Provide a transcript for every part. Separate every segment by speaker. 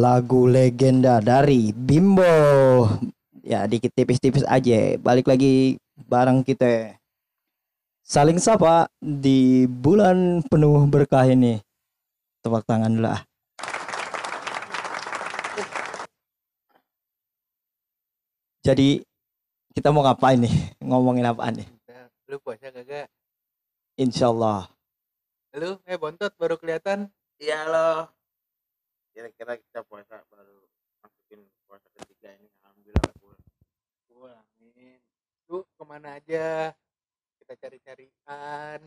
Speaker 1: lagu legenda dari Bimbo. Ya, dikit tipis-tipis aja. Balik lagi bareng kita. Saling sapa di bulan penuh berkah ini. Tepuk tangan dulu ah. Jadi kita mau ngapain nih? Ngomongin apaan nih?
Speaker 2: Lu puasa kagak?
Speaker 1: Insya Allah.
Speaker 2: Lu eh bontot baru kelihatan.
Speaker 3: Iya loh. Kira-kira kita puasa baru masukin puasa ketiga ini. Alhamdulillah gue.
Speaker 2: Wah, amin. Lu ke mana aja? Kita cari-carian.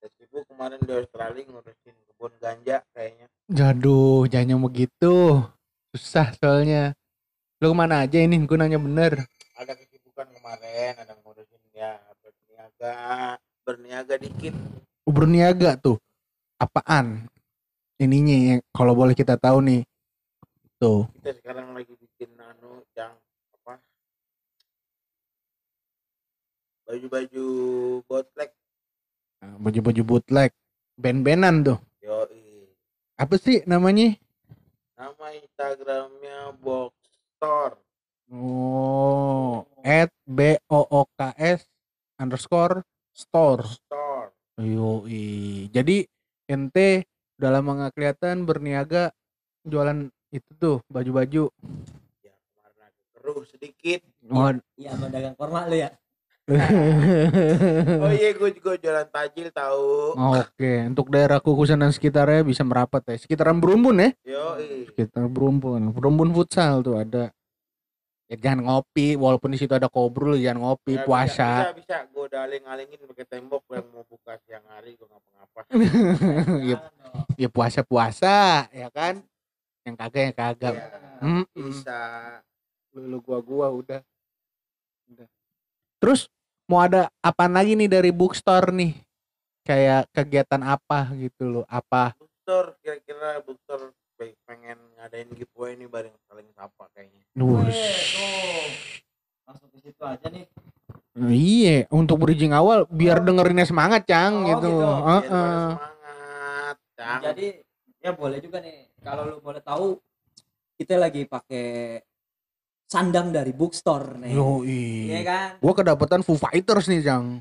Speaker 3: Udah sibuk kemarin di Australia ngurusin kebun ganja kayaknya.
Speaker 2: Jaduh, jangan begitu. Susah soalnya. Lu ke mana aja ini? Gue nanya bener.
Speaker 3: Ada kesibukan kemarin, ada ngurusin ya berniaga, berniaga dikit.
Speaker 2: Ubur niaga tuh. Apaan? Ininya yang kalau boleh kita tahu nih. Tuh.
Speaker 3: Kita sekarang lagi bikin anu yang apa? Baju-baju botlek.
Speaker 2: Nah, Baju-baju bootleg. Band-bandan tuh.
Speaker 3: Yoi.
Speaker 2: Apa sih namanya?
Speaker 3: Nama Instagramnya Box Store.
Speaker 2: Oh, at B O O K S underscore store.
Speaker 3: Store.
Speaker 2: Yoi. Jadi ente udah lama nggak kelihatan berniaga jualan itu tuh baju-baju.
Speaker 3: Ya kemarin agak keruh sedikit.
Speaker 2: Oh,
Speaker 1: Iya, mau dagang korma lu ya.
Speaker 3: Oh iya, gue juga jualan tajil tahu.
Speaker 2: Oke, untuk daerah Kukusan dan sekitarnya bisa merapat ya. Sekitaran Berumbun ya.
Speaker 3: Yoi.
Speaker 2: Sekitar Berumbun. Berumbun futsal tuh ada. Ya jangan ngopi, walaupun di situ ada kobrol jangan ngopi,
Speaker 3: Ya,
Speaker 2: puasa.
Speaker 3: Bisa, bisa, gue udah aling-alingin pakai tembok yang mau buka siang hari gue ngapa-ngapa.
Speaker 2: ya, ya puasa-puasa, ya kan? Yang kagak yang kagak.
Speaker 3: Ya,
Speaker 2: Mm-mm.
Speaker 3: bisa.
Speaker 2: lu, lu gua gua udah udah terus mau ada apa lagi nih dari bookstore nih kayak kegiatan apa gitu loh apa
Speaker 3: Bookstore, kira-kira bookstore pengen ngadain giveaway nih bareng saling sapa kayaknya.
Speaker 1: Tuh. Langsung ke situ aja nih.
Speaker 2: iya untuk bridging awal biar dengerinnya semangat cang
Speaker 1: Oh,
Speaker 2: gitu,
Speaker 1: gitu.
Speaker 2: Heeh.
Speaker 3: Biar pada semangat. Cang.
Speaker 1: Jadi ya boleh juga nih kalau lu boleh tahu kita lagi pakai sandang dari bookstore nih.
Speaker 2: Yoi.
Speaker 1: Iya kan?
Speaker 2: gua kedapatan Foo Fighters nih cang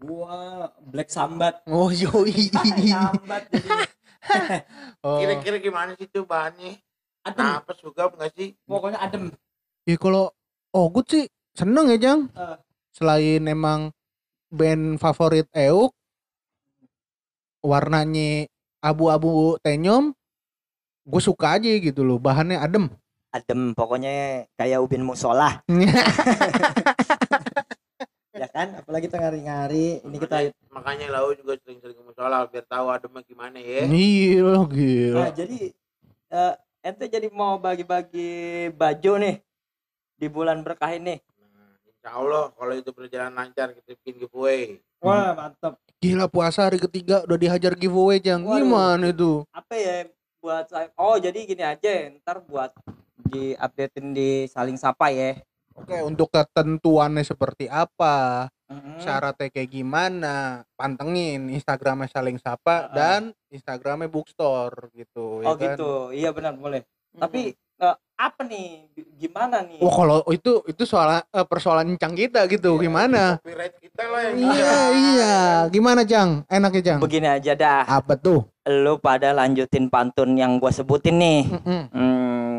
Speaker 1: Gua Black Sambat.
Speaker 2: oh yoi
Speaker 1: Sambat jadi
Speaker 2: oh.
Speaker 3: Kira-kira gimana sih tuh bahannya?
Speaker 1: adem.
Speaker 3: Apa suka nggak sih?
Speaker 1: Pokoknya adem.
Speaker 2: ya kalau Ogut sih seneng ya Jang
Speaker 1: Eh.
Speaker 2: selain emang band favorit Euk warnanya abu-abu tenyom gue suka aja gitu loh bahannya adem
Speaker 1: Adem pokoknya kayak ubin musola. ya kan? Apalagi kita ngari-ngari. Ini kita
Speaker 3: Makanya, lau juga sering-sering ke musola biar tahu ademnya gimana ya.
Speaker 2: gila gila
Speaker 1: Nah, jadi eh, ente jadi mau bagi-bagi baju nih di bulan berkah ini.
Speaker 3: Nah, insya Allah kalau itu berjalan lancar kita bikin giveaway.
Speaker 1: Wah, mantap.
Speaker 2: gila puasa hari ketiga udah dihajar giveaway Jang
Speaker 1: Waduh.
Speaker 2: gimana itu
Speaker 1: Apa ya buat saya? Oh, jadi gini aja, ntar buat di updatein di saling sapa ya.
Speaker 2: Oke untuk ketentuannya seperti apa
Speaker 1: Mm-mm.
Speaker 2: syaratnya kayak gimana pantengin Instagramnya saling sapa
Speaker 1: Heeh.
Speaker 2: dan Instagramnya bookstore gitu
Speaker 1: Oh
Speaker 2: ya kan?
Speaker 1: gitu, iya benar boleh.
Speaker 2: Mm-mm.
Speaker 1: Tapi eh, apa nih? Gimana nih?
Speaker 2: Wah kalau itu itu soal eh, persoalan cang kita gitu
Speaker 1: Iya,
Speaker 2: gimana?
Speaker 3: Copyright kita lah yang
Speaker 2: Iya iya. Gimana Jang? Enaknya Jang?
Speaker 1: Begini aja dah.
Speaker 2: Apa tuh?
Speaker 1: Lu pada lanjutin pantun yang gua sebutin nih.
Speaker 2: Mm-mm.
Speaker 1: Hmm,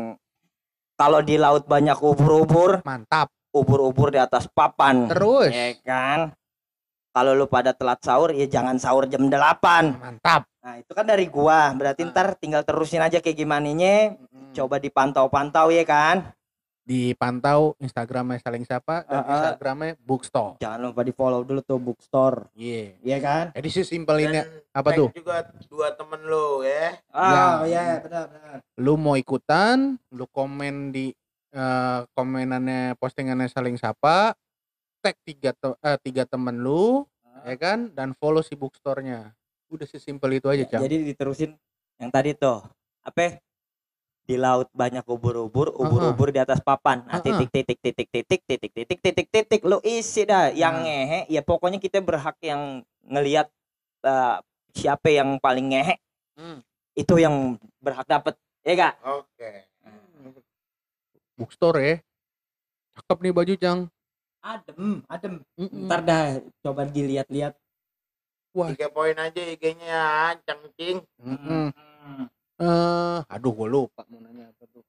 Speaker 1: kalau di laut banyak ubur-ubur,
Speaker 2: Mantap.
Speaker 1: ubur-ubur di atas papan.
Speaker 2: Terus?
Speaker 1: Ya kan? Kalau lu pada telat sahur, ya jangan sahur jam 8.
Speaker 2: Mantap.
Speaker 1: Nah, itu kan dari gua. Berarti ntar tinggal terusin aja kayak gimana Coba dipantau-pantau ya kan?
Speaker 2: Dipantau Instagramnya saling sapa dan
Speaker 1: Heeh.
Speaker 2: Instagramnya bookstore.
Speaker 1: Jangan lupa di-follow dulu tuh bookstore.
Speaker 2: Iya.
Speaker 1: Iya kan?
Speaker 2: Jadi sih simpel ini apa tuh?
Speaker 3: juga dua temen lo ya.
Speaker 1: Ah,
Speaker 2: Ya.
Speaker 1: iya benar benar.
Speaker 2: Lu mau ikutan, lu komen di eh, komenannya postingannya saling sapa, tag tiga te- eh, tiga temen lu, ya kan? Dan follow si bookstore-nya. Udah sesimpel itu aja, Cang.
Speaker 1: Jadi diterusin yang tadi tuh. Apa? Di laut banyak ubur-ubur, ubur-ubur di atas papan. Nah, titik titik titik titik titik titik titik titik lu isi dah yang
Speaker 2: Nah.
Speaker 1: ngehe. Ya pokoknya kita berhak yang ngelihat eh, siapa yang paling ngehe
Speaker 2: Hmm.
Speaker 1: itu yang berhak dapet ya gak?
Speaker 3: Oke.
Speaker 1: Nah,
Speaker 2: bookstore ya cakep nih baju cang
Speaker 4: Adem, adem. Ntar dah coba dilihat-lihat.
Speaker 2: wah
Speaker 3: tiga poin aja IG-nya ya cangcing
Speaker 2: Mm-mm. Eh, aduh gue lupa mau nanya apa tuh.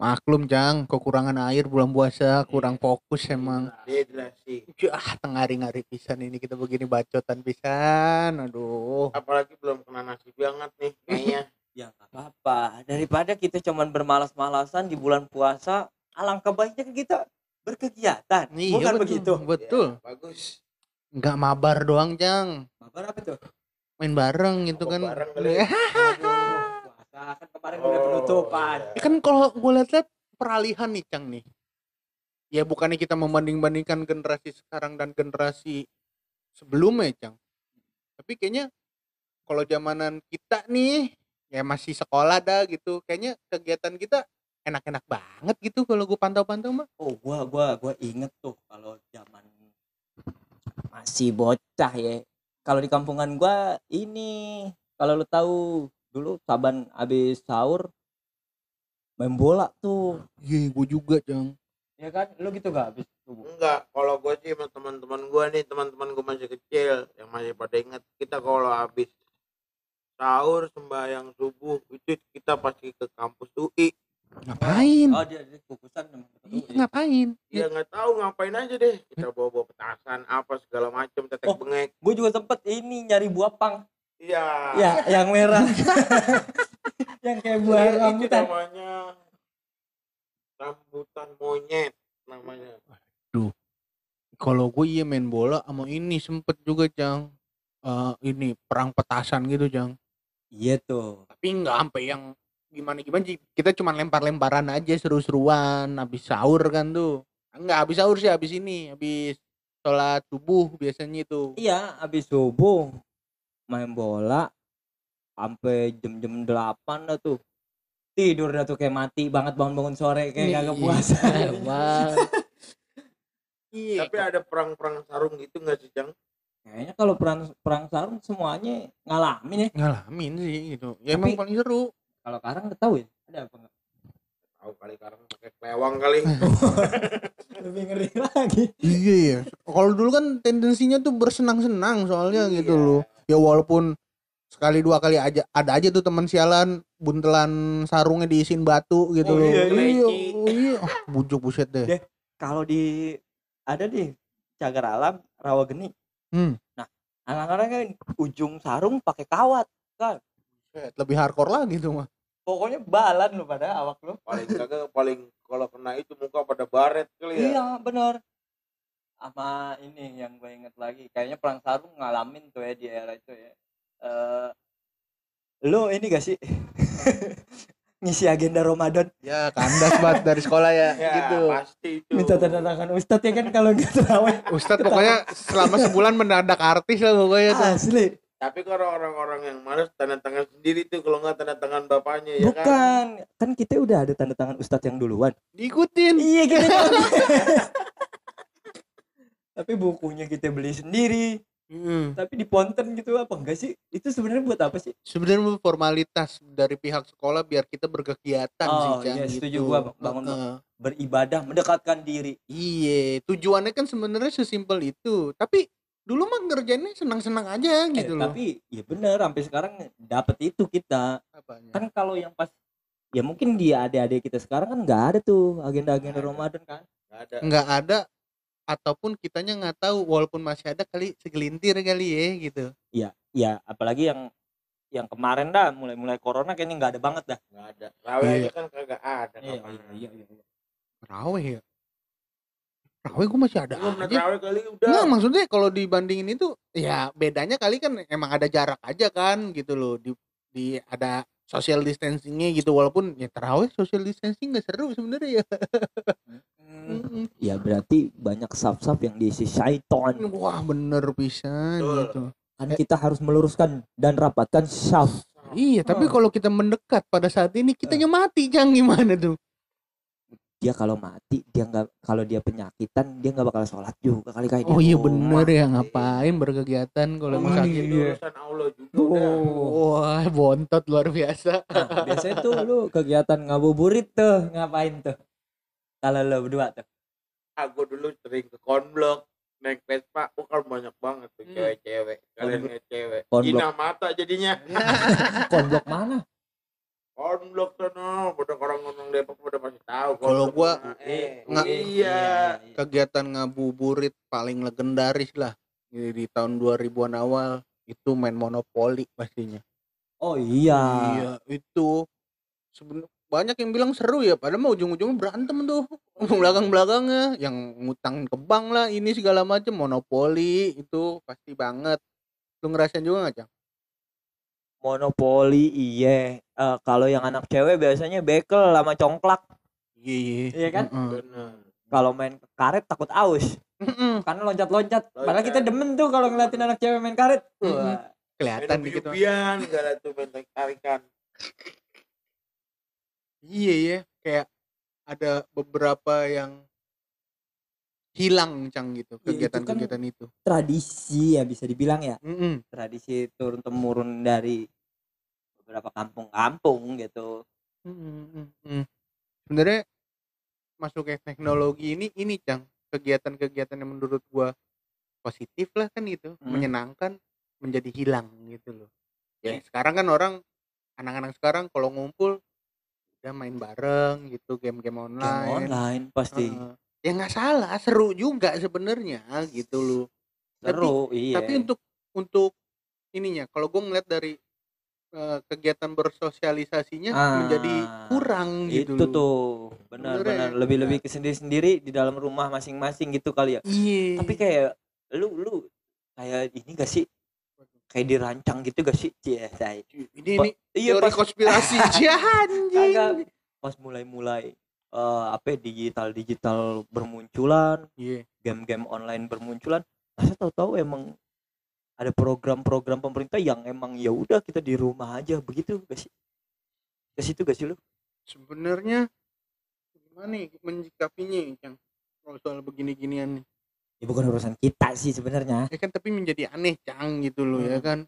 Speaker 2: Maklum Jang, kekurangan air bulan puasa, kurang fokus emang.
Speaker 3: dehidrasi
Speaker 2: Ah, tengari-ngari pisan ini kita begini bacotan pisan. Aduh.
Speaker 3: apalagi belum kena nasi banget nih kayaknya
Speaker 1: Ya nggak apa-apa. Daripada kita cuman bermalas-malasan di bulan puasa, alangkah baiknya kita berkegiatan.
Speaker 2: Iya,
Speaker 1: Bukan
Speaker 2: betul,
Speaker 1: begitu?
Speaker 2: Betul.
Speaker 3: Ya, bagus
Speaker 2: Enggak mabar doang, Jang.
Speaker 1: Mabar apa tuh?
Speaker 2: Main bareng gitu kan.
Speaker 3: bareng
Speaker 1: puasa kan kemarin udah
Speaker 3: Oh,
Speaker 1: penutupan.
Speaker 3: iya.
Speaker 2: kan kalau gue lihat peralihan nih, Cang nih. Ya bukannya kita membanding-bandingkan generasi sekarang dan generasi sebelumnya, Cang. Tapi kayaknya kalau zamanan kita nih ya masih sekolah dah gitu. Kayaknya kegiatan kita enak-enak banget gitu kalau gue pantau-pantau mah.
Speaker 1: Oh, gua gua gua inget tuh kalau zaman
Speaker 4: Masih bocah ya.
Speaker 1: kalau di kampungan gua ini kalau lu tahu dulu saban habis sahur main bola tuh.
Speaker 2: Iya, gue juga, Cang.
Speaker 1: Ya kan? Lu gitu gak habis subuh?
Speaker 3: enggak kalau gue sih sama teman-teman gue nih teman-teman gue masih kecil yang masih pada ingat kita kalau habis sahur sembahyang subuh itu kita pasti ke kampus UI
Speaker 2: Ngapain?
Speaker 1: Oh, dia, dia kukusan
Speaker 2: Iya, ngapain?
Speaker 3: ya nggak tahu ngapain aja deh kita bawa bawa petasan apa segala macam tetek
Speaker 1: Oh.
Speaker 3: bengek
Speaker 1: Gue juga sempet ini nyari buah pang.
Speaker 3: Iya
Speaker 1: Ya, yang merah. yang kayak buah
Speaker 3: itu
Speaker 1: rambutan.
Speaker 3: namanya rambutan monyet namanya
Speaker 2: Kalau gue iya main bola sama ini sempet juga, Cang. Eh, ini perang petasan gitu, Cang.
Speaker 1: Iya tuh.
Speaker 2: tapi nggak sampai yang gimana gimana sih kita cuma lempar-lemparan aja seru-seruan habis sahur kan tuh nggak habis sahur sih habis ini habis sholat subuh biasanya itu
Speaker 1: Iya, habis subuh main bola sampai jam-jam 8 dah tuh. Tidur dah tuh kayak mati banget bangun-bangun sore kayak kagak puasa.
Speaker 2: Wah. iya
Speaker 3: tapi ada perang-perang sarung gitu nggak sih Jang
Speaker 1: Kayaknya kalau perang perang sarung semuanya ngalamin ya.
Speaker 2: ngalamin sih gitu ya emang
Speaker 1: Tapi-
Speaker 2: paling seru
Speaker 1: Kalau sekarang nggak tahu ya. Ada apa nggak?
Speaker 3: tahu kali sekarang pakai kelewang kali
Speaker 1: Lebih ngeri lagi.
Speaker 2: iya ya kalau dulu kan tendensinya tuh bersenang-senang soalnya
Speaker 3: Iya.
Speaker 2: gitu loh ya walaupun sekali dua kali aja ada aja tuh teman sialan buntelan sarungnya diisiin batu gitu
Speaker 1: Oh,
Speaker 2: loh
Speaker 1: iya,
Speaker 2: iya
Speaker 3: leci.
Speaker 2: oh, iya Ah, bujuk buset deh
Speaker 1: Deh. Kalau di ada di cagar alam rawa geni.
Speaker 2: Hmm.
Speaker 1: Nah, anak-anak kan ujung sarung pakai kawat.
Speaker 2: Buset, lebih hardcore lagi tuh mah
Speaker 1: Pokoknya balan lu pada awak lu.
Speaker 3: paling kagak paling kalau kena itu muka pada baret kali ya
Speaker 1: Iya bener sama ini yang gue inget lagi. Kayaknya perang sarung ngalamin tuh ya di era itu ya. Eh lu ini gak sih? Ngisi agenda Ramadan?
Speaker 2: Ya kandas banget dari sekolah ya,
Speaker 3: Ya,
Speaker 2: gitu.
Speaker 3: pasti itu.
Speaker 1: Minta tanda tangan Ustadz ya kan kalau nggak terawih
Speaker 2: Ustadz pokoknya selama sebulan mendadak artis lah pokoknya tuh.
Speaker 1: asli.
Speaker 3: Tapi kalau orang-orang yang males tanda tangan sendiri tuh kalau nggak tanda tangan bapaknya ya kan?
Speaker 1: Bukan. Kan kita udah ada tanda tangan Ustadz yang duluan.
Speaker 2: Diikutin.
Speaker 1: iya kita kan tapi bukunya kita beli sendiri
Speaker 2: Hmm.
Speaker 1: tapi di ponten gitu apa enggak sih itu sebenarnya buat apa sih
Speaker 2: Sebenarnya formalitas dari pihak sekolah biar kita berkegiatan sih,
Speaker 1: Oh,
Speaker 2: Cang,
Speaker 1: iya,
Speaker 2: gitu.
Speaker 1: setuju gua, bangun,
Speaker 2: Heeh.
Speaker 1: beribadah mendekatkan diri
Speaker 2: Iya, tujuannya kan sebenarnya sesimpel itu. Tapi dulu mah ngerjainnya senang-senang aja
Speaker 1: Eh,
Speaker 2: gitu loh.
Speaker 1: tapi ya bener sampai sekarang dapat itu kita
Speaker 2: Apanya?
Speaker 1: kan kalau yang pas ya mungkin dia adik-adik kita sekarang kan nggak ada tuh agenda-agenda. Ramadan kan
Speaker 3: nggak ada
Speaker 2: nggak ada ataupun kitanya nggak tahu walaupun masih ada kali segelintir kali ya gitu.
Speaker 1: ya apalagi yang yang kemarin dah mulai-mulai corona kayaknya nggak ada banget dah
Speaker 3: nggak ada rawe
Speaker 2: Iya.
Speaker 3: aja kan kagak ada
Speaker 1: iya
Speaker 3: kapan
Speaker 1: iya iya, iya.
Speaker 2: Raweh ya. Raweh gue masih ada
Speaker 3: belum
Speaker 2: aja.
Speaker 3: rawe kali udah
Speaker 2: Enggak maksudnya kalau dibandingin itu ya bedanya kali kan emang ada jarak aja kan gitu loh di di ada social distancingnya gitu walaupun ya terawih social distancing nggak seru sebenarnya ya.
Speaker 1: Ya berarti banyak sub-sub yang diisi syaiton
Speaker 2: Wah bener pisan gitu.
Speaker 1: kan kita harus meluruskan dan rapatkan syaf
Speaker 2: Iya tapi
Speaker 1: Oh.
Speaker 2: kalau kita mendekat pada saat ini kita mati Jang gimana tuh?
Speaker 1: dia kalau mati dia nggak kalau dia penyakitan dia nggak bakal sholat juga kali kayak
Speaker 2: Oh iya bener ya ngapain berkegiatan kalau
Speaker 3: Masih
Speaker 2: sakit.
Speaker 3: urusan Allah juga.
Speaker 1: Oh.
Speaker 2: Wah bontot luar biasa.
Speaker 1: Nah, biasanya tuh lu kegiatan ngabuburit tuh ngapain tuh kalau lo berdua tuh
Speaker 3: aku dulu sering ke konblok naik Vespa. Oh kan banyak banget tuh
Speaker 2: Hmm.
Speaker 3: cewek-cewek kalian ngeliat cewek
Speaker 4: Konblok.
Speaker 3: Ina mata jadinya.
Speaker 4: Konblok mana?
Speaker 3: Konblok sono udah orang ngomong Depok udah pasti tahu
Speaker 2: Kalau gua-
Speaker 3: mana. eh
Speaker 2: nggak-
Speaker 3: iya.
Speaker 2: kegiatan ngabuburit paling legendaris lah. Di, di tahun 2000-an awal itu main monopoli pastinya.
Speaker 1: Oh iya.
Speaker 2: Iya itu. Seben- banyak yang bilang seru ya padahal mah ujung-ujungnya berantem tuh. Belakang belakangnya yang ngutang ke bank lah ini segala macam monopoli itu pasti banget. Lu ngerasain juga nggak cang?
Speaker 1: Monopoli iya. Eh, kalau yang anak cewek biasanya bekel sama congklak.
Speaker 2: Iya iya.
Speaker 1: Iya kan?
Speaker 2: Heeh.
Speaker 3: bener.
Speaker 1: Kalau main karet takut aus.
Speaker 2: Mm-mm.
Speaker 1: karena loncat-loncat. Padahal
Speaker 3: Loncat.
Speaker 1: kita demen tuh kalau ngeliatin anak cewek main karet.
Speaker 2: Mm-mm.
Speaker 1: Wah.
Speaker 2: kelihatan
Speaker 3: ada tuh main tarikan
Speaker 2: iya ya kayak ada beberapa yang hilang cang gitu
Speaker 1: Iya, itu kan-
Speaker 2: kegiatan-kegiatan itu,
Speaker 1: tradisi ya bisa dibilang ya
Speaker 2: Mm-mm.
Speaker 1: tradisi turun temurun dari beberapa kampung-kampung gitu
Speaker 2: Mm-mm, mm-mm. sebenarnya masuk ke teknologi ini ini cang kegiatan-kegiatan yang menurut gua positif lah kan gitu
Speaker 1: Hmm.
Speaker 2: menyenangkan menjadi hilang gitu loh ya
Speaker 1: Iya.
Speaker 2: sekarang kan orang anak-anak sekarang kalau ngumpul udah main bareng gitu game-game
Speaker 1: game
Speaker 2: online,
Speaker 1: online pasti.
Speaker 2: Heeh. ya nggak salah seru juga sebenarnya gitu loh.
Speaker 1: Seru iya.
Speaker 2: tapi untuk untuk ininya kalau gue ngeliat dari eh, kegiatan bersosialisasinya
Speaker 1: Ah,
Speaker 2: menjadi kurang gitu
Speaker 1: itu
Speaker 2: loh.
Speaker 1: tuh. Benar
Speaker 2: Sebenarnya
Speaker 1: benar.
Speaker 2: ya.
Speaker 1: lebih lebih ke sendiri sendiri di dalam rumah masing-masing gitu kali ya.
Speaker 2: Iya.
Speaker 1: Tapi kayak lu lu kayak ini gak sih kayak dirancang gitu gak sih? Cie, say.
Speaker 2: ini ini
Speaker 1: iya
Speaker 2: teori
Speaker 1: pas
Speaker 2: konspirasi. Anjing.
Speaker 1: Pas mulai-mulai eh apa digital digital bermunculan
Speaker 2: iya.
Speaker 1: game-game online bermunculan masa tahu-tahu emang ada program-program pemerintah yang emang ya udah kita di rumah aja begitu gak sih? Ke situ gak sih lu?
Speaker 2: Sebenarnya gimana nih menyikapinya yang kalau soal begini-ginian nih
Speaker 1: ya bukan urusan kita sih sebenarnya
Speaker 2: ya kan tapi menjadi aneh cang gitu loh ya
Speaker 1: Hmm.
Speaker 2: kan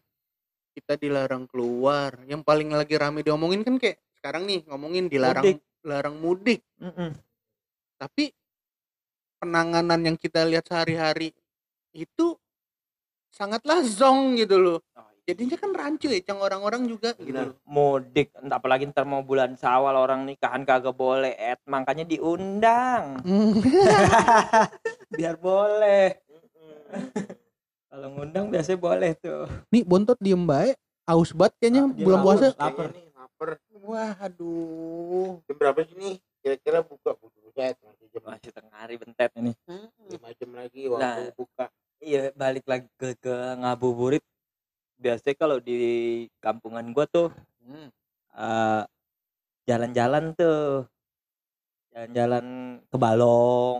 Speaker 2: kita dilarang keluar yang paling lagi rame diomongin kan kayak sekarang nih ngomongin dilarang
Speaker 1: Mudik.
Speaker 2: larang mudik
Speaker 1: Mm-mm.
Speaker 2: tapi penanganan yang kita lihat sehari-hari itu sangatlah zong gitu loh jadinya kan rancu ya cang orang-orang juga gitu
Speaker 1: Bener.
Speaker 2: loh.
Speaker 1: Mudik entah apalagi ntar mau bulan sawal orang nikahan kagak boleh et makanya diundang. Biar boleh. Kalau ngundang biasanya boleh tuh.
Speaker 2: Nih bontot diem baik aus banget kayaknya
Speaker 1: Ah, dia
Speaker 2: bulan
Speaker 1: lapar.
Speaker 2: puasa.
Speaker 1: Lapar.
Speaker 3: Kayaknya nih lapar.
Speaker 2: Waduh.
Speaker 3: Jam berapa sih nih? Kira-kira buka buset masih jam
Speaker 1: masih tengah hari bentet ini.
Speaker 3: Lima jam lagi waktu
Speaker 1: Nah.
Speaker 3: buka.
Speaker 1: iya balik lagi ke ke ngabuburit biasanya kalau di kampungan gua tuh
Speaker 2: Hmm.
Speaker 1: eh, jalan-jalan tuh jalan-jalan ke balong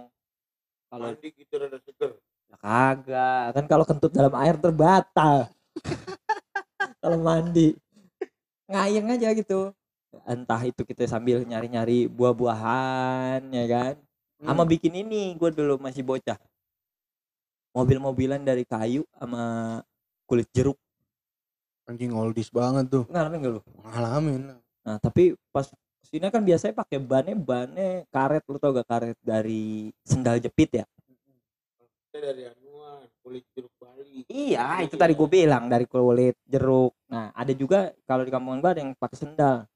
Speaker 1: kalau
Speaker 3: mandi gitu rada seger
Speaker 1: Ya kagak, kan kalau kentut dalam air terbatal. kalau mandi ngayeng aja gitu. Entah itu kita sambil nyari-nyari buah-buahan ya kan. Sama
Speaker 2: Hmm.
Speaker 1: bikin ini gue dulu masih bocah. Mobil-mobilan dari kayu sama kulit jeruk.
Speaker 2: Anjing oldies banget tuh
Speaker 1: Ngalamin gak lu?
Speaker 2: ngalamin
Speaker 1: Nah, tapi pas sini kan biasanya pakai bannya bannya karet lu tau gak karet dari sendal jepit ya?
Speaker 3: kita dari anuan kulit jeruk Bali
Speaker 1: Iya, itu tadi gue bilang dari kulit jeruk. Nah, ada juga kalau di kampung gue ada yang pakai sendal.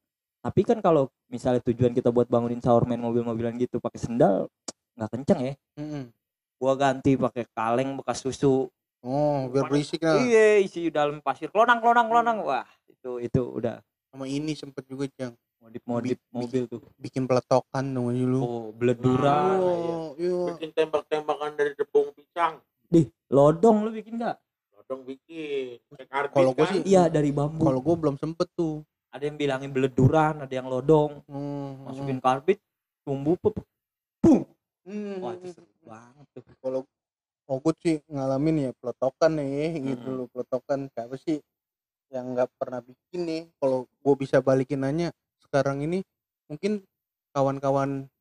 Speaker 1: Tapi kan kalau misalnya tujuan kita buat bangunin sahur main mobil-mobilan gitu pakai sendal nggak kenceng ya.
Speaker 2: Mm-mm.
Speaker 1: Gua ganti pakai kaleng bekas susu.
Speaker 2: Oh biar berisik lah
Speaker 1: Iya, isi dalam pasir klonang klonang klonang. Wah, itu itu udah
Speaker 2: sama ini sempet juga cang
Speaker 1: modif-modif
Speaker 2: Bi-
Speaker 1: mobil tuh.
Speaker 2: bikin peletokan dong aja lu
Speaker 1: Oh, beleduran.
Speaker 2: oh iya
Speaker 3: bikin tembak-tembakan dari tepung pisang
Speaker 1: Dih, lodong lu bikin nggak?
Speaker 3: Lodong bikin
Speaker 2: Kalau gua
Speaker 3: kan?
Speaker 2: sih-
Speaker 1: Iya, dari bambu.
Speaker 2: kalau gue belum sempet tuh
Speaker 1: Ada yang bilangin beleduran, ada yang lodong.
Speaker 2: Hmm,
Speaker 1: Masukin karbit, tumbuh, boom.
Speaker 2: hmm.
Speaker 1: Wah, itu seru banget tuh.
Speaker 2: kalau oh gue sih ngalamin ya peletokan nih gitu
Speaker 1: Mm-mm.
Speaker 2: loh peletokan. Siapa sih yang nggak pernah bikin nih? Kalau gue bisa balikin nanya sekarang ini mungkin kawan-kawan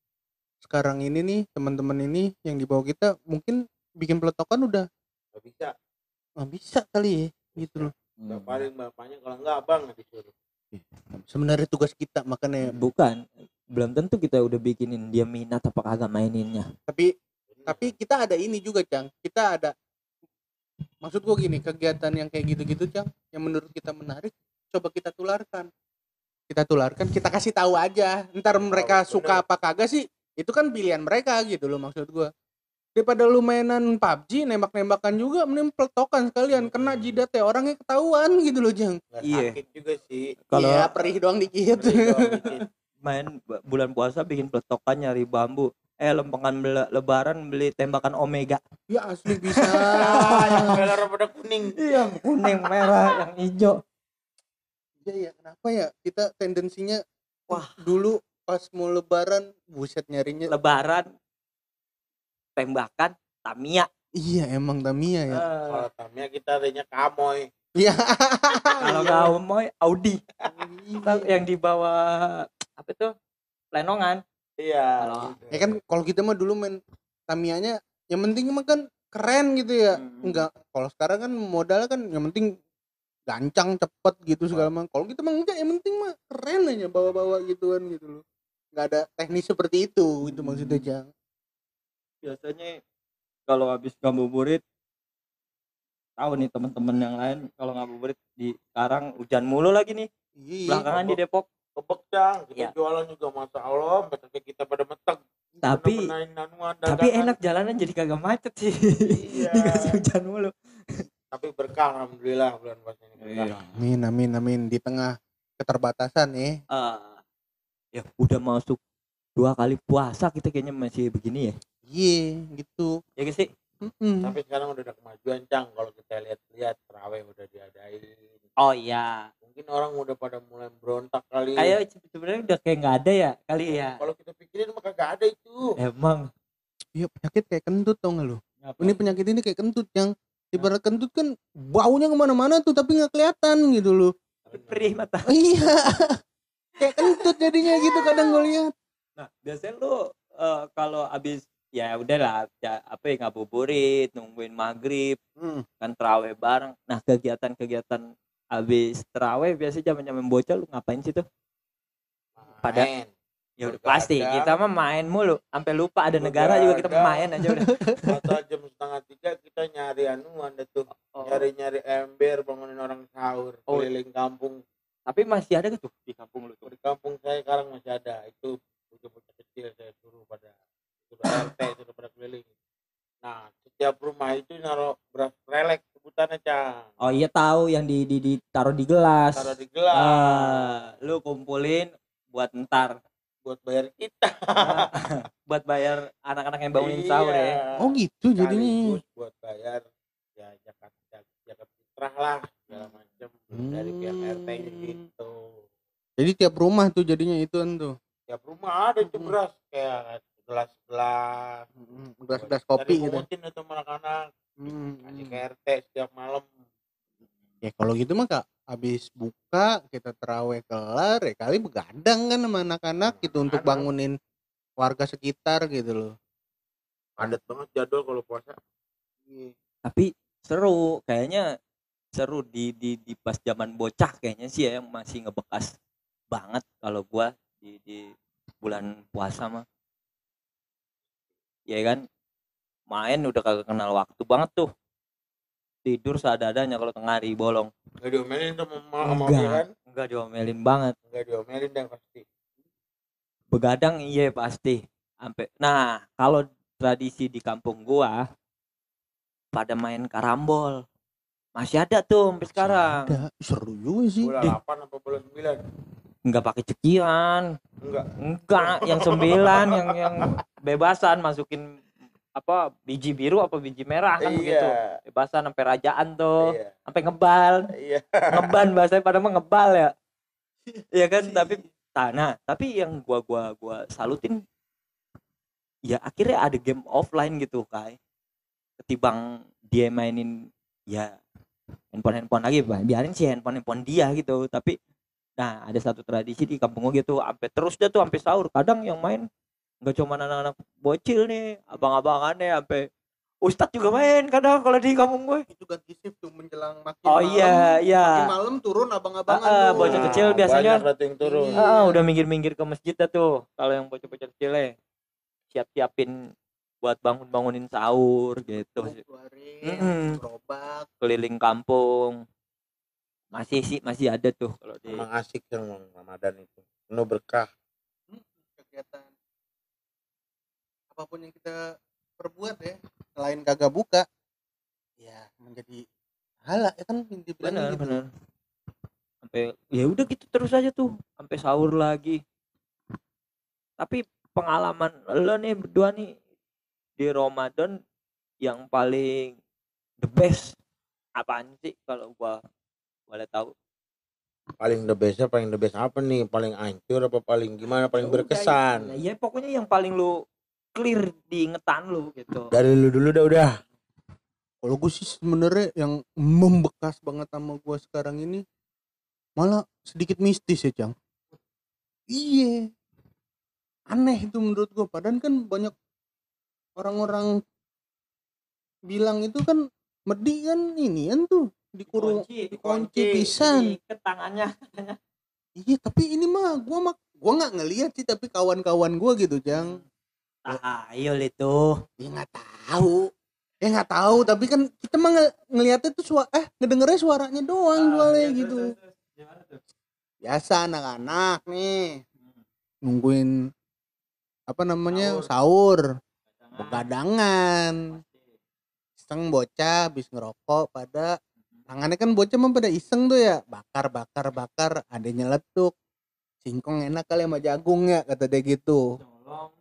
Speaker 2: sekarang ini nih teman-teman ini yang di bawah kita mungkin bikin peletokan udah
Speaker 3: Gak bisa.
Speaker 2: Nggak bisa kali ya gitu loh.
Speaker 3: Gak paling bapaknya kalau enggak abang nggak disuruh
Speaker 2: sebenarnya tugas kita makanya
Speaker 1: bukan belum tentu kita udah bikinin dia minat apa kagak maininnya
Speaker 2: tapi tapi kita ada ini juga cang. Kita ada maksud gua gini kegiatan yang kayak gitu-gitu cang yang menurut kita menarik coba kita tularkan. Kita tularkan kita kasih tahu aja. Ntar mereka
Speaker 3: bener.
Speaker 2: suka apa kagak sih itu kan pilihan mereka gitu loh maksud gua. Daripada lu mainan PUBG nembak-nembakan juga mending peletokan sekalian. Kena jidat ya orangnya ketahuan gitu loh jang
Speaker 1: Iya.
Speaker 3: sakit juga sih.
Speaker 1: Kalau-
Speaker 2: Iya, perih doang dikit.
Speaker 3: Perih doang dikit.
Speaker 1: main bu- bulan puasa bikin peletokan nyari bambu eh lempengan lebaran beli tembakan omega.
Speaker 2: Ya asli bisa.
Speaker 3: Yang merah pada kuning.
Speaker 1: Iya kuning merah yang hijau.
Speaker 2: Iya ya, kenapa ya? Kita tendensinya
Speaker 1: Wah.
Speaker 2: dulu pas mau lebaran buset nyarinya
Speaker 1: lebaran. Tembakan Tamiya.
Speaker 2: Iya emang Tamiya ya.
Speaker 1: Eh,
Speaker 3: kalau Tamiya kita adanya kamoy
Speaker 2: Iya.
Speaker 1: kalau kau mau Audi.
Speaker 2: Iya.
Speaker 1: yang di bawah apa itu? Lenongan
Speaker 3: iya
Speaker 1: Kalau-
Speaker 3: gitu.
Speaker 2: Ya kan kalau kita mah dulu main Tamiyanya yang penting mah kan keren gitu ya.
Speaker 1: Hmm.
Speaker 2: Enggak kalau sekarang kan modalnya kan yang penting gancang cepet gitu segala macam. Kalau kita mah enggak yang penting mah keren aja bawa-bawa gituan gitu loh. Enggak ada teknis seperti itu itu maksudnya Jang.
Speaker 1: biasanya kalau habis ngabuburit tahu nih teman-teman yang lain kalau ngabuburit di sekarang hujan mulu lagi nih
Speaker 2: Iya.
Speaker 1: belakangan di Depok
Speaker 3: kebek cang kita
Speaker 1: Iya.
Speaker 3: jualan juga masa Allah metode kita pada meteg
Speaker 1: Tapi-
Speaker 3: Bener-benerin anuan,
Speaker 1: tapi enak jalanan jadi kagak macet sih
Speaker 3: Iya.
Speaker 1: dikasih hujan mulu
Speaker 3: tapi berkah alhamdulillah bulan puasa ini berkah.
Speaker 2: Amin amin amin di tengah keterbatasan ya.
Speaker 1: Eh, ya udah masuk dua kali puasa kita kayaknya masih begini ya
Speaker 2: Iya gitu.
Speaker 1: ya guys sih
Speaker 2: Mm-mm.
Speaker 3: tapi sekarang udah ada kemajuan cang kalau kita lihat-lihat terawih udah diadain
Speaker 1: oh iya
Speaker 3: mungkin orang udah pada mulai berontak kali
Speaker 1: kayak sebenarnya udah kayak nggak ada ya kali ya
Speaker 3: kalau kita pikirin mah kagak ada itu
Speaker 1: emang
Speaker 2: Iya penyakit kayak kentut tau gak lu?
Speaker 1: Ngapa?
Speaker 2: Ini penyakit ini kayak kentut yang ibarat kentut kan baunya ke mana-mana tuh tapi nggak kelihatan gitu loh.
Speaker 1: perih mata
Speaker 2: iya. kayak kentut jadinya gitu kadang gue lihat.
Speaker 1: Nah, biasanya lu eh, kalau abis ya udahlah ya, apa ya ngabuburit, nungguin maghrib,
Speaker 2: Hmm.
Speaker 1: kan terawih bareng. Nah, kegiatan-kegiatan abis terawih biasanya zaman-zaman bocah lu ngapain sih tuh? Pada-
Speaker 3: Main.
Speaker 1: Ya udah pasti kita mah main mulu, sampai lupa ada negara juga kita main aja udah.
Speaker 3: atau jam setengah tiga kita nyari anuan deh tuh
Speaker 1: Oh,
Speaker 3: nyari-nyari ember bangunin orang sahur
Speaker 1: Oh.
Speaker 3: keliling kampung
Speaker 1: Tapi masih ada tuh di kampung lu tuh?
Speaker 3: di kampung saya sekarang masih ada itu bocah-bocah kecil saya suruh pada suruh RT suruh pada keliling nah setiap rumah itu naruh beras relek sebutannya cang
Speaker 1: Oh iya tahu yang di, di, ditaruh di gelas.
Speaker 3: taruh di gelas
Speaker 1: Ah, lu kumpulin buat ntar
Speaker 3: buat bayar kita
Speaker 1: buat bayar anak-anak yang bangunin sahur ya.
Speaker 3: Iya.
Speaker 2: Oh gitu jadinya.
Speaker 3: Buat bayar ya zakat zakat fitrah lah segala macam dari pihak RT
Speaker 2: Hmm.
Speaker 3: gitu
Speaker 2: Jadi tiap rumah tuh jadinya itu tuh.
Speaker 3: tiap rumah ada itu
Speaker 2: Hmm.
Speaker 3: beras kayak gelas gelas
Speaker 2: Gelas-gelas kopi gitu.
Speaker 3: pungutin itu sama anak-anak kasih
Speaker 2: Hmm.
Speaker 3: RT setiap malam
Speaker 2: Ya kalau gitu mah kak habis buka kita terawih kelar ya kali begadang kan sama anak-anak gitu untuk
Speaker 3: Begadang.
Speaker 2: bangunin warga sekitar gitu loh.
Speaker 3: padat banget jadwal kalau puasa
Speaker 2: Iya.
Speaker 1: tapi seru kayaknya seru di di di pas zaman bocah kayaknya sih ya yang masih ngebekas banget kalau gua di di bulan puasa mah ya kan? Main udah kagak kenal waktu banget tuh. Tidur seadanya kalau tengah hari bolong.
Speaker 3: Nggak diomelin tuh sama dia kan?
Speaker 1: Enggak diomelin banget.
Speaker 3: Nggak diomelin dan pasti.
Speaker 1: Begadang iya pasti. Sampai nah kalau tradisi di kampung gua pada main karambol. Masih ada tuh sampai sekarang.
Speaker 2: Ada. Seru juga sih.
Speaker 1: Dih.
Speaker 3: 8 apa bola 9
Speaker 1: nggak pakai cekian
Speaker 3: enggak
Speaker 1: enggak yang sembilan yang yang bebasan masukin apa biji biru apa biji merah kan begitu.
Speaker 3: Iya
Speaker 1: bebasan sampai rajaan tuh
Speaker 3: iya.
Speaker 1: sampai ngebal.
Speaker 3: Iya.
Speaker 1: Ngeban bahasanya pada mah ngebal ya. Iya kan tapi Nah, nah, tapi yang gua gua gua salutin ya akhirnya ada game offline gitu kai. Ketimbang dia mainin ya handphone handphone lagi biarin sih handphone handphone dia gitu tapi nah ada satu tradisi di kampung gua gitu sampai terus dia tuh sampai sahur. Kadang yang main nggak cuma anak-anak bocil nih abang-abangannya sampai Ustadz juga main kadang kalau di kampung gue
Speaker 2: itu ganti shift tuh menjelang makin
Speaker 1: oh
Speaker 2: malam.
Speaker 1: iya iya.
Speaker 2: Makin malam turun abang-abangan
Speaker 1: Ah, ah,
Speaker 2: tuh.
Speaker 1: bocah kecil biasanya-
Speaker 3: banyak yang turun.
Speaker 2: Iya.
Speaker 1: Ah, udah minggir-minggir ke masjid dah tuh kalau yang bocah-bocah kecil ya. Siap-siapin buat bangun-bangunin sahur gitu.
Speaker 2: Keluarin
Speaker 1: Mm-mm.
Speaker 2: gerobak.
Speaker 1: Keliling kampung masih sih masih ada tuh kalau di
Speaker 3: emang asik emang Ramadan itu penuh berkah.
Speaker 2: Kegiatan apa pun yang kita perbuat ya selain kagak buka ya menjadi hala ya kan? Dibilang
Speaker 1: benar
Speaker 2: gitu.
Speaker 1: benar. Sampai ya udah gitu terus aja tuh sampai sahur lagi. Tapi pengalaman lo nih berdua nih di Ramadan yang paling the best apaan sih kalau gua boleh tahu?
Speaker 3: Paling the bestnya paling the best apa nih? Paling hancur apa paling gimana? Paling
Speaker 1: Ya udah,
Speaker 3: berkesan?
Speaker 1: ya pokoknya yang paling lu clear di ingetan lu gitu.
Speaker 3: Dari lu dulu dah udah.
Speaker 2: Kalau gue sih sebenarnya yang membekas banget sama gue sekarang ini malah sedikit mistis ya cang. Iya. Aneh itu menurut gue padahal kan banyak orang-orang bilang itu kan medi kan ini kan tuh dikurung dikunci pisan.
Speaker 1: Ke tangannya.
Speaker 2: Iya tapi ini mah gue mah gue nggak ngelihat sih tapi kawan-kawan gue gitu cang
Speaker 1: tahayul itu
Speaker 2: ya nggak tahu. Ya nggak tahu tapi kan kita mah nge- ngeliatnya tuh suara eh ngedengernya suaranya doang soalnya gitu. biasa anak-anak nih. Nungguin apa namanya sahur. begadangan. Iseng bocah habis ngerokok pada tangannya kan bocah mah pada iseng tuh ya bakar bakar bakar adanya letuk singkong enak kali sama jagung ya kata dia gitu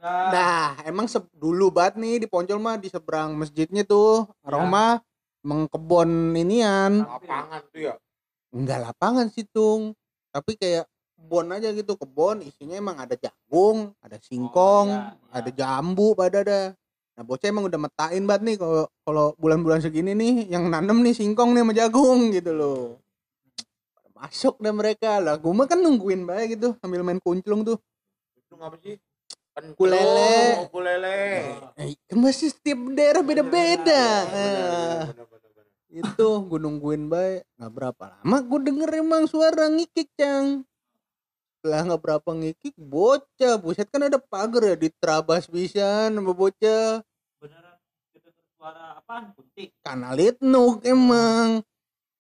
Speaker 2: Nah, emang se- dulu banget nih di Poncol mah di seberang masjidnya tuh, Roma mengkebon inian.
Speaker 3: lapangan tuh ya
Speaker 2: Enggak lapangan sih, Tung. Tapi kayak kebon aja gitu, kebon isinya emang ada jagung, ada singkong,
Speaker 1: iya, iya.
Speaker 2: ada jambu pada ada. Nah, bocah emang udah metain banget nih kalau kalau bulan-bulan segini nih yang nanem nih singkong nih sama jagung gitu loh. Masuk dah mereka lah. Gue mah kan nungguin bae gitu sambil main kunclung tuh.
Speaker 3: itu ngapa sih
Speaker 2: Ukulele.
Speaker 3: Pencung, ukulele
Speaker 2: Eh, kan masih setiap daerah beda-beda. Nah,
Speaker 3: bener.
Speaker 2: itu gue nungguin baik nggak berapa lama gue denger emang suara ngikik cang setelah nggak berapa ngikik bocah buset kan ada pagar ya diterabas bisa sama bocah
Speaker 1: suara apaan kuntik.
Speaker 2: Kanalit nuk emang.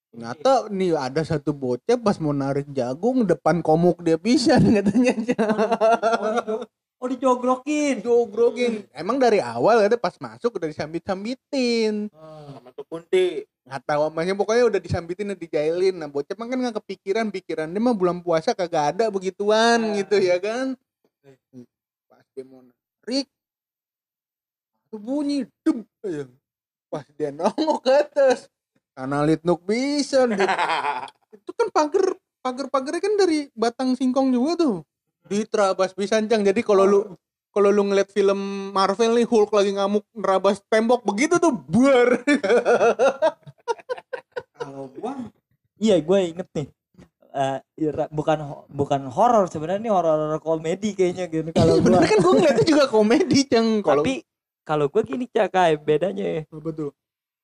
Speaker 2: Ternyata nih ada satu bocah pas mau narik jagung depan komuk dia pisan katanya.
Speaker 1: Oh, dijo- oh dijogrokin.
Speaker 2: Jogrokin emang dari awal ada pas masuk udah disambit-sambitin.
Speaker 3: Sama tuh kunti.
Speaker 2: Nggak tahu namanya pokoknya udah disambitin dan dijailin. Nah bocah mah kan nggak kepikiran pikiran dia mah bulan puasa kagak ada begituan gitu ya kan? Pas dia mau narik bunyi aja. pas dia nongok ke atas. Karena litnuk bisa itu kan pagar pagar pagarnya kan dari batang singkong juga tuh. Diterabas pisan Cang. jadi kalau lu kalau lu ngeliat film Marvel nih Hulk lagi ngamuk nerabas tembok begitu tuh buar.
Speaker 1: Kalau gua iya gua inget nih. Ira- bukan bukan horor sebenarnya ini horor komedi kayaknya gitu kalau
Speaker 2: Iya, bener
Speaker 1: gua
Speaker 2: kan gue ngeliatnya juga komedi ceng. Kalau
Speaker 1: tapi kalau gua gini cakai bedanya. Ya.
Speaker 2: apa tuh?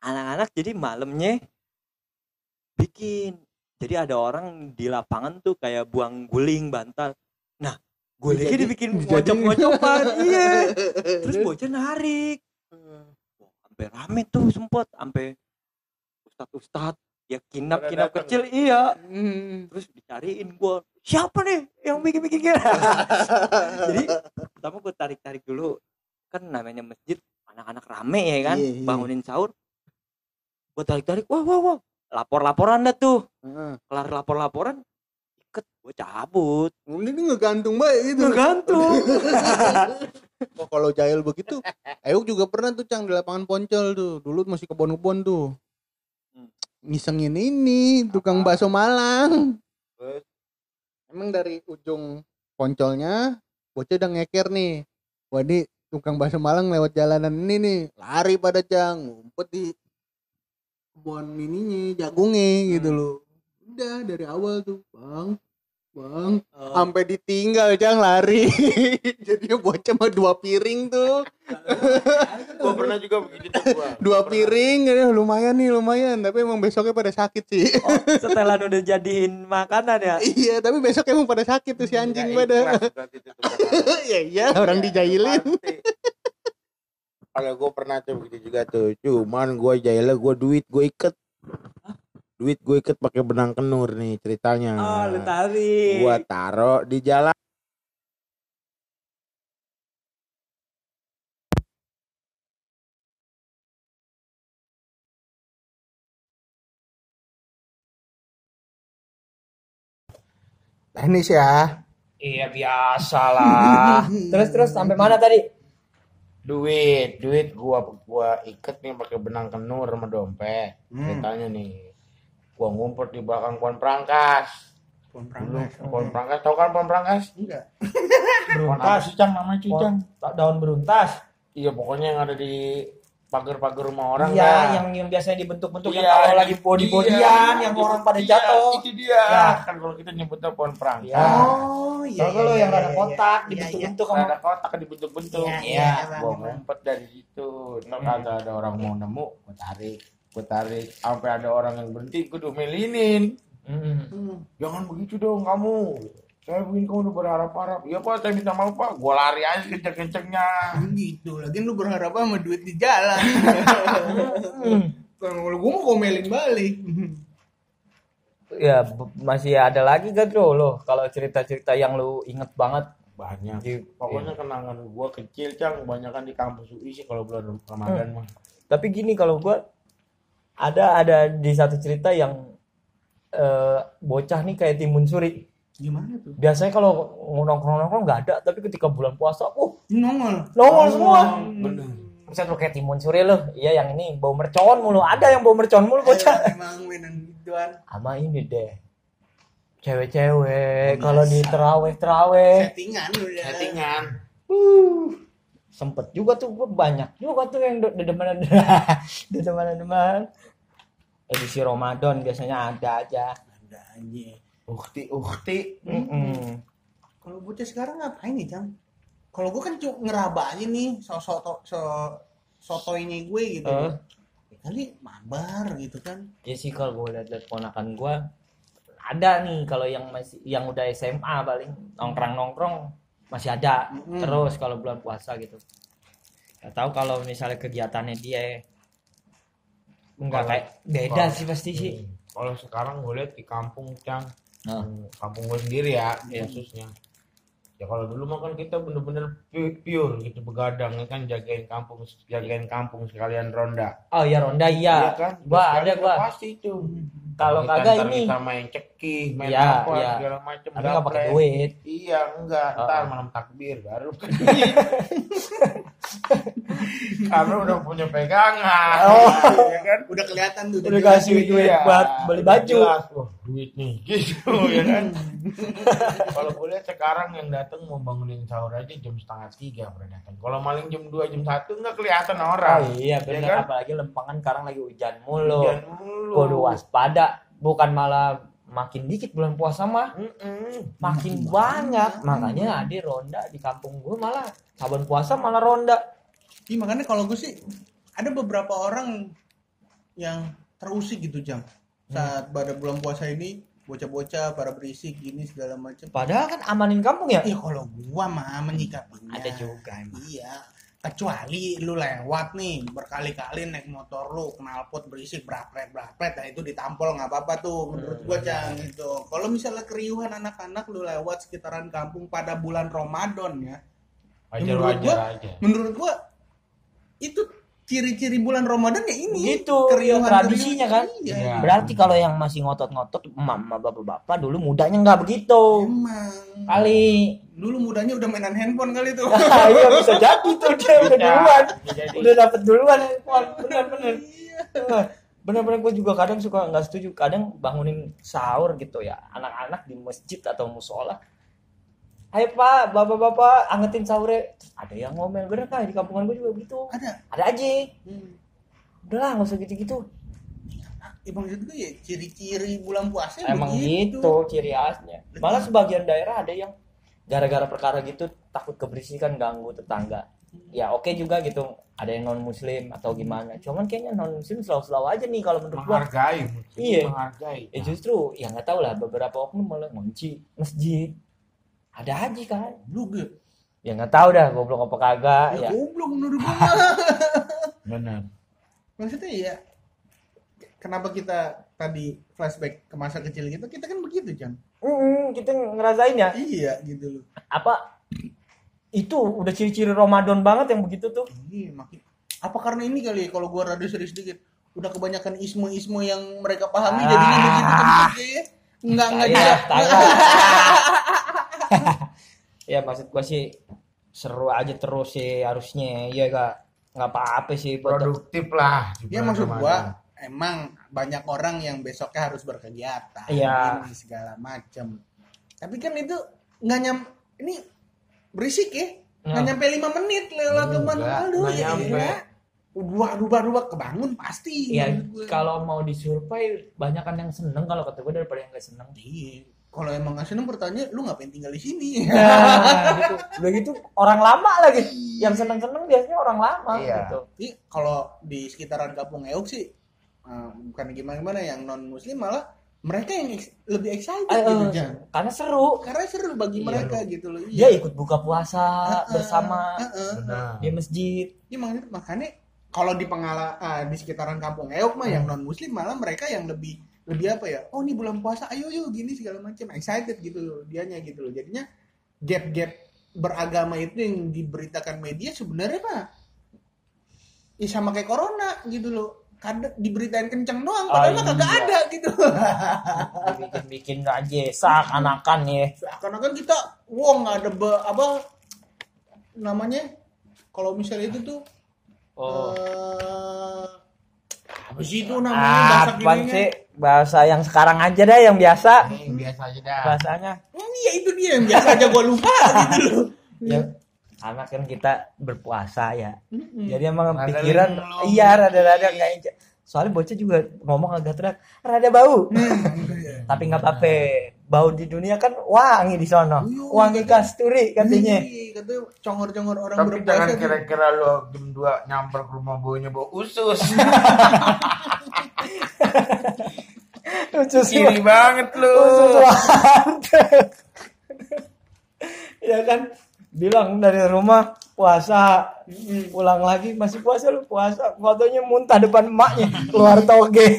Speaker 1: Anak-anak jadi malamnya bikin. Jadi ada orang di lapangan tuh kayak buang guling bantal. Nah gulingnya
Speaker 2: Jadi-
Speaker 1: dibikin ngocok-ngocokan iya. Terus bocah narik. Wah, sampai rame tuh sempet. Sampai ustad ustad ya kinap kinap kecil iya.
Speaker 2: Hmm.
Speaker 1: terus dicariin gua siapa nih yang bikin bikin jadi pertama gue tarik tarik dulu kan namanya masjid anak-anak rame ya kan
Speaker 2: Iya, iya.
Speaker 1: bangunin sahur gue tarik tarik wah wah wah lapor laporan dah tuh kelar lapor laporan iket gue cabut
Speaker 2: Ini nih ngegantung baik gitu.
Speaker 1: ngegantung
Speaker 2: Oh, kalau jahil begitu, Ayuk juga pernah tuh Cang di lapangan Poncol tuh. Dulu masih kebon-kebon tuh.
Speaker 1: Hmm.
Speaker 2: Ngisengin ini tukang bakso Malang.
Speaker 3: Terus?
Speaker 2: Emang dari ujung Poncolnya bocah udah ngeker nih. Wah, ini tukang bakso Malang lewat jalanan ini nih. Lari pada Cang, ngumpet di kebun ininya, jagungnya gitu loh. Udah dari awal tuh, Bang. Bang,
Speaker 1: Oh.
Speaker 2: sampai ditinggal jang lari. Jadinya bocah mah dua piring tuh.
Speaker 3: Gua pernah juga begitu tuh gua.
Speaker 2: Dua
Speaker 3: Pernah.
Speaker 2: piring, ya, lumayan nih, lumayan. Tapi emang besoknya pada sakit sih.
Speaker 1: Oh, setelan udah jadiin makanan ya
Speaker 2: iya, tapi besok emang pada sakit tuh si anjing
Speaker 3: Nggak
Speaker 2: pada. Iya, iya, orang dijailin.
Speaker 3: Pasti. Kalau gue pernah tuh begitu juga tuh. Cuman gue jailnya gue duit gue iket. Duit gue iket pakai benang kenur nih ceritanya.
Speaker 1: oh lu tarik
Speaker 3: Gua taro di jalan.
Speaker 2: Teknis ya.
Speaker 5: Iya biasa lah.
Speaker 1: terus terus sampai mana tadi
Speaker 3: Duit, duit gua gua iket nih pakai benang kenur sama dompet.
Speaker 2: Hmm.
Speaker 3: Ceritanya nih. Gua ngumpet di belakang pohon prangkas. Dulu pohon prangkas, tau kan pohon prangkas?
Speaker 2: Enggak.
Speaker 3: Pohon apa sih Cang namanya cuy, Cang?
Speaker 1: daun beruntas
Speaker 3: Iya pokoknya yang ada di pagar-pagar rumah orang
Speaker 1: iya
Speaker 3: dah.
Speaker 1: yang yang biasanya dibentuk-bentuk yang
Speaker 3: Iya,
Speaker 1: kalau lagi body bodyan
Speaker 3: iya,
Speaker 1: yang orang pada jatuh
Speaker 3: Itu dia.
Speaker 1: Ya.
Speaker 3: Kan kalau kita nyebutnya pohon prangkas.
Speaker 1: Iya.
Speaker 2: Oh,
Speaker 1: Kalau lo yang ada kotak dibentuk-bentuk sama
Speaker 3: ada kotak dibentuk-bentuk.
Speaker 2: Iya,
Speaker 1: iya,
Speaker 3: Gua ngumpet dari situ. Ntar kagak ada orang mau nemu, gua tarik. Gua tarik sampai ada orang yang berhenti, gua domelinin.
Speaker 1: Hmm.
Speaker 3: Jangan begitu dong kamu. Saya begini kamu udah berharap-harap. Iya pak, saya minta maaf pak. Gua lari aja kenceng-kencengnya.
Speaker 2: gitu. Lagi lu berharap sama duit di jalan. Kalau gue mau komelin balik.
Speaker 1: ya masih ada lagi gak bro lo kalau cerita-cerita yang lu inget banget
Speaker 3: Banyak.
Speaker 1: Di-
Speaker 3: Pokoknya kenangan gua kecil, Cang. Kebanyakan di kampus UI sih kalau bulan Ramadan mah.
Speaker 1: tapi gini kalau gua ada ada di satu cerita yang eh, bocah nih kayak timun suri
Speaker 2: Gimana tuh?
Speaker 1: biasanya kalau nongkrong-nongkrong nggak ada tapi ketika bulan puasa uh
Speaker 2: Nongol.
Speaker 1: nongol semua
Speaker 3: Bener.
Speaker 1: Buset lu kayak timun suri lu iya yang ini bau mercon mulu ada yang bau mercon mulu bocah
Speaker 2: Emang mainan gituan.
Speaker 1: sama ini deh cewek-cewek kalau di teraweh teraweh
Speaker 2: Settingan ya.
Speaker 3: Settingan.
Speaker 1: Sempet juga tuh gua banyak juga tuh yang dedeman dedeman dedeman edisi Ramadan biasanya ada aja
Speaker 2: Ada aja.
Speaker 3: Ukti, ukti.
Speaker 1: Mm-mm.
Speaker 2: Kalau bocah sekarang ngapain nih, Cang? Kalau gue kan cuma ngeraba aja nih so soto so sotoinya gue gitu. Ya kali mabar gitu kan.
Speaker 1: ya sih kalau gue lihat lihat ponakan gua ada nih kalau yang masih yang udah SMA paling nongkrong nongkrong masih ada
Speaker 2: Mm-mm.
Speaker 1: terus kalau bulan puasa gitu Gak tahu kalau misalnya kegiatannya dia enggak kayak beda
Speaker 3: kalau-
Speaker 1: sih pasti sih
Speaker 3: Hmm. Kalau sekarang gue lihat di kampung, Cang.
Speaker 1: Nah.
Speaker 3: Kampung gue sendiri ya,
Speaker 1: Iya.
Speaker 3: khususnya. Ya kalau dulu mah kan kita bener-bener pu- pure gitu begadang ya kan jagain kampung jagain kampung sekalian ronda.
Speaker 1: oh ya ronda iya,
Speaker 3: kan?
Speaker 1: gua ada gua
Speaker 3: pasti itu.
Speaker 1: kalau kagak ini
Speaker 3: kita main cekih, main
Speaker 1: Iya,
Speaker 3: apa
Speaker 1: iya.
Speaker 3: segala macam.
Speaker 1: tapi nggak pakai duit
Speaker 3: Iya, enggak.
Speaker 1: Oh.
Speaker 3: Ntar malam takbir baru. Karena udah punya pegangan.
Speaker 1: Oh.
Speaker 3: ya kan?
Speaker 2: Udah kelihatan tuh.
Speaker 1: udah kasih duit
Speaker 3: Iya,
Speaker 1: buat beli
Speaker 3: udah
Speaker 1: baju
Speaker 3: jelas. Wah, duit nih gitu ya kan. Kalau lihat sekarang yang datang mau bangunin sahur aja jam setengah tiga pernah datang. Kalau maling jam 2 jam satu nggak kelihatan orang.
Speaker 1: oh iya benar
Speaker 3: Ya kan?
Speaker 1: apalagi lempangan sekarang lagi hujan mulu
Speaker 3: Hujan mulu.
Speaker 1: kudu waspada bukan malah makin dikit bulan puasa mah.
Speaker 3: Mm-mm.
Speaker 1: makin banyak. makanya ada ronda di kampung gue malah. Saban puasa malah ronda.
Speaker 2: Iya makanya kalau gue sih ada beberapa orang yang terusik gitu jam saat pada bulan puasa ini bocah-bocah pada berisik gini segala macam.
Speaker 1: padahal kan amanin kampung ya?
Speaker 2: Iya kalau gua mah menyikapinya.
Speaker 1: ada juga emang.
Speaker 2: Iya. Kecuali lu lewat nih berkali-kali naik motor lu knalpot berisik brapret brapret nah itu ditampol nggak apa-apa tuh menurut gua cang gitu. Kalau misalnya keriuhan anak-anak lu lewat sekitaran kampung pada bulan Ramadan ya, Menurut
Speaker 3: Wajar-wajar
Speaker 2: gua-
Speaker 3: aja.
Speaker 2: menurut gua itu ciri-ciri bulan Ramadan ya ini
Speaker 1: Gitu, ya, tradisinya kan.
Speaker 2: Iya.
Speaker 3: Iya.
Speaker 1: berarti kalau yang masih ngotot-ngotot mama bapak-bapak dulu mudanya nggak begitu
Speaker 2: Emang.
Speaker 1: kali
Speaker 2: Dulu mudanya udah mainan handphone kali tuh.
Speaker 1: iya bisa jadi tuh dia udah
Speaker 3: Bisa,
Speaker 1: duluan. udah dapet duluan handphone bener-bener. Bener-bener gue juga kadang suka nggak setuju. Kadang bangunin sahur gitu ya anak-anak di masjid atau musola. Ayo pak, bapak-bapak angetin sahurnya. Terus ada yang ngomel bener kan di kampungan gue juga begitu.
Speaker 2: Ada.
Speaker 1: ada aja.
Speaker 2: Hmm.
Speaker 1: udahlah nggak usah gitu-gitu.
Speaker 2: Ya maksud gue ya ciri-ciri bulan puasa
Speaker 1: emang
Speaker 2: begitu.
Speaker 1: gitu ciri khasnya. Malah sebagian daerah ada yang gara-gara perkara gitu takut keberisihan ganggu tetangga. Ya oke juga gitu. Ada yang non muslim atau gimana. Cuman kayaknya non muslim selalu-selalu aja nih kalau menurut gua.
Speaker 3: Menghargai
Speaker 1: Iya.
Speaker 3: menghargai.
Speaker 1: Ya justru ya nggak tahu lah beberapa oknum malah ngunci masjid. Ada aja kan?
Speaker 2: Lu gue.
Speaker 1: ya nggak tahu dah goblok apa kagak
Speaker 2: Ya,
Speaker 1: ya.
Speaker 2: goblok menurut gua.
Speaker 3: benar.
Speaker 2: Maksudnya ya kenapa kita tadi flashback ke masa kecil kita kita kan begitu Chan
Speaker 1: Mm, kita ngerasain ya
Speaker 2: iya gitu loh
Speaker 1: apa itu udah ciri-ciri Ramadan banget yang begitu tuh
Speaker 2: Iya, makin apa karena ini kali ya kalau gua rada serius dikit udah kebanyakan ismu-ismu yang mereka pahami
Speaker 1: Ah.
Speaker 2: jadinya begitu terus ya. Enggak enggak
Speaker 1: Iya,
Speaker 2: bisa.
Speaker 1: tahu. ya maksud gua sih seru aja terus sih harusnya ya gak nggak apa-apa sih
Speaker 3: produktif lah
Speaker 2: Ya maksud gua emang banyak orang yang besoknya harus berkegiatan
Speaker 1: Iya.
Speaker 2: ini segala macam. Tapi kan itu nggak nyam ini berisik ya. Nggak
Speaker 1: Nah.
Speaker 2: nyampe lima menit lewat teman aduh
Speaker 3: nggak
Speaker 2: ya.
Speaker 3: nyampe.
Speaker 2: ya. Dua dua dua kebangun pasti.
Speaker 1: ya kalau mau disurvey banyak kan yang seneng kalau kata gue daripada yang gak seneng
Speaker 2: Iya. Kalau emang nggak seneng bertanya, lu ngapain tinggal di sini?
Speaker 1: nah, gitu udah gitu orang lama lagi yang seneng-seneng biasanya orang lama
Speaker 3: Iya.
Speaker 1: gitu
Speaker 2: Ini kalau di sekitaran kampung Euk sih, eh, bukan gimana-gimana yang non Muslim malah mereka yang ex- lebih excited
Speaker 1: Eh,
Speaker 2: gitu Jan.
Speaker 1: karena seru
Speaker 2: Karena seru bagi
Speaker 1: Iya,
Speaker 2: mereka gitu loh.
Speaker 1: dia ikut buka puasa
Speaker 2: Heeh,
Speaker 1: bersama
Speaker 2: heeh.
Speaker 3: benar
Speaker 1: di masjid
Speaker 2: Iya makanya, makanya kalau di pengala ah, di sekitaran kampung Eok mah
Speaker 1: Hmm.
Speaker 2: yang non Muslim malah mereka yang lebih lebih apa ya? Oh ini bulan puasa, ayo yuk gini segala macam, excited gitu loh, dianya gitu loh. Jadinya gap-gap beragama itu yang diberitakan media sebenarnya mah ya sama kayak corona gitu loh. Kadang diberitain kenceng doang, padahal
Speaker 1: Ah,
Speaker 2: mah kagak
Speaker 1: iya.
Speaker 2: ada gitu.
Speaker 1: bikin-bikin aja seakan-akan ya
Speaker 2: Karena kan kita, wow nggak ada be- apa namanya? Kalau misalnya itu tuh
Speaker 1: oh
Speaker 2: eh, apa sih itu namanya bahasa
Speaker 1: Ah,
Speaker 2: kininya?
Speaker 1: sih bahasa yang sekarang aja deh yang biasa
Speaker 3: Eh, biasa aja dah
Speaker 1: bahasanya
Speaker 2: Ini ya itu dia yang biasa aja gua lupa gitu loh.
Speaker 1: ya karena kan kita berpuasa ya.
Speaker 2: Mm-mm.
Speaker 1: jadi emang
Speaker 3: Rada
Speaker 1: pikiran iya rada-rada nggak soalnya bocah juga ngomong agak teriak rada bau. Tapi nggak apa-apa bau di dunia kan wangi di sono.
Speaker 2: Iya,
Speaker 1: wangi kasturi katanya.
Speaker 2: Iya, katanya congor-congor orang
Speaker 3: tapi
Speaker 2: berpuasa
Speaker 3: jangan kira-kira lo jam 2 nyamper ke rumah baunya bau usus.
Speaker 1: Usus
Speaker 3: kiri banget lo.
Speaker 1: usus ya kan bilang dari rumah puasa. Pulang lagi masih puasa lu? Puasa. Fotonya muntah depan emaknya. Keluar toge.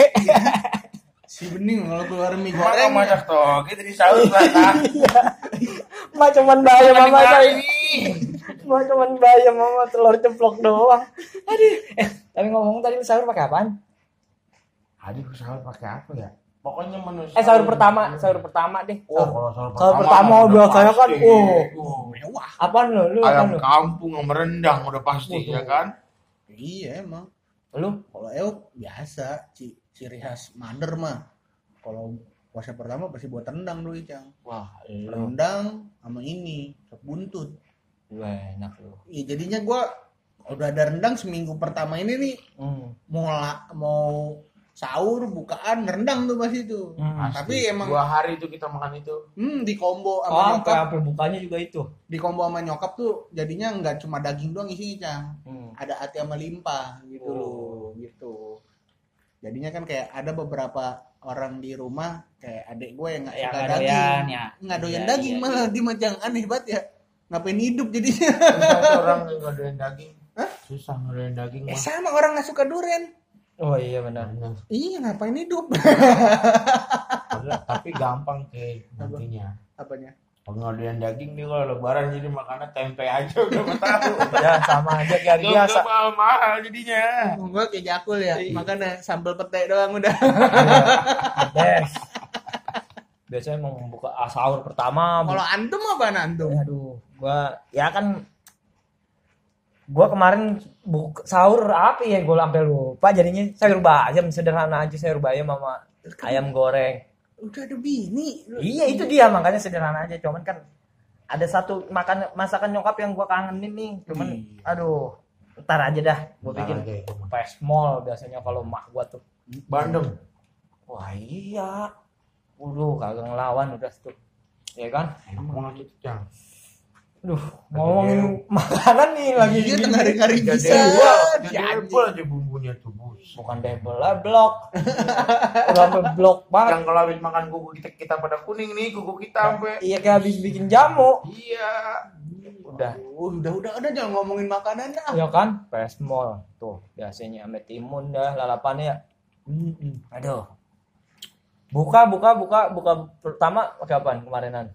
Speaker 2: Si bening kalau keluar mie goreng.
Speaker 3: Masak toge dari sahur lah
Speaker 1: Mak cuman bayar mama saya Mak cuman bayar mama telur ceplok doang. Aduh. Eh tapi ngomong tadi sahur pakai apaan?
Speaker 3: Aduh sahur pakai apa ya pokoknya menu
Speaker 1: eh sahur pertama sahur pertama deh
Speaker 3: Oh,
Speaker 1: Sahur-
Speaker 3: kalau sahur
Speaker 1: sahur
Speaker 3: pertama
Speaker 1: pertama
Speaker 3: udah
Speaker 1: biasanya kan oh
Speaker 2: oh, mewah.
Speaker 1: apaan lu lu apaan
Speaker 3: ayam
Speaker 1: lu
Speaker 3: kampung sama rendang udah pasti ya kan
Speaker 2: Iya emang.
Speaker 1: lu
Speaker 2: Kalau Eok biasa ci- ciri khas Mother mah. Kalau puasa pertama pasti buat rendang dulu Cang.
Speaker 1: wah lu
Speaker 2: Rendang sama ini, sop buntut.
Speaker 1: Wah, enak lu
Speaker 2: Iya jadinya gua udah ada rendang seminggu pertama ini nih
Speaker 1: hmm.
Speaker 2: mau la- mau sahur bukaan rendang tuh pasti itu.
Speaker 1: Hmm.
Speaker 2: Tapi emang
Speaker 3: dua hari itu kita makan itu
Speaker 2: hmm di combo sama
Speaker 1: Oh,
Speaker 2: nyokap,
Speaker 1: sampai bukanya juga itu.
Speaker 2: di combo sama nyokap tuh jadinya nggak cuma daging doang isinya, Cang.
Speaker 1: Hmm.
Speaker 2: Ada hati sama limpa gitu
Speaker 1: Oh.
Speaker 2: loh, gitu. Jadinya kan kayak ada beberapa orang di rumah kayak adik gue yang nggak
Speaker 1: Ya,
Speaker 2: suka
Speaker 1: nggak
Speaker 2: daging,
Speaker 1: doyan, ya.
Speaker 2: nggak doyan
Speaker 1: Iya,
Speaker 2: daging
Speaker 1: iya,
Speaker 2: malah
Speaker 1: iya.
Speaker 2: dia macam aneh banget ya. Ngapain hidup jadinya?
Speaker 3: orang nggak doyan daging
Speaker 2: Hah?
Speaker 3: susah nggak doyan daging
Speaker 2: eh
Speaker 3: mah
Speaker 2: sama orang nggak suka duren.
Speaker 1: Oh iya benar.
Speaker 3: Bener.
Speaker 2: Iya ngapain hidup?
Speaker 3: Padahal- tapi gampang ke nantinya
Speaker 2: Apanya?
Speaker 3: kalau nggak doyan daging nih kalau lebaran jadi makannya tempe aja udah tahu
Speaker 1: Ya sama aja kayak hari
Speaker 3: Gak
Speaker 1: biasa.
Speaker 3: mahal mahal jadinya
Speaker 2: Gue kayak jakul ya,
Speaker 1: Iya.
Speaker 2: makanya sambal pete doang udah.
Speaker 1: Des. Biasanya mau membuka ah, sahur pertama.
Speaker 2: Kalau antum apa antum?
Speaker 1: Aduh, gua ya kan gua kemarin buka sahur apa ya gua sampai lupa jadinya sayur bayam sederhana aja sayur bayam sama ayam goreng.
Speaker 2: Udah ada bini.
Speaker 1: Iya itu dia makanya sederhana aja cuman kan ada satu makan masakan nyokap yang gua kangenin nih cuman
Speaker 2: Iya.
Speaker 1: aduh ntar aja dah gua
Speaker 3: Ntar
Speaker 1: bikin
Speaker 3: itu mah.
Speaker 1: pesmol biasanya kalau mak gua tuh
Speaker 3: bandeng
Speaker 1: wah iya Waduh, kagak ngelawan udah tuh. Ya kan?
Speaker 3: Emang gitu, Cang.
Speaker 1: Duh, ngomongin makanan nih lagi
Speaker 6: Iya
Speaker 1: gini.
Speaker 6: tengah hari bisa. anjing.
Speaker 3: apple aja bumbunya tuh, Bus.
Speaker 1: Bukan double lah, blok. Udah sampai blok banget.
Speaker 3: Yang kalau habis makan kuku kita kita pada kuning nih, kuku kita sampai.
Speaker 1: Iya kayak habis bikin jamu.
Speaker 3: Iya.
Speaker 1: Udah.
Speaker 6: Udah udah udah jangan ngomongin makanan dah.
Speaker 1: Ya kan? Pesmol tuh biasanya ame timun dah lalapannya ya. Aduh. Buka buka buka buka pertama pakai apaan kemarinan?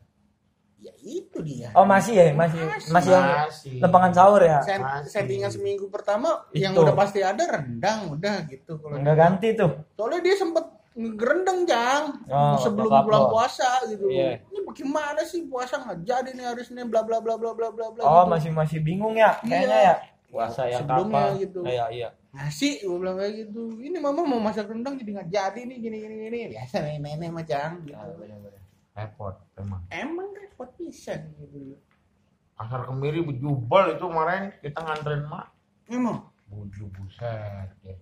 Speaker 6: Ya itu dia.
Speaker 1: Oh masih ya, masih masih yang
Speaker 3: Masih.
Speaker 1: lempangan sahur ya.
Speaker 6: Set-
Speaker 3: Masih.
Speaker 6: settingan seminggu pertama yang
Speaker 1: Itu.
Speaker 6: udah pasti ada rendang udah gitu kalau
Speaker 1: Enggak ganti tuh.
Speaker 6: soalnya dia sempet ngerendang jang
Speaker 1: Oh,
Speaker 6: sebelum bulan puasa gitu
Speaker 1: Iya.
Speaker 6: ini bagaimana sih puasa nggak jadi nih hari Senin bla bla bla bla bla bla bla
Speaker 1: Oh,
Speaker 6: gitu.
Speaker 1: masih masih bingung ya kayaknya
Speaker 6: Iya.
Speaker 1: ya. Puasa yang
Speaker 6: Sebelumnya
Speaker 1: kapan?
Speaker 6: gitu.
Speaker 1: Iya, iya.
Speaker 6: nasi gue bilang kayak gitu ini mama mau masak rendang jadi nggak jadi nih gini gini gini biasa nih nenek macam gitu.
Speaker 1: Ah, bener-bener.
Speaker 3: Repot emang.
Speaker 6: emang repot pisan gitu
Speaker 3: Pasar kemiri bejubel itu kemarin kita nganterin mak.
Speaker 6: emang
Speaker 3: Buju buset. Ya.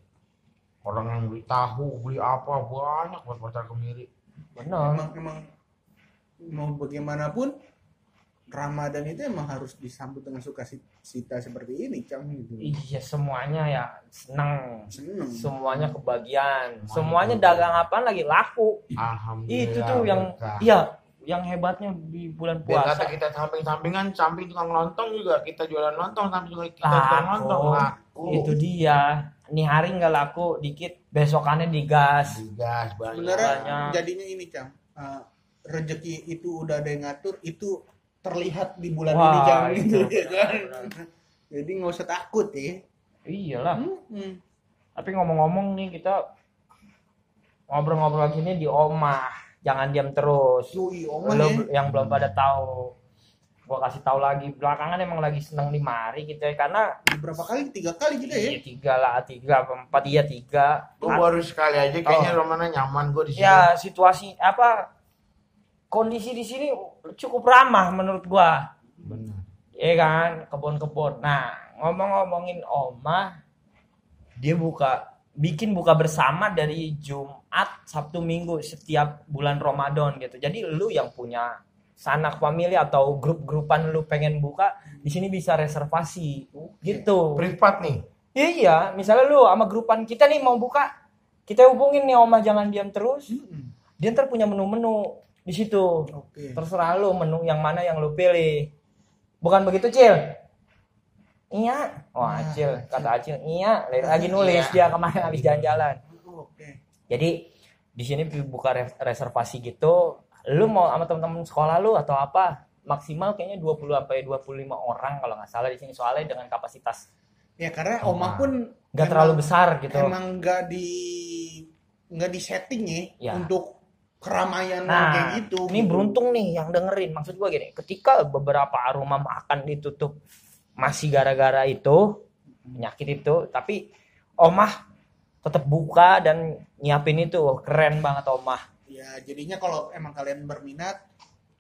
Speaker 3: Orang yang beli tahu, beli apa banyak buat pasar kemiri.
Speaker 1: Bener.
Speaker 6: emang emang mau bagaimanapun Ramadan itu emang harus disambut dengan sukacita seperti ini, Cang gitu.
Speaker 1: Iya, semuanya ya seneng.
Speaker 6: Seneng.
Speaker 1: Semuanya kebagian. Semuanya dagang apaan lagi laku.
Speaker 3: Alhamdulillah.
Speaker 1: Itu tuh yang
Speaker 3: berkah.
Speaker 1: iya, yang hebatnya di bulan
Speaker 3: Biar
Speaker 1: puasa.
Speaker 3: kata kita samping-sampingan, samping tukang lontong juga kita jualan lontong, samping juga kita
Speaker 1: Laku.
Speaker 3: jualan lontong. Laku.
Speaker 1: Itu dia. Nih hari nggak laku dikit, besokannya digas.
Speaker 3: Digas banyak.
Speaker 6: Sebenarnya jadinya ini, Cang. Eh, rezeki itu udah ada yang ngatur, itu terlihat di bulan
Speaker 1: Wah,
Speaker 6: ini, Cang.
Speaker 1: itu
Speaker 6: Gitu, ya kan? Jadi nggak usah takut ya.
Speaker 1: Iyalah.
Speaker 6: Hmm.
Speaker 1: Tapi ngomong-ngomong nih kita ngobrol-ngobrol gini di omah. Jangan diam terus.
Speaker 6: Yui, oman
Speaker 1: Lo
Speaker 6: ya.
Speaker 1: yang belum pada tahu. Gua kasih tahu lagi belakangan emang lagi seneng di mari gitu ya karena
Speaker 6: Berapa kali? Tiga kali gitu ya.
Speaker 1: iya tiga lah tiga apa empat iya tiga
Speaker 3: Gue baru sekali aja kayaknya
Speaker 1: Oh.
Speaker 3: Romana nyaman gue di sini.
Speaker 1: ya situasi apa kondisi di sini cukup ramah menurut gua
Speaker 3: Benar.
Speaker 1: ya kan kebun-kebun nah ngomong-ngomongin omah dia buka bikin buka bersama dari Jumat Sabtu Minggu setiap bulan Ramadan gitu jadi lu yang punya sanak famili atau grup-grupan lu pengen buka di sini bisa reservasi gitu
Speaker 3: Privat nih.
Speaker 1: Iya, iya, misalnya lu sama grupan kita nih mau buka, kita hubungin nih Oma jangan diam terus.
Speaker 6: Hmm.
Speaker 1: Dia ntar punya menu-menu di situ.
Speaker 6: Oke.
Speaker 1: Terserah lu menu yang mana yang lu pilih. Bukan begitu, Cil? Iya. Wah,
Speaker 6: Nah,
Speaker 1: Acil, kata Acil, iya. Lagi nulis dia kemarin habis jalan-jalan.
Speaker 6: Oke.
Speaker 1: Jadi di sini buka re- reservasi gitu. Lu mau sama teman-teman sekolah lu atau apa? Maksimal kayaknya 20 sampai 25 orang kalau nggak salah di sini soalnya dengan kapasitas
Speaker 6: Ya karena omah pun
Speaker 1: nggak terlalu besar gitu.
Speaker 6: Emang nggak di nggak di setting ya,
Speaker 1: Ya.
Speaker 6: untuk keramaian
Speaker 1: Nah,
Speaker 6: kayak gitu.
Speaker 1: ini beruntung nih yang dengerin. Maksud gua gini, ketika beberapa rumah makan ditutup masih gara-gara itu penyakit itu, tapi omah tetap buka dan nyiapin itu keren banget omah.
Speaker 6: Ya jadinya kalau emang kalian berminat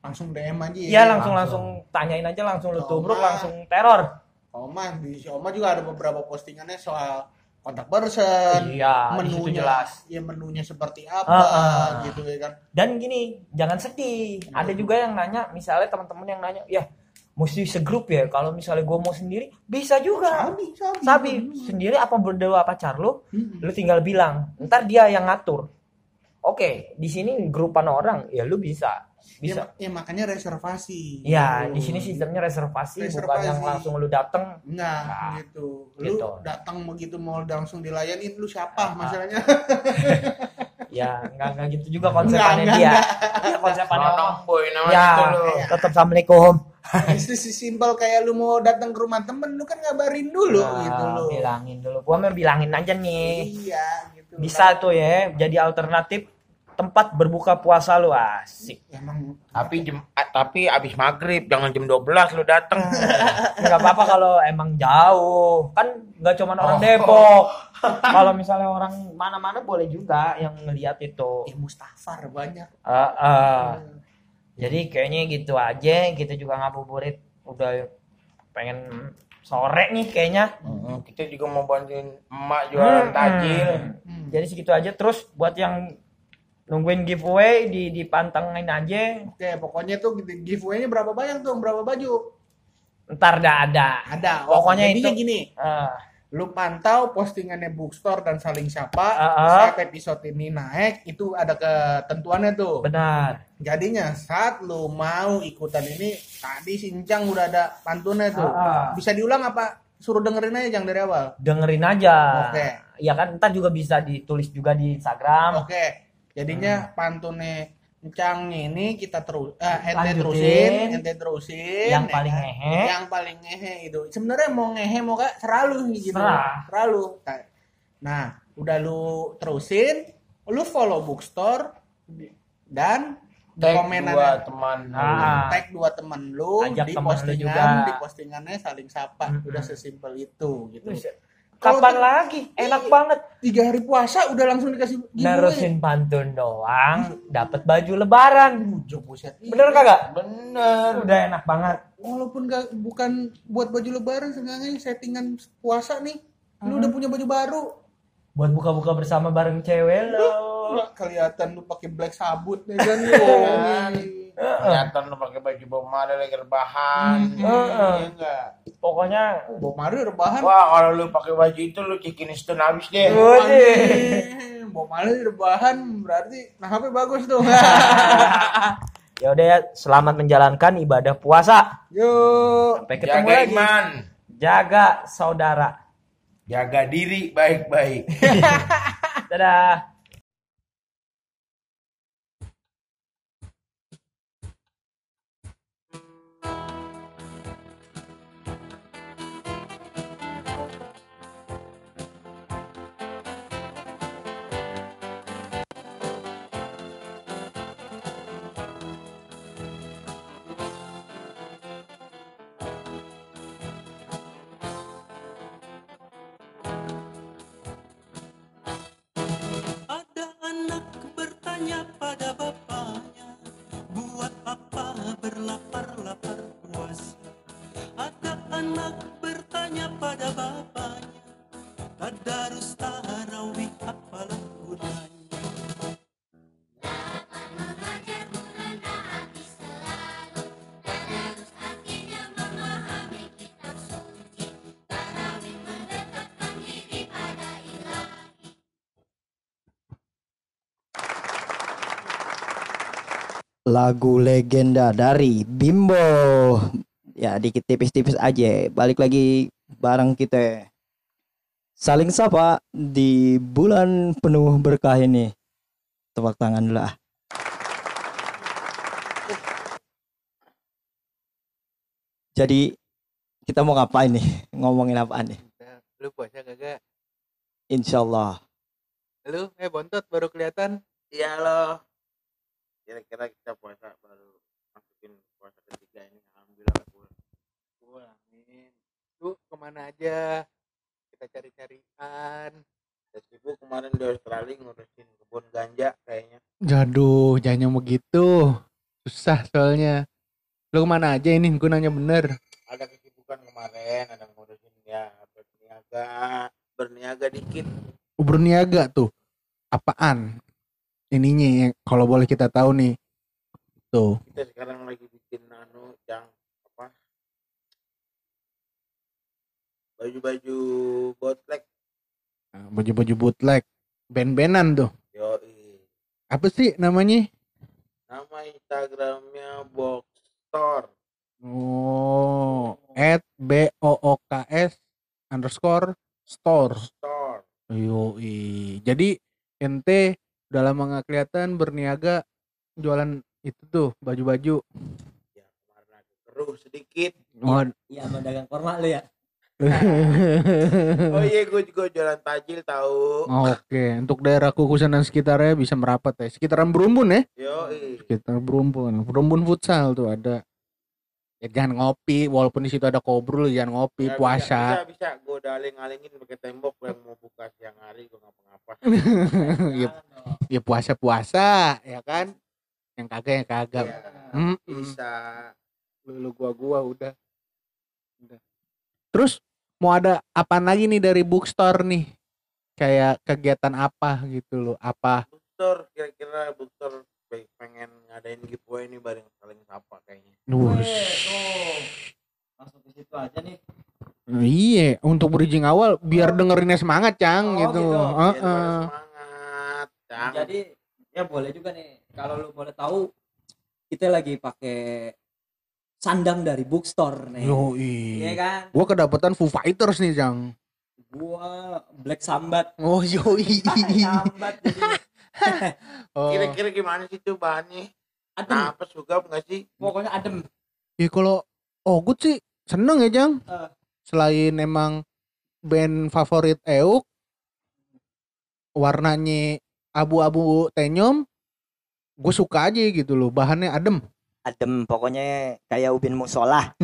Speaker 6: langsung DM aja ya.
Speaker 1: Iya langsung langsung tanyain aja langsung lu tubruk langsung teror.
Speaker 6: Omah di si Omah juga ada beberapa postingannya soal kontak person,
Speaker 1: Iya,
Speaker 6: menunya
Speaker 1: jelas.
Speaker 6: ya menunya seperti apa
Speaker 1: Ah, ah.
Speaker 6: gitu ya kan.
Speaker 1: Dan gini, jangan sedih. Ada juga yang nanya, misalnya teman-teman yang nanya, ya mesti segrup ya. Kalau misalnya gua mau sendiri, bisa juga.
Speaker 6: Sabi, sabi.
Speaker 1: Sabi sendiri apa berdua pacar lu,
Speaker 6: Hmm.
Speaker 1: lu tinggal bilang ntar dia yang ngatur oke di sini grupan orang ya lu bisa bisa
Speaker 6: Ya, ya makanya reservasi.
Speaker 1: ya
Speaker 6: Gitu.
Speaker 1: di sini sistemnya reservasi, bukan
Speaker 6: Reservasi.
Speaker 1: yang langsung lu dateng
Speaker 6: Enggak,
Speaker 1: Nah,
Speaker 6: gitu. Lu
Speaker 1: gitu.
Speaker 6: datang begitu mau langsung dilayanin lu siapa
Speaker 1: Ah.
Speaker 6: masalahnya?
Speaker 1: ya nggak nggak gitu juga konsepannya
Speaker 6: Nggak,
Speaker 1: dia
Speaker 6: nggak,
Speaker 1: ya konsepannya
Speaker 3: Nonong boy namanya
Speaker 1: ya
Speaker 3: itu lu.
Speaker 1: tetap assalamualaikum
Speaker 6: Itu sih simpel kayak lu mau datang ke rumah temen lu kan ngabarin dulu
Speaker 1: Nah,
Speaker 6: gitu loh.
Speaker 1: bilangin dulu gua mah bilangin aja nih
Speaker 6: Iya, gitu.
Speaker 1: bisa tuh ya jadi alternatif tempat berbuka puasa lu asik
Speaker 6: Emang
Speaker 3: Tapi jam tapi abis maghrib jangan jam 12 lu dateng.
Speaker 1: nggak apa-apa kalau emang jauh kan nggak cuma orang
Speaker 3: Oh.
Speaker 1: Depok kalau misalnya orang mana-mana boleh juga yang ngelihat itu
Speaker 6: ya Mustafar banyak.
Speaker 1: Ah, ah. jadi kayaknya gitu aja kita juga ngabuburit udah pengen sore nih kayaknya
Speaker 3: Mm, kita juga mau bantuin emak jualan
Speaker 1: Hmm.
Speaker 3: tajil.
Speaker 6: Hmm.
Speaker 1: jadi segitu aja terus buat yang nungguin giveaway di dipantengin aja
Speaker 6: Oke, pokoknya tuh giveaway-nya berapa banyak tuh, berapa baju?
Speaker 1: ntar dah ada
Speaker 6: Ada.
Speaker 1: Pokoknya
Speaker 6: jadinya
Speaker 1: itu-
Speaker 6: gini,
Speaker 1: Ah,
Speaker 6: lu pantau postingannya Bookstore dan saling sapa
Speaker 1: Ah, ah.
Speaker 6: saat episode ini naik itu ada ketentuannya tuh.
Speaker 1: benar
Speaker 6: Jadinya saat lu mau ikutan ini tadi sincang udah ada pantunnya tuh.
Speaker 1: Ah, ah.
Speaker 6: Bisa diulang apa? Suruh dengerin aja jangan dari awal.
Speaker 1: dengerin aja
Speaker 6: Oke.
Speaker 1: ya kan ntar juga bisa ditulis juga di Instagram
Speaker 6: Oke. Jadinya pantunnya Encang ini kita terus eh, ente terusin, ente terusin.
Speaker 1: yang
Speaker 6: ya
Speaker 1: paling
Speaker 6: kan?
Speaker 1: ngehe
Speaker 6: yang paling ngehe itu sebenarnya mau ngehe mau gak selalu gitu
Speaker 1: Serah.
Speaker 6: selalu nah udah lu terusin lu follow bookstore dan
Speaker 3: Tag
Speaker 6: komenan
Speaker 3: dua teman
Speaker 1: Ah.
Speaker 6: tag dua temen lu
Speaker 1: Ajak
Speaker 6: di postingan
Speaker 1: juga.
Speaker 6: di postingannya saling sapa
Speaker 1: Mm-mm.
Speaker 6: udah sesimpel itu gitu Kalau
Speaker 1: kapan lagi? Enak
Speaker 6: Iya.
Speaker 1: banget.
Speaker 6: tiga hari puasa udah langsung dikasih giveaway.
Speaker 1: nerusin pantun doang dapat baju lebaran.
Speaker 6: Bujuk, buset.
Speaker 1: bener kagak?
Speaker 3: bener.
Speaker 1: Udah enak banget.
Speaker 6: Walaupun gak bukan buat baju lebaran seenggaknya settingan puasa nih. Lu udah punya baju baru.
Speaker 1: Buat buka-buka bersama bareng cewek lo.
Speaker 6: Kelihatan lu pakai black sabut ya kan
Speaker 3: kelihatan lu pakai baju Bob Marley lagi rebahan.
Speaker 6: Hmm.
Speaker 1: Heeh.
Speaker 3: Iya enggak
Speaker 1: pokoknya
Speaker 6: Bob Marley rebahan.
Speaker 3: Wah kalau lu pakai baju itu lu cikin stun habis deh.
Speaker 6: Anjing. Bob Marley rebahan berarti nah HP bagus tuh.
Speaker 1: Ya udah ya selamat menjalankan ibadah puasa.
Speaker 6: Yuk
Speaker 1: sampai ketemu
Speaker 3: jaga
Speaker 1: lagi.
Speaker 3: iman.
Speaker 1: Jaga saudara.
Speaker 3: Jaga diri baik-baik.
Speaker 1: Dadah
Speaker 7: lagu legenda dari Bimbo. Ya dikit tipis-tipis aja. Balik lagi bareng kita. Saling sapa di bulan penuh berkah ini. Tepuk tangan dulu ah. Jadi kita mau ngapain nih? Ngomongin apaan nih?
Speaker 2: Lu puasa kagak?
Speaker 7: Insyaallah
Speaker 2: lu? Eh bontot baru kelihatan?
Speaker 3: Iya loh kira-kira kita puasa baru masukin puasa ketiga ini alhamdulillah gua
Speaker 2: Wah, amin lu ke mana aja kita cari-carian
Speaker 3: udah sibuk kemarin di Australia ngurusin kebun ganja kayaknya
Speaker 2: Jaduh, jangan begitu. Susah soalnya. Lu ke mana aja ini? Gue nanya bener.
Speaker 3: ada kesibukan kemarin ada ngurusin ya berniaga berniaga dikit
Speaker 2: Berniaga tuh. Apaan? Ininya yang kalau boleh kita tahu nih. Tuh.
Speaker 3: kita sekarang lagi bikin anu yang apa baju-baju botlek
Speaker 2: Nah, Baju-baju bootleg. Band-bandan tuh.
Speaker 3: yoi
Speaker 2: Apa sih namanya?
Speaker 3: nama instagramnya box store
Speaker 2: Oh, at B O O K S underscore store.
Speaker 3: store
Speaker 2: Yoi. Jadi ente udah lama nggak kelihatan berniaga jualan itu tuh baju-baju.
Speaker 3: ya kemarin agak keruh sedikit
Speaker 2: Oh,
Speaker 8: Iya, sama dagang korma lu ya.
Speaker 3: oh iya gue juga jualan tajil tahu
Speaker 2: Oke, untuk daerah Kukusan dan sekitarnya bisa merapat ya. Sekitaran Berumbun ya.
Speaker 3: yoi
Speaker 2: Sekitar Berumbun. Berumbun futsal tuh ada. Ya jangan ngopi, walaupun di situ ada kobrol jangan ngopi,
Speaker 3: Ya,
Speaker 2: puasa.
Speaker 3: bisa bisa, bisa. gue udah aling-alingin pakai tembok yang mau buka siang hari gue ngapa-ngapa
Speaker 2: ya, ya puasa-puasa, ya kan? Yang kagak yang kagak.
Speaker 3: Ya,
Speaker 2: Mm-mm.
Speaker 3: bisa
Speaker 2: Lu, lu gua gua udah. Udah. Terus mau ada apa lagi nih dari bookstore nih? Kayak kegiatan apa gitu loh? Apa
Speaker 3: bookstore kira-kira bookstore pengen ngadain giveaway nih bareng saling sapa kayaknya
Speaker 2: Wush.
Speaker 1: tuh masuk ke situ aja nih
Speaker 2: Iya, untuk bridging awal biar dengerinnya semangat, Cang,
Speaker 1: Oh,
Speaker 2: gitu.
Speaker 1: gitu.
Speaker 2: Heeh.
Speaker 3: Biar pada semangat Cang.
Speaker 1: jadi ya boleh juga nih kalau lu boleh tahu kita lagi pakai sandang dari bookstore nih Iya
Speaker 2: Yoi.
Speaker 1: kan
Speaker 2: Gua kedapetan Foo Fighters nih, Cang.
Speaker 1: gua black sambat
Speaker 2: Oh, yoi.
Speaker 1: sambat jadi
Speaker 2: Oh.
Speaker 3: kira-kira gimana sih tuh bahannya
Speaker 1: adem
Speaker 3: apa suka nggak sih
Speaker 1: pokoknya adem
Speaker 2: Ya kalau Ogut sih seneng ya, Cang.
Speaker 1: Eh.
Speaker 2: Selain emang band favorit Euk warnanya abu-abu tenyom gue suka aja gitu loh bahannya adem
Speaker 1: adem pokoknya kayak ubin musola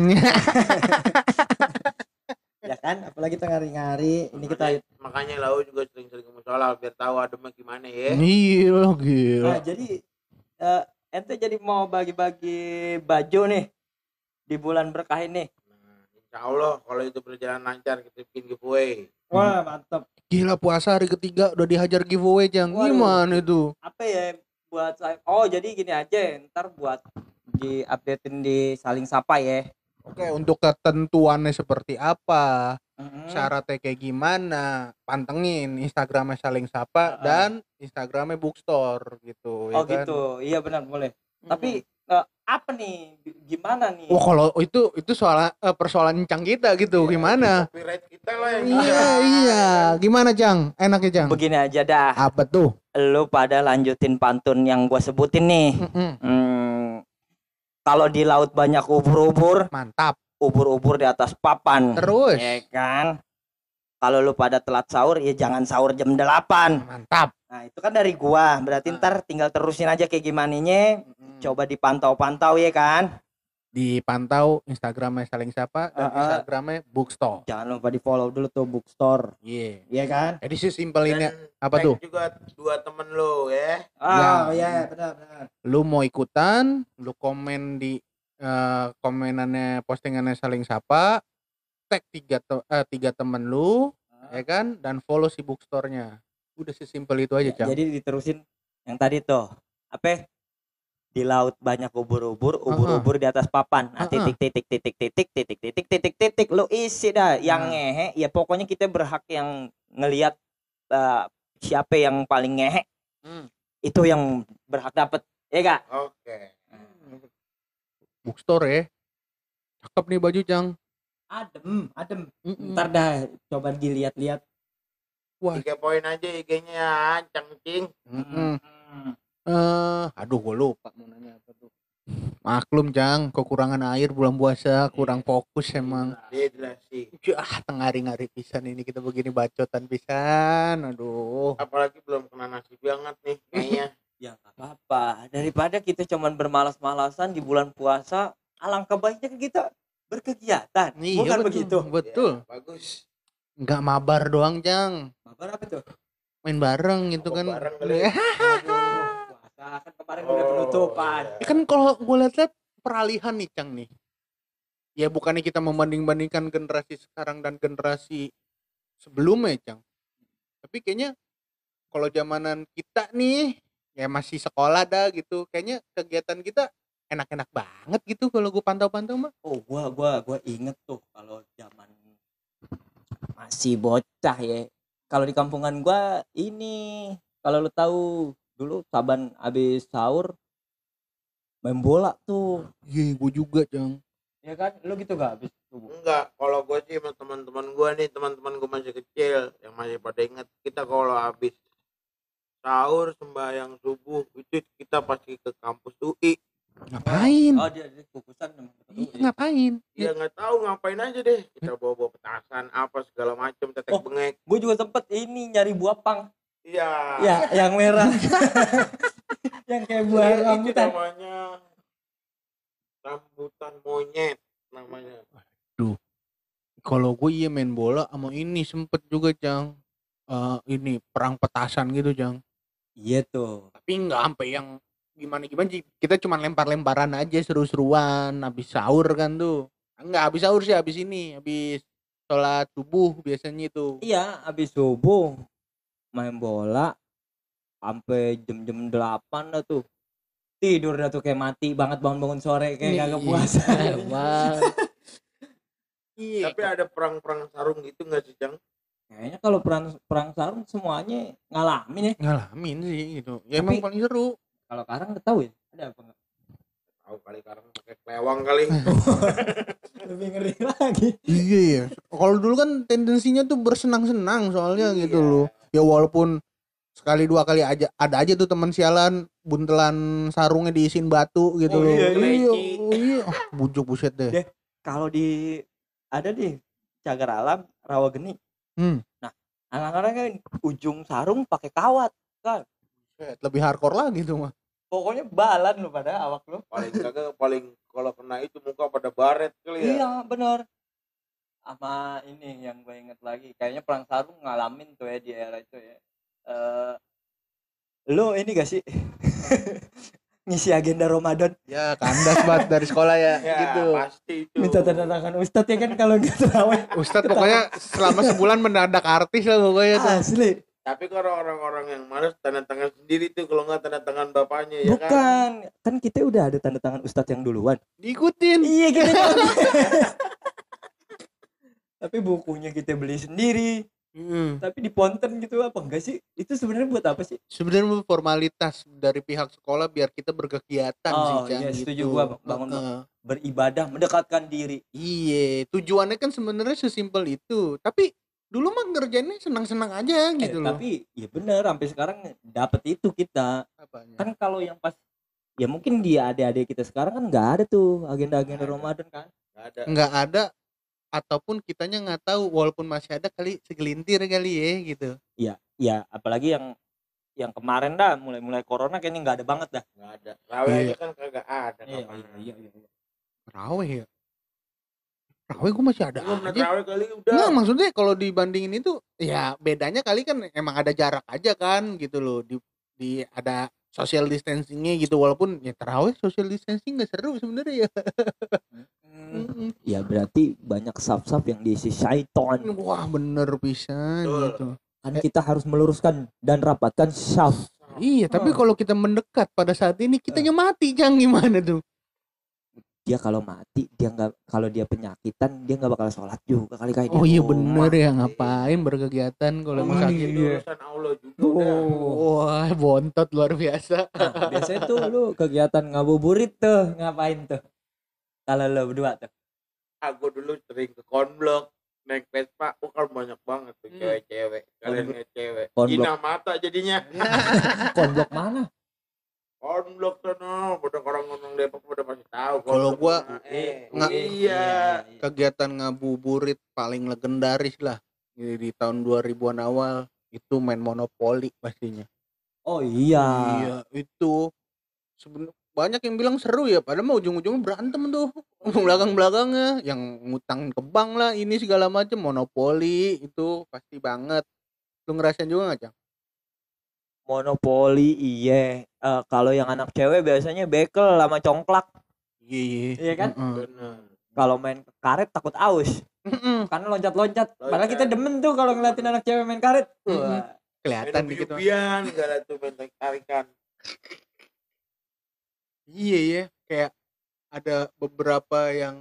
Speaker 1: ya kan apalagi kita ngari-ngari ini kita
Speaker 3: makanya, makanya lau juga sering-sering musola biar tahu ademnya gimana ya
Speaker 2: Gila,
Speaker 1: nah,
Speaker 2: gila.
Speaker 1: jadi eh, ente jadi mau bagi-bagi baju nih di bulan berkah ini
Speaker 3: Nah, insya Allah kalau itu berjalan lancar kita bikin giveaway
Speaker 1: wah mantap
Speaker 2: Gila puasa hari ketiga udah dihajar giveaway.
Speaker 1: Waduh.
Speaker 2: Gimana itu?
Speaker 1: apa ya buat saya oh jadi gini aja ntar buat di updatein di saling sapa ya
Speaker 2: Oke, untuk ketentuannya seperti apa,
Speaker 1: Mm-mm.
Speaker 2: syaratnya kayak gimana, pantengin Instagramnya saling sapa
Speaker 1: Ah.
Speaker 2: dan Instagramnya bookstore gitu.
Speaker 1: oh
Speaker 2: ya kan?
Speaker 1: gitu iya benar boleh tapi eh, apa nih gimana nih
Speaker 2: Wah kalau itu itu soal eh, persoalan cang kita gitu,
Speaker 1: Iya,
Speaker 2: gimana?
Speaker 3: copyright kita lah yang
Speaker 2: Iya iya, gimana cang? Enaknya cang?
Speaker 1: begini aja dah
Speaker 2: Apa tuh?
Speaker 1: lu pada lanjutin pantun yang gua sebutin nih
Speaker 2: Mm-mm.
Speaker 1: Hmm, kalau di laut banyak ubur-ubur,
Speaker 2: Mantap.
Speaker 1: ubur-ubur di atas papan.
Speaker 2: Terus?
Speaker 1: Ya kan? Kalau lu pada telat sahur, ya jangan sahur jam 8.
Speaker 2: Mantap.
Speaker 1: Nah, itu kan dari gua. Berarti ntar tinggal terusin aja kayak gimana Coba dipantau-pantau ya kan?
Speaker 2: Dipantau Instagramnya saling sapa dan
Speaker 1: Ah, ah.
Speaker 2: Instagramnya bookstore.
Speaker 1: Jangan lupa di-follow dulu tuh bookstore.
Speaker 2: Iya.
Speaker 1: Iya kan?
Speaker 2: Jadi sih simpel ini.
Speaker 3: Dan
Speaker 2: Apa tuh?
Speaker 3: juga dua temen lo ya
Speaker 1: Oh, iya, benar benar.
Speaker 2: Lu mau ikutan, lu komen di eh, komenannya postingannya saling sapa, tag tiga te- eh, tiga temen lu, ya kan, dan follow si bookstore-nya. Udah sesimpel itu aja, Cang.
Speaker 1: Jadi diterusin yang tadi tuh. Apa? Di laut banyak ubur-ubur, ubur-ubur di atas papan. Nah,
Speaker 2: Ah, ah.
Speaker 1: titik titik titik titik titik titik titik titik lu isi dah yang
Speaker 2: Nah.
Speaker 1: ngehe. Ya pokoknya kita berhak yang ngelihat eh, siapa yang paling ngehe.
Speaker 2: Hmm.
Speaker 1: Itu yang berhak dapat. Ya gak?
Speaker 3: oke
Speaker 2: Bookstore ya. Cakep nih baju, Cang.
Speaker 1: Adem, adem.
Speaker 2: Mm-mm.
Speaker 1: Ntar dah coba dilihat-lihat.
Speaker 2: Wah.
Speaker 3: tiga poin aja IG-nya ya cangcing
Speaker 2: Mm-mm.
Speaker 1: Hmm.
Speaker 2: Eh, aduh gue lupa mau nanya apa tuh. Maklum, Cang, kekurangan air bulan puasa, kurang fokus emang.
Speaker 3: dehidrasi
Speaker 2: Ah, tengari-ngari pisan ini kita begini bacotan pisan. Aduh.
Speaker 3: apalagi belum kena nasi banget nih kayaknya
Speaker 1: Ya nggak apa-apa. Daripada kita cuman bermalas-malasan di bulan puasa, alangkah baiknya kita berkegiatan.
Speaker 2: Iya,
Speaker 1: Bukan
Speaker 2: betul,
Speaker 1: begitu.
Speaker 2: Betul.
Speaker 3: Ya, bagus
Speaker 2: Nggak mabar doang, Cang.
Speaker 1: Mabar apa tuh?
Speaker 2: Main bareng gitu
Speaker 3: Mabok
Speaker 2: kan.
Speaker 3: bareng
Speaker 1: kan kemarin udah
Speaker 3: Oh,
Speaker 1: penutupan.
Speaker 3: iya.
Speaker 2: kan kalau gue lihat peralihan nih, Cang nih. Ya bukannya kita membanding-bandingkan generasi sekarang dan generasi sebelumnya, Cang. Tapi kayaknya kalau zamanan kita nih ya masih sekolah dah gitu. Kayaknya kegiatan kita enak-enak banget gitu kalau gue pantau-pantau mah.
Speaker 1: Oh, gua gua gua inget tuh kalau zaman masih bocah ya. Kalau di kampungan gua ini kalau lu tahu dulu saban habis sahur main bola tuh.
Speaker 2: Iya, gue juga, Cang.
Speaker 1: Ya kan? Lu gitu gak habis subuh?
Speaker 3: enggak kalau gue sih sama teman-teman gue nih teman-teman gue masih kecil yang masih pada inget kita kalau habis sahur sembahyang subuh itu kita pasti ke kampus UI
Speaker 2: Ngapain?
Speaker 1: Oh, dia, dia kukusan
Speaker 2: Iya, ngapain?
Speaker 3: ya nggak tahu ngapain aja deh kita bawa bawa petasan apa segala macam tetek
Speaker 1: Oh.
Speaker 3: bengek
Speaker 1: Gue juga sempet ini nyari buah pang.
Speaker 3: Iya
Speaker 1: Ya, yang merah. yang kayak buah
Speaker 3: itu
Speaker 1: rambutan.
Speaker 3: namanya rambutan monyet namanya
Speaker 2: Kalau gue iya main bola sama ini sempet juga, Cang. Eh, ini perang petasan gitu, Cang.
Speaker 1: Iya tuh.
Speaker 2: Tapi nggak sampai yang gimana-gimana sih. Kita cuma lempar-lemparan aja seru-seruan habis sahur kan tuh. Enggak habis sahur sih habis ini, habis sholat subuh biasanya itu.
Speaker 1: Iya, habis subuh main bola. sampai jam-jam 8 dah tuh tidur dah tuh kayak mati banget bangun-bangun sore kayak
Speaker 6: Iya,
Speaker 1: kagak
Speaker 6: iya.
Speaker 1: puasa
Speaker 2: Bang. Iya.
Speaker 3: Tapi ada perang-perang sarung gitu nggak sih, Cang?
Speaker 1: kayaknya kalau perang perang sarung semuanya ngalamin ya
Speaker 2: ngalamin sih gitu. Ya emang
Speaker 1: Tapi-
Speaker 2: paling seru.
Speaker 1: kalau sekarang nggak tahu ya ada apa nggak
Speaker 3: Tahu kali sekarang pakai kelewang kali.
Speaker 1: lebih ngeri lagi
Speaker 2: Iya ya. Kalau dulu kan tendensinya tuh bersenang-senang soalnya gitu
Speaker 3: Iya.
Speaker 2: loh. Ya walaupun sekali dua kali aja ada aja tuh teman sialan buntelan sarungnya diisiin batu gitu
Speaker 3: Oh,
Speaker 2: loh.
Speaker 3: iya,
Speaker 2: iya,
Speaker 3: iya.
Speaker 2: oh, iya. Ah, bujuk buset deh.
Speaker 1: Deh. kalau di ada di cagar alam rawa geni
Speaker 2: Hmm.
Speaker 1: nah anak-anak kan ujung sarung pakai kawat
Speaker 2: Buset, Lebih hardcore lagi tuh mah.
Speaker 1: pokoknya balan lu pada awak lu
Speaker 3: paling kagak paling kalau kena itu muka pada baret kali ya.
Speaker 1: iya bener sama ini yang gue inget lagi kayaknya perang sarung ngalamin tuh ya di era itu ya eh lu ini gak sih ngisi agenda Ramadan
Speaker 2: Ya kandas banget dari sekolah ya,
Speaker 3: Ya,
Speaker 2: gitu.
Speaker 3: pasti itu.
Speaker 1: minta tanda tangan Ustadz ya kan kalau nggak terawih
Speaker 2: Ustadz pokoknya selama sebulan mendadak artis lah pokoknya tuh.
Speaker 1: asli
Speaker 3: Tapi kalau orang-orang yang malas tanda tangan sendiri tuh kalau nggak tanda tangan bapaknya ya kan.
Speaker 1: bukan kan kita udah ada tanda tangan Ustadz yang duluan
Speaker 2: Diikutin.
Speaker 1: iya kita tapi bukunya kita beli sendiri
Speaker 2: Hmm.
Speaker 1: tapi di ponten gitu apa enggak sih itu sebenarnya buat apa sih
Speaker 2: Sebenarnya formalitas dari pihak sekolah biar kita berkegiatan
Speaker 1: Oh,
Speaker 2: sih, Cang,
Speaker 1: iya,
Speaker 2: gitu.
Speaker 1: setuju gua, bangun-
Speaker 2: Heeh.
Speaker 1: beribadah mendekatkan diri
Speaker 2: Iya, tujuannya kan sebenarnya sesimpel itu. Tapi dulu mah ngerjainnya senang-senang aja
Speaker 1: Eh,
Speaker 2: gitu loh.
Speaker 1: tapi ya bener sampai sekarang dapet itu kita
Speaker 2: Apanya?
Speaker 1: kan kalau yang pas ya mungkin dia adik-adik kita sekarang kan nggak ada tuh agenda-agenda. Ramadan kan
Speaker 3: Nggak ada.
Speaker 2: nggak ada ataupun kitanya nggak tahu walaupun masih ada kali segelintir kali ya gitu.
Speaker 1: ya apalagi yang yang kemarin dah mulai-mulai corona kayaknya nggak ada banget dah
Speaker 3: Nggak ada. Rawe
Speaker 2: Iya.
Speaker 3: aja kan kagak ada. kapan.
Speaker 1: iya.
Speaker 2: Raweh ya. Raweh gue masih ada
Speaker 3: Belum
Speaker 2: aja.
Speaker 3: rawe kali udah.
Speaker 2: Nggak maksudnya kalau dibandingin itu ya bedanya kali kan emang ada jarak aja kan gitu loh di di ada social distancingnya gitu walaupun ya terawih social distancing nggak seru sebenarnya ya.
Speaker 1: Ya berarti banyak sub-sub yang diisi syaiton
Speaker 2: Wah bener pisan
Speaker 3: Betul.
Speaker 2: gitu.
Speaker 1: kan kita harus meluruskan dan rapatkan syaf
Speaker 2: Iya tapi kalau kita mendekat pada saat ini kitanya mati Cang gimana tuh?
Speaker 1: Dia kalau mati dia nggak kalau dia penyakitan dia nggak bakal sholat juga kali kayak
Speaker 2: Oh iya bener ya ngapain berkegiatan kalau emang
Speaker 3: Emang
Speaker 2: sakit.
Speaker 3: urusan Allah juga udah.
Speaker 2: Wah bontot luar biasa.
Speaker 1: Nah, biasanya tuh lu kegiatan ngabuburit tuh ngapain tuh kalau lu berdua tuh
Speaker 3: Aku dulu sering ke konblok naik Vespa, oh kan banyak banget tuh
Speaker 2: Hmm.
Speaker 3: cewek-cewek. Kalian cewek.
Speaker 1: Konblok.
Speaker 3: Gina mata jadinya.
Speaker 1: konblok mana
Speaker 3: Konblok sono, udah orang ngomong Depok udah pasti tahu.
Speaker 2: Kalau gua
Speaker 3: mana.
Speaker 1: eh,
Speaker 3: iya. iya.
Speaker 2: Kegiatan ngabuburit paling legendaris lah di, di tahun 2000-an awal itu main monopoli pastinya.
Speaker 1: oh iya
Speaker 2: Iya, itu seben banyak yang bilang seru ya, padahal mah ujung-ujungnya berantem tuh. Belakang-belakangnya yang ngutang ke bank lah, ini segala macam monopoli itu pasti banget. Lu ngerasain juga nggak, Cang?
Speaker 1: monopoli iya Eh, kalau yang anak cewek biasanya bekel sama congklak
Speaker 2: Iya, iya.
Speaker 1: Iya kan?
Speaker 2: Heeh.
Speaker 3: Bener.
Speaker 1: kalau main karet takut aus
Speaker 2: Mm-mm.
Speaker 1: karena loncat-loncat padahal
Speaker 3: Loncat.
Speaker 1: kita demen tuh kalau ngeliatin anak cewek main karet
Speaker 2: Mm-mm.
Speaker 1: Wah,
Speaker 2: Kelihatan
Speaker 3: Main
Speaker 2: dikit. mah.
Speaker 3: ubi-ubian, gak ada tuh main tarik-tarikan.
Speaker 2: Iya, iya, kayak ada beberapa yang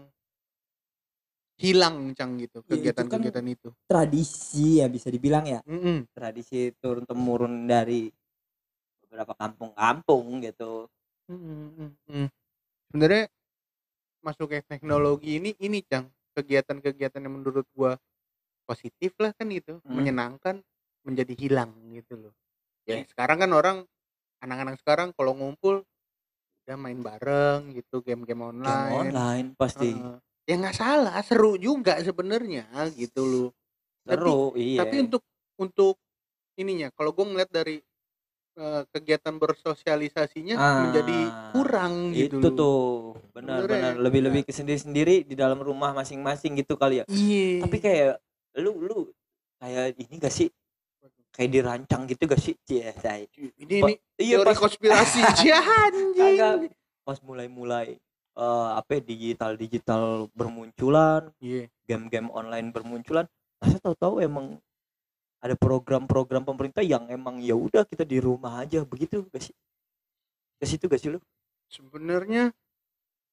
Speaker 2: hilang, Cang gitu,
Speaker 1: Iya, itu kan
Speaker 2: kegiatan-kegiatan itu.
Speaker 1: tradisi ya bisa dibilang ya
Speaker 2: Mm-mm.
Speaker 1: tradisi turun temurun dari beberapa kampung-kampung gitu
Speaker 2: Mm, mm, mm. Sebenarnya masuk ke teknologi ini ini Cang kegiatan-kegiatan yang menurut gua positif lah kan itu
Speaker 1: Hmm.
Speaker 2: menyenangkan menjadi hilang gitu loh. Ya
Speaker 1: Iya.
Speaker 2: sekarang kan orang anak-anak sekarang kalau ngumpul udah main bareng gitu game-game
Speaker 1: game
Speaker 2: online.
Speaker 1: online pasti
Speaker 2: Heeh. Ya nggak salah, seru juga sebenarnya gitu loh.
Speaker 1: seru iya
Speaker 2: Tapi untuk untuk ininya kalau gua ngeliat dari eh, kegiatan bersosialisasinya
Speaker 1: Ah,
Speaker 2: menjadi kurang gitu
Speaker 1: itu tuh benar
Speaker 2: Sebenarnya
Speaker 1: benar
Speaker 2: ya.
Speaker 1: lebih lebih ke sendiri sendiri di dalam rumah masing-masing gitu kali ya
Speaker 2: Iya.
Speaker 1: tapi kayak lu lu kayak ini gak sih kayak dirancang gitu gak sih Cie, say.
Speaker 2: ini
Speaker 1: Pa-
Speaker 2: ini
Speaker 1: iya
Speaker 2: teori
Speaker 1: pas
Speaker 2: konspirasi anjing.
Speaker 1: pas mulai-mulai eh apa digital digital bermunculan
Speaker 2: Iya.
Speaker 1: game-game online bermunculan masa tahu-tahu emang ada program-program pemerintah yang emang ya udah kita di rumah aja begitu gak sih? Ke situ gak sih lu?
Speaker 2: Sebenarnya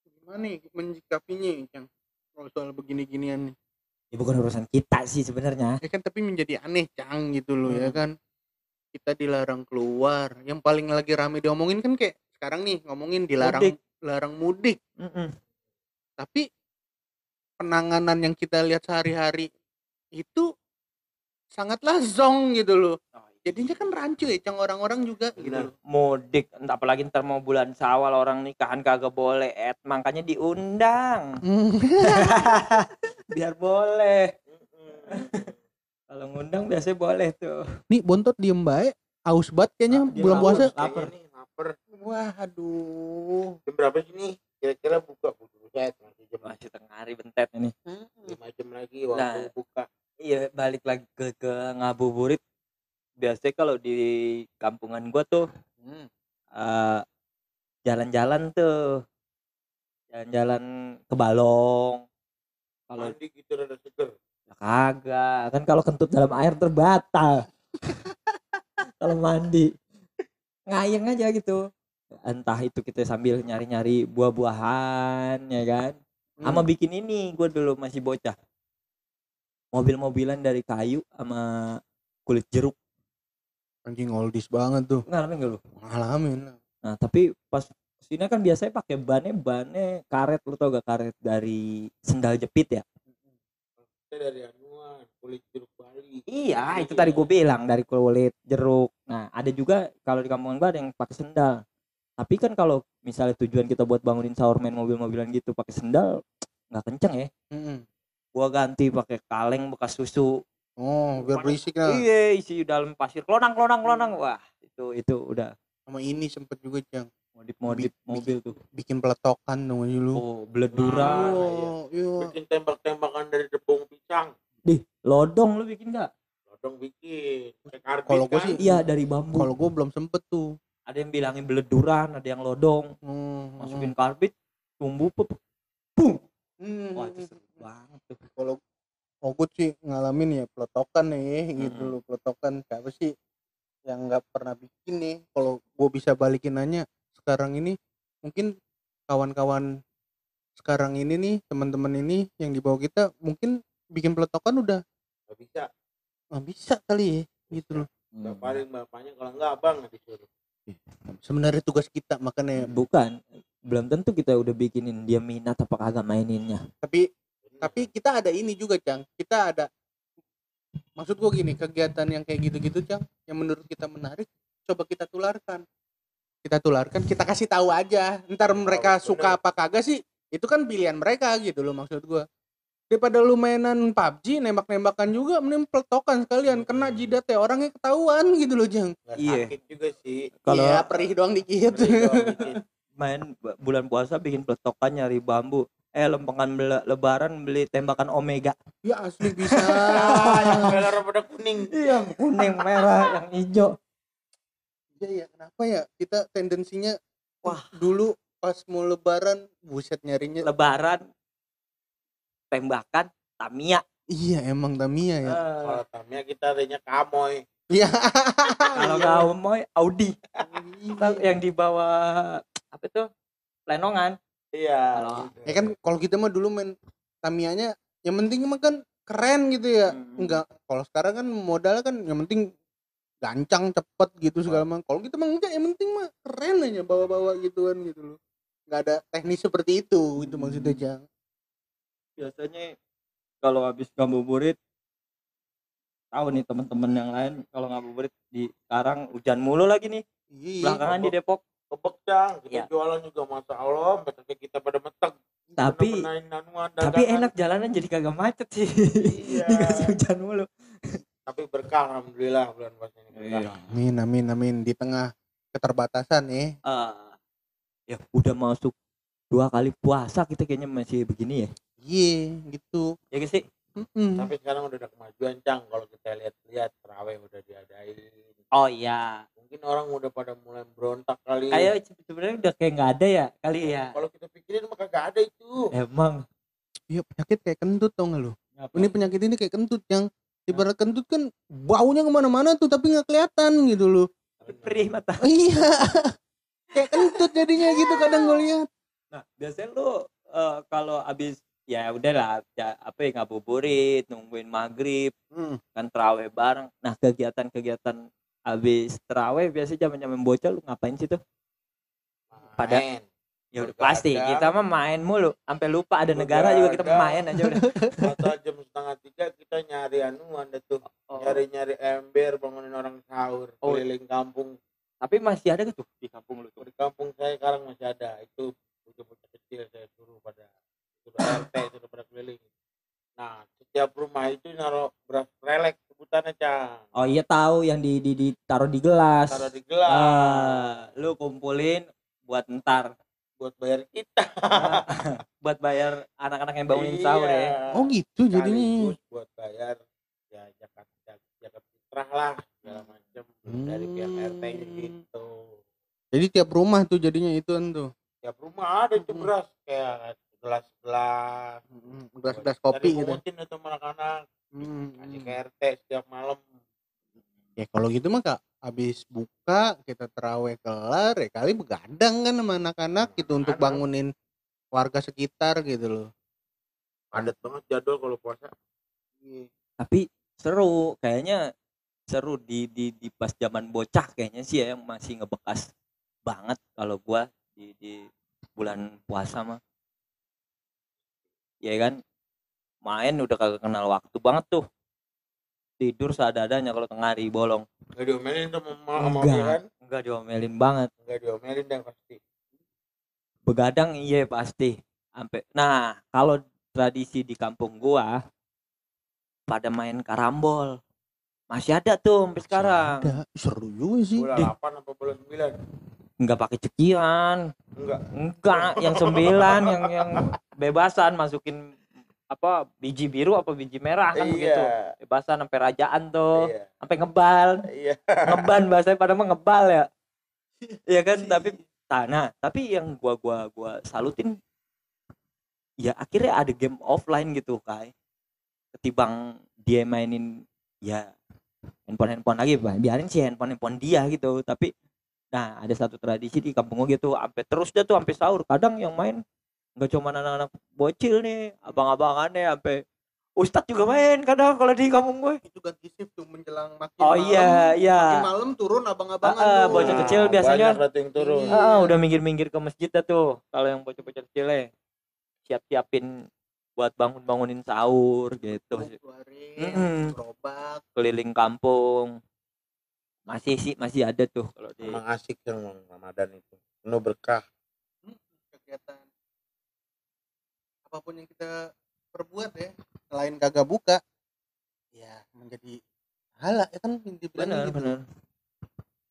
Speaker 2: gimana nih menyikapinya yang kalau soal begini-ginian nih?
Speaker 1: Ya bukan urusan kita sih sebenarnya.
Speaker 2: Ya kan tapi menjadi aneh cang gitu loh ya
Speaker 1: Hmm.
Speaker 2: kan? Kita dilarang keluar. Yang paling lagi rame diomongin kan kayak sekarang nih ngomongin dilarang
Speaker 1: Mudik.
Speaker 2: larang mudik.
Speaker 1: Mm-mm.
Speaker 2: tapi penanganan yang kita lihat sehari-hari itu sangatlah zong gitu loh jadinya kan rancu ya cang orang-orang juga gitu loh
Speaker 1: mudik entah apalagi ntar mau bulan sawal orang nikahan kagak boleh et makanya diundang biar boleh kalau ngundang biasanya boleh tuh
Speaker 2: nih bontot diem baik aus banget kayaknya
Speaker 1: Ah, dia
Speaker 2: bulan
Speaker 1: haus.
Speaker 2: puasa
Speaker 1: Lapar.
Speaker 3: Kayaknya nih lapar
Speaker 2: waduh
Speaker 3: jam berapa sih nih kira-kira buka buset masih jam
Speaker 1: masih tengah hari bentet ini
Speaker 3: lima jam lagi waktu
Speaker 1: Nah.
Speaker 3: buka
Speaker 1: iya balik lagi ke ke ngabuburit biasanya kalau di kampungan gua tuh
Speaker 2: Hmm.
Speaker 1: eh, jalan-jalan tuh jalan-jalan ke Balong kalau
Speaker 3: mandi gitu rada seger
Speaker 1: Ya kagak, kan kalau kentut dalam air terbatal. kalau mandi ngayeng aja gitu. Entah itu kita sambil nyari-nyari buah-buahan ya kan. Sama
Speaker 2: Hmm.
Speaker 1: bikin ini gue dulu masih bocah. Mobil-mobilan dari kayu sama kulit jeruk.
Speaker 2: anjing oldies banget tuh
Speaker 1: Ngalamin gak lu?
Speaker 2: ngalamin.
Speaker 1: Nah, tapi pas sini kan biasanya pakai bannya bannya karet lu tau gak karet dari sendal jepit ya?
Speaker 3: kita dari anuan kulit jeruk Bali
Speaker 1: Iya, itu tadi gue bilang dari kulit jeruk. Nah, ada juga kalau di kampung gue ada yang pakai sendal. Tapi kan kalau misalnya tujuan kita buat bangunin sahur main mobil-mobilan gitu pakai sendal nggak kenceng ya.
Speaker 2: Mm-mm.
Speaker 1: Gua ganti pakai kaleng bekas susu.
Speaker 2: oh biar berisik lah
Speaker 1: Iya, isi dalam pasir klonang klonang klonang. Wah, itu itu udah
Speaker 2: sama ini sempet juga cang
Speaker 1: modif-modif
Speaker 2: Bi-
Speaker 1: mobil tuh.
Speaker 2: bikin peletokan dong aja lu
Speaker 1: Oh, beleduran.
Speaker 2: oh iya
Speaker 3: bikin tembak-tembakan dari tepung pisang
Speaker 1: Dih, lodong lu bikin nggak?
Speaker 3: lodong bikin
Speaker 2: Kalau gua
Speaker 3: kan?
Speaker 2: sih-
Speaker 1: Iya, dari bambu.
Speaker 2: kalau gua belum sempet tuh
Speaker 1: Ada yang bilangin beleduran, ada yang lodong.
Speaker 2: Hmm,
Speaker 1: Masukin karbit, tumbuh, pep, pung.
Speaker 2: hmm.
Speaker 1: Wah, itu seru banget tuh.
Speaker 2: kalau Ogut sih ngalamin ya peletokan nih gitu
Speaker 1: Mm-mm.
Speaker 2: loh peletokan. Siapa sih yang nggak pernah bikin nih? Kalau gue bisa balikin nanya sekarang ini mungkin kawan-kawan sekarang ini nih teman-teman ini yang di bawah kita mungkin bikin peletokan udah
Speaker 3: nggak bisa.
Speaker 2: Nggak bisa kali ya gitu loh.
Speaker 3: Nggak paling bapaknya kalau nggak abang disuruh
Speaker 2: sebenarnya tugas kita makanya
Speaker 1: bukan. Belum tentu kita udah bikinin dia minat apa kagak maininnya.
Speaker 2: Tapi tapi kita ada ini juga cang. Kita ada maksud gue gini kegiatan yang kayak gitu-gitu cang yang menurut kita menarik coba kita tularkan. Kita tularkan kita kasih tahu aja. Ntar mereka
Speaker 3: bener.
Speaker 2: suka apa kagak sih itu kan pilihan mereka gitu loh maksud gue daripada lu mainan PUBG nembak-nembakan juga mending peletokan sekalian. Kena jidat ya orangnya ketahuan gitu loh jang
Speaker 3: nggak
Speaker 1: Iya.
Speaker 3: sakit juga sih.
Speaker 1: Kalau-
Speaker 2: iya perih doang dikit.
Speaker 3: Beri doang dikit.
Speaker 1: main bu- bulan puasa bikin peletokan nyari bambu eh lempengan bela- lebaran beli tembakan omega.
Speaker 2: Ya asli bisa.
Speaker 3: Yang merah pada kuning.
Speaker 1: Iya kuning merah yang hijau.
Speaker 2: Iya ya, kenapa ya? Kita tendensinya
Speaker 1: Wah.
Speaker 2: dulu pas mau lebaran buset nyarinya
Speaker 1: lebaran tembakan Tamiya.
Speaker 2: Iya emang Tamiya ya.
Speaker 1: Eh,
Speaker 3: kalau Tamiya kita adanya kamoy.
Speaker 2: Iya.
Speaker 1: kalau nggak mau Audi.
Speaker 2: Iya.
Speaker 1: yang di bawah apa itu? Lenongan
Speaker 3: iya
Speaker 1: Kalau-
Speaker 3: gitu.
Speaker 2: Ya kan kalau kita mah dulu main Tamiyanya yang penting mah kan keren gitu ya.
Speaker 1: Hmm.
Speaker 2: Enggak kalau sekarang kan modal kan yang penting gancang cepet gitu segala macam. Kalau kita mah enggak yang penting mah keren aja bawa-bawa gituan gitu loh. Enggak ada teknis seperti itu itu maksudnya Jang.
Speaker 1: biasanya kalau habis ngabuburit tahu nih teman-teman yang lain kalau ngabuburit di sekarang hujan mulu lagi nih
Speaker 2: Iya.
Speaker 1: belakangan di Depok
Speaker 3: kebek cang kita
Speaker 1: Iya.
Speaker 3: jualan juga masa Allah mereka kita pada meteng
Speaker 1: Tapi- tapi enak jalanan jadi kagak macet sih
Speaker 3: Iya.
Speaker 1: dikasih hujan mulu
Speaker 3: tapi berkah alhamdulillah bulan puasa ini berkah.
Speaker 2: Amin amin amin di tengah keterbatasan ya.
Speaker 1: Eh, ya udah masuk dua kali puasa kita kayaknya masih begini ya
Speaker 2: Iya gitu.
Speaker 1: ya guys sih
Speaker 2: Mm-mm.
Speaker 3: tapi sekarang udah ada kemajuan cang kalau kita lihat-lihat terawih udah diadain.
Speaker 1: Oh iya.
Speaker 3: Mungkin orang udah pada mulai berontak kali.
Speaker 1: Kayak sebenarnya udah kayak nggak ada ya kali ya?
Speaker 3: kalau kita pikirin mah kagak ada itu.
Speaker 1: Emang.
Speaker 2: Iya penyakit kayak kentut tau gak lu?
Speaker 1: Apa?
Speaker 2: Ini penyakit ini kayak kentut yang ibarat kentut kan baunya ke mana-mana tuh tapi nggak kelihatan gitu loh
Speaker 1: perih mata.
Speaker 2: Iya. Kayak kentut jadinya gitu kadang gue lihat.
Speaker 1: Nah biasanya lu eh, kalau abis ya udahlah ya, apa ya ngabuburit nungguin maghrib
Speaker 2: Hmm.
Speaker 1: kan terawih bareng. Nah kegiatan-kegiatan abis terawih biasanya zaman zaman bocah lu ngapain sih tuh? Pada-
Speaker 3: Main.
Speaker 1: ya udah pasti kita mah main mulu. Sampai lupa ada negara juga kita
Speaker 3: Begadang.
Speaker 1: main aja udah.
Speaker 3: Atau jam setengah tiga kita nyari anuan deh tuh.
Speaker 1: Oh,
Speaker 3: nyari nyari ember bangunin orang sahur
Speaker 1: Oh.
Speaker 3: keliling kampung.
Speaker 1: Tapi masih ada gitu di kampung lu tuh?
Speaker 3: Di kampung saya sekarang masih ada. Itu bocah-bocah kecil saya suruh pada suruh RT suruh pada keliling. Nah setiap rumah itu naruh beras relek sebutannya cang.
Speaker 1: Oh iya tahu yang di, di, ditaruh di gelas.
Speaker 3: Taruh di gelas.
Speaker 1: Ah, lu kumpulin buat ntar.
Speaker 3: Buat bayar kita.
Speaker 1: Buat bayar anak-anak yang bangunin sahur ya?
Speaker 3: Iya.
Speaker 2: oh gitu jadinya.
Speaker 3: Buat bayar ya zakat zakat fitrah lah segala macam dari pihak RT
Speaker 2: Hmm.
Speaker 3: gitu.
Speaker 2: Jadi tiap rumah tuh jadinya itu tuh?
Speaker 3: Tiap rumah ada itu beras kayak gelas gelas
Speaker 2: gelas-gelas kopi gitu
Speaker 3: pungutin itu sama anak-anak kasih ke RT setiap malam.
Speaker 2: Ya kalau gitu mah kak habis buka kita terawih kelar ya kali begadang kan sama anak-anak gitu untuk
Speaker 3: Anak.
Speaker 2: bangunin warga sekitar gitu loh.
Speaker 3: Padat banget jadwal kalau puasa.
Speaker 1: Tapi seru kayaknya seru di di di pas zaman bocah kayaknya sih ya yang masih ngebekas banget kalau gua di di bulan puasa mah ya kan? Main udah kagak kenal waktu banget tuh. Tidur seadanya kalau tengah hari bolong.
Speaker 3: Nggak diomelin tuh sama
Speaker 1: Enggak.
Speaker 3: dia kan?
Speaker 1: enggak diomelin banget.
Speaker 3: Nggak diomelin dan pasti.
Speaker 1: Begadang iya pasti. Sampai nah kalau tradisi di kampung gua pada main karambol. Masih ada tuh sampai sekarang.
Speaker 2: ada. Seru juga sih.
Speaker 3: Bola
Speaker 1: Di-
Speaker 3: 8 apa bola 9
Speaker 1: nggak pakai cekian
Speaker 3: enggak
Speaker 1: enggak yang sembilan yang yang bebasan masukin apa biji biru apa biji merah kan begitu.
Speaker 3: Iya
Speaker 1: bebasan sampai rajaan tuh
Speaker 3: iya.
Speaker 1: sampai ngebal.
Speaker 3: Iya.
Speaker 1: Ngeban bahasanya pada mah ngebal ya. Iya kan? Tapi nah, nah tapi yang gua gua gua salutin ya akhirnya ada game offline gitu kai. Ketimbang dia mainin ya handphone handphone lagi biarin sih handphone handphone dia gitu. Tapi nah ada satu tradisi di kampung gua gitu sampai terus dia tuh sampai sahur. Kadang yang main nggak cuma anak-anak bocil nih abang-abangannya sampai Ustadz juga main kadang kalau di kampung gue
Speaker 2: itu ganti shift tuh menjelang makin
Speaker 1: oh
Speaker 2: malam.
Speaker 1: iya iya.
Speaker 2: Makin malam turun abang-abangan
Speaker 1: ah,
Speaker 2: tuh.
Speaker 1: bocah kecil biasanya-
Speaker 3: banyak berarti yang turun.
Speaker 1: Udah minggir-minggir ke masjid dah tuh. Kalau yang bocah-bocah kecil ya. Siap-siapin buat bangun-bangunin sahur gitu. Mm-mm.
Speaker 2: gerobak.
Speaker 1: Keliling kampung. Masih sih masih ada tuh kalau di
Speaker 3: emang asik yang Ramadan itu penuh berkah
Speaker 2: kegiatan apa pun yang kita perbuat ya selain kagak buka ya menjadi pahala ya kan dibilang
Speaker 1: benar
Speaker 2: gitu
Speaker 1: benar.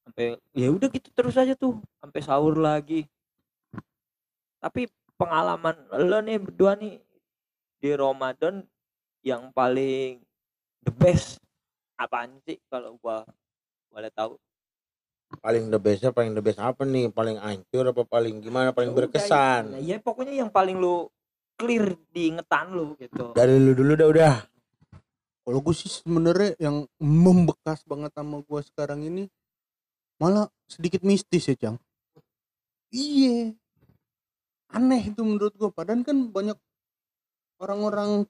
Speaker 1: Sampai ya udah gitu terus aja tuh sampai sahur lagi. Tapi pengalaman lo nih berdua nih di Ramadan yang paling the best apaan sih kalau gua boleh tahu?
Speaker 3: paling the bestnya paling the best apa nih? Paling hancur apa paling gimana? Paling
Speaker 1: Udah,
Speaker 3: berkesan?
Speaker 1: ya pokoknya yang paling lu clear di ingetan lu gitu.
Speaker 3: Dari lu dulu dah udah.
Speaker 2: Kalau gue sih sebenarnya yang membekas banget sama gue sekarang ini malah sedikit mistis ya cang. Iya. Aneh itu menurut gue padahal kan banyak orang-orang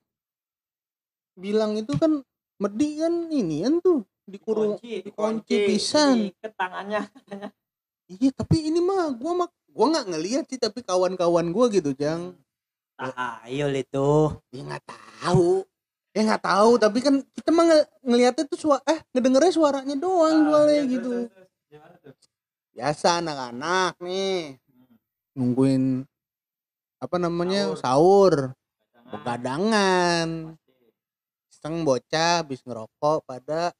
Speaker 2: bilang itu kan medi kan ini kan tuh dikurung
Speaker 1: Dikunci,
Speaker 2: dikunci pisan.
Speaker 1: ke tangannya.
Speaker 2: Iya tapi ini mah gua mah gua nggak ngelihat sih tapi kawan-kawan gua gitu cang
Speaker 1: tahayul itu.
Speaker 2: Ya nggak tahu. Ya nggak tahu tapi kan kita mah nge- ngeliatnya tuh suara eh ngedengernya suaranya doang soalnya gitu. biasa anak-anak nih. Nungguin apa namanya sahur. begadangan. Iseng bocah habis ngerokok pada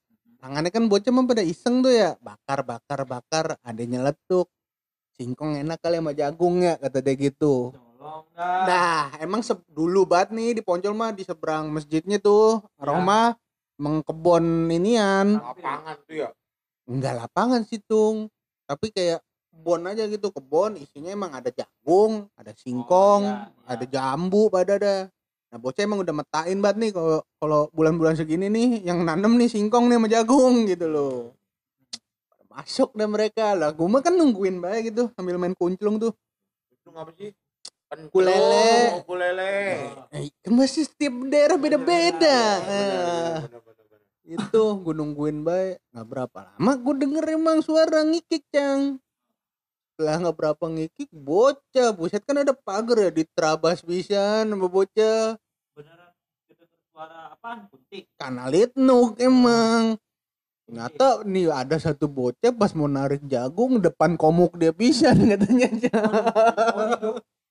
Speaker 2: tangannya kan bocah mah pada iseng tuh ya bakar bakar bakar ada nyeletuk singkong enak kali sama jagung ya kata dia gitu Nah, emang se- dulu banget nih di Poncol mah di seberang masjidnya tuh, Roma mengkebon inian.
Speaker 3: lapangan tuh ya
Speaker 2: Enggak lapangan sih, Tung. Tapi kayak kebon aja gitu, kebon isinya emang ada jagung, ada singkong,
Speaker 1: iya, iya.
Speaker 2: ada jambu pada ada. Nah bocah emang udah metain banget nih kalau kalau bulan-bulan segini nih yang nanem nih singkong nih sama jagung gitu loh. Masuk dah mereka lah. Gue mah kan nungguin baik gitu sambil main kunclung tuh.
Speaker 3: Itu ngapa sih? Kan
Speaker 2: Ukulele.
Speaker 3: ukulele.
Speaker 2: Eh, kan masih setiap daerah beda-beda.
Speaker 3: Bener,
Speaker 2: Nah,
Speaker 3: bener, bener, bener.
Speaker 2: itu gue nungguin baik nggak berapa lama gue denger emang suara ngikik cang setelah nggak berapa ngikik bocah buset kan ada pagar ya diterabas bisa sama bocah
Speaker 5: Beneran suara apa? Kuntik.
Speaker 2: kanalit nuk emang ternyata nih ada satu bocah pas mau narik jagung depan komuk dia pisan katanya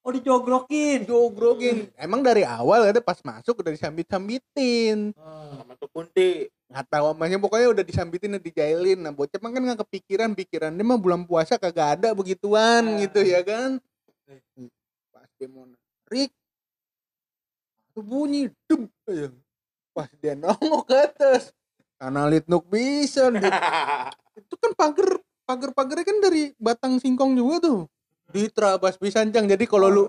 Speaker 5: Oh, dijogrokin.
Speaker 2: jogrokin emang dari awal ada pas masuk udah disambit-sambitin
Speaker 3: Sama tuh kunti.
Speaker 2: Nggak tahu namanya pokoknya udah disambitin dan dijailin. Nah bocah kan nggak kepikiran pikiran dia mah bulan puasa kagak ada begituan gitu ya kan? Pas dia mau narik tuh bunyi dum aja. pas dia nongol ke atas karena litnuk bisa itu kan pagar pagar pagarnya kan dari batang singkong juga tuh. Diterabas pisan Cang. jadi kalau lu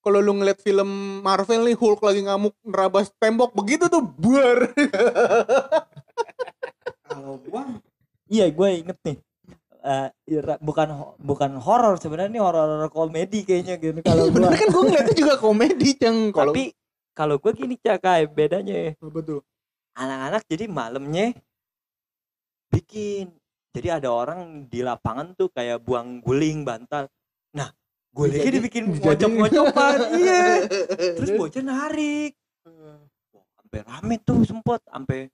Speaker 2: kalau lu ngeliat film Marvel nih Hulk lagi ngamuk nerabas tembok begitu tuh buar
Speaker 6: Gua
Speaker 1: Iya, gue inget nih. Ira- bukan bukan horor sebenarnya ini horor komedi kayaknya gitu kalau gua.
Speaker 2: bener kan gue ngeliatnya juga komedi Cang kalau
Speaker 1: Tapi kalau gue gini cakai bedanya
Speaker 2: apa tuh?
Speaker 1: Anak-anak jadi malamnya bikin. Jadi ada orang di lapangan tuh kayak buang guling bantal. Nah gulingnya dibikin mojok-mojokan iya. Terus bocah narik. Sampai rame tuh sempet. Sampai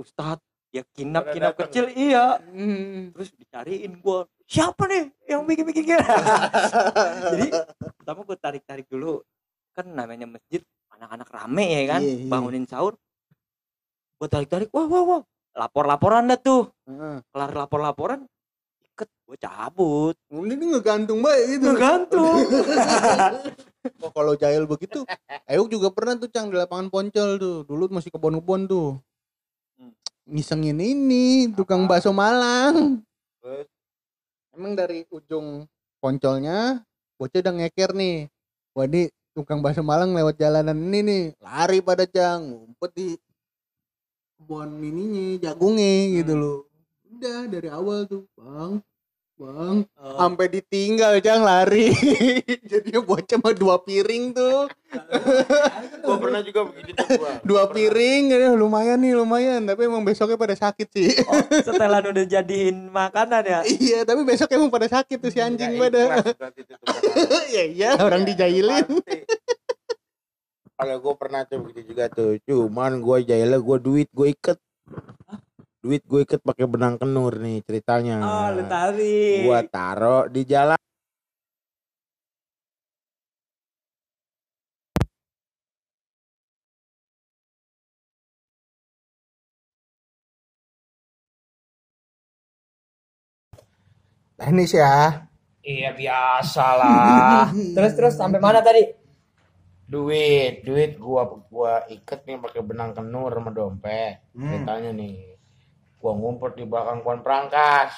Speaker 1: ustadz ya kinap kinap
Speaker 3: datang.
Speaker 1: kecil iya
Speaker 2: Hmm.
Speaker 1: terus dicariin gua siapa nih yang bikin bikin gini jadi pertama gue tarik tarik dulu kan namanya masjid anak-anak rame ya kan
Speaker 2: Iya, iya.
Speaker 1: bangunin sahur gue tarik tarik wah wah wah lapor laporan dah tuh
Speaker 2: Heeh.
Speaker 1: kelar lapor laporan iket gue cabut
Speaker 2: ini ngegantung baik gitu
Speaker 1: gantung
Speaker 2: Oh, kalau jahil begitu Ayuk juga pernah tuh Cang di lapangan Poncol tuh dulu masih kebon-kebon tuh
Speaker 1: Hmm.
Speaker 2: Ngisengin ini tukang bakso Malang.
Speaker 3: Terus?
Speaker 2: emang dari ujung Poncolnya bocah udah ngeker nih. Wah ini tukang bakso Malang lewat jalanan ini nih. Lari pada Cang ngumpet di kebun ininya jagungnya gitu loh. Udah dari awal tuh bang bang sampai ditinggal Cang lari jadi bocah mah dua piring tuh
Speaker 3: Gua pernah juga begitu tuh gua.
Speaker 2: dua
Speaker 3: Gua
Speaker 2: piring ya, lumayan nih lumayan tapi emang besoknya pada sakit sih
Speaker 1: oh, setelan udah jadiin makanan ya
Speaker 2: iya tapi besok emang pada sakit tuh si anjing
Speaker 3: Nggak
Speaker 2: pada
Speaker 3: ikhlas berarti itu tuh perkara.
Speaker 2: ya iya orang dijailin
Speaker 3: Pasti. Kalau gue pernah tuh begitu juga tuh. Cuman gue jahilnya gue duit gue iket. Duit gue iket pakai benang kenur nih ceritanya.
Speaker 1: oh lu tarik
Speaker 3: Gua taro di jalan.
Speaker 2: teknis ya
Speaker 5: Iya biasalah.
Speaker 1: terus terus sampai mana tadi
Speaker 3: Duit, duit gua gua iket nih pakai benang kenur sama dompet. Ceritanya nih. Gua ngumpet di belakang pohon perangkas.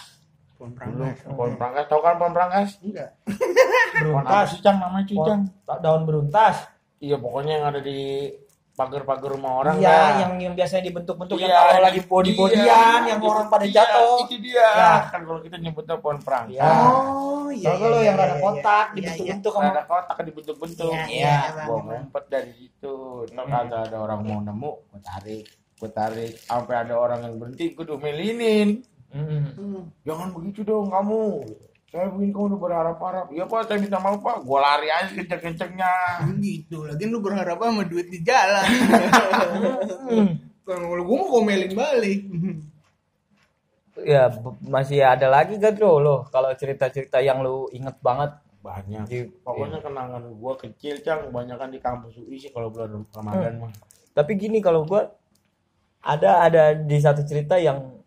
Speaker 6: Pohon
Speaker 3: Dulu
Speaker 6: perangkas.
Speaker 3: pohon perangkas, tau kan pohon perangkas?
Speaker 6: Enggak.
Speaker 3: Pohon apa sih Cang namanya cuy, Cang?
Speaker 5: daun beruntas.
Speaker 3: Iya pokoknya yang ada di pagar-pagar rumah orang
Speaker 5: Iya,
Speaker 3: dah.
Speaker 5: yang yang biasanya dibentuk-bentuk yang
Speaker 3: Iya,
Speaker 5: kalau lagi body-bodyan
Speaker 3: iya,
Speaker 5: yang orang pada
Speaker 3: dia,
Speaker 5: jatuh.
Speaker 3: Itu dia.
Speaker 5: Ya.
Speaker 3: Kan kalau kita nyebutnya pohon perangkas.
Speaker 5: Iya.
Speaker 6: Oh, iya.
Speaker 5: Kalau lo yang
Speaker 6: iya,
Speaker 5: rada
Speaker 6: iya,
Speaker 5: kotak
Speaker 6: iya,
Speaker 5: dibentuk-bentuk
Speaker 3: Kalau
Speaker 5: sama
Speaker 3: ada kotak dibentuk-bentuk.
Speaker 6: Iya,
Speaker 5: iya,
Speaker 6: emang,
Speaker 3: Gua ngumpet dari situ. Ntar kagak ada orang mau nemu, gua tarik. Gua tarik sampai ada orang yang berhenti, gua domelinin.
Speaker 5: Mm.
Speaker 6: Hmm.
Speaker 3: Jangan begitu dong kamu. Saya bikin kamu udah berharap-harap. Iya pak, saya minta maaf pak. Gua lari aja kenceng-kencengnya.
Speaker 6: Gitu. Lagi lu berharap sama duit di jalan. Kalau gua mau komelin balik.
Speaker 5: Ya masih ada lagi gak bro lo kalau cerita-cerita yang lu inget banget
Speaker 3: Banyak.
Speaker 5: di
Speaker 3: Pokoknya kenangan gua kecil, Cang. Banyakan di kampus UI sih kalau bulan Ramadan mah.
Speaker 5: tapi gini kalau gua ada ada di satu cerita yang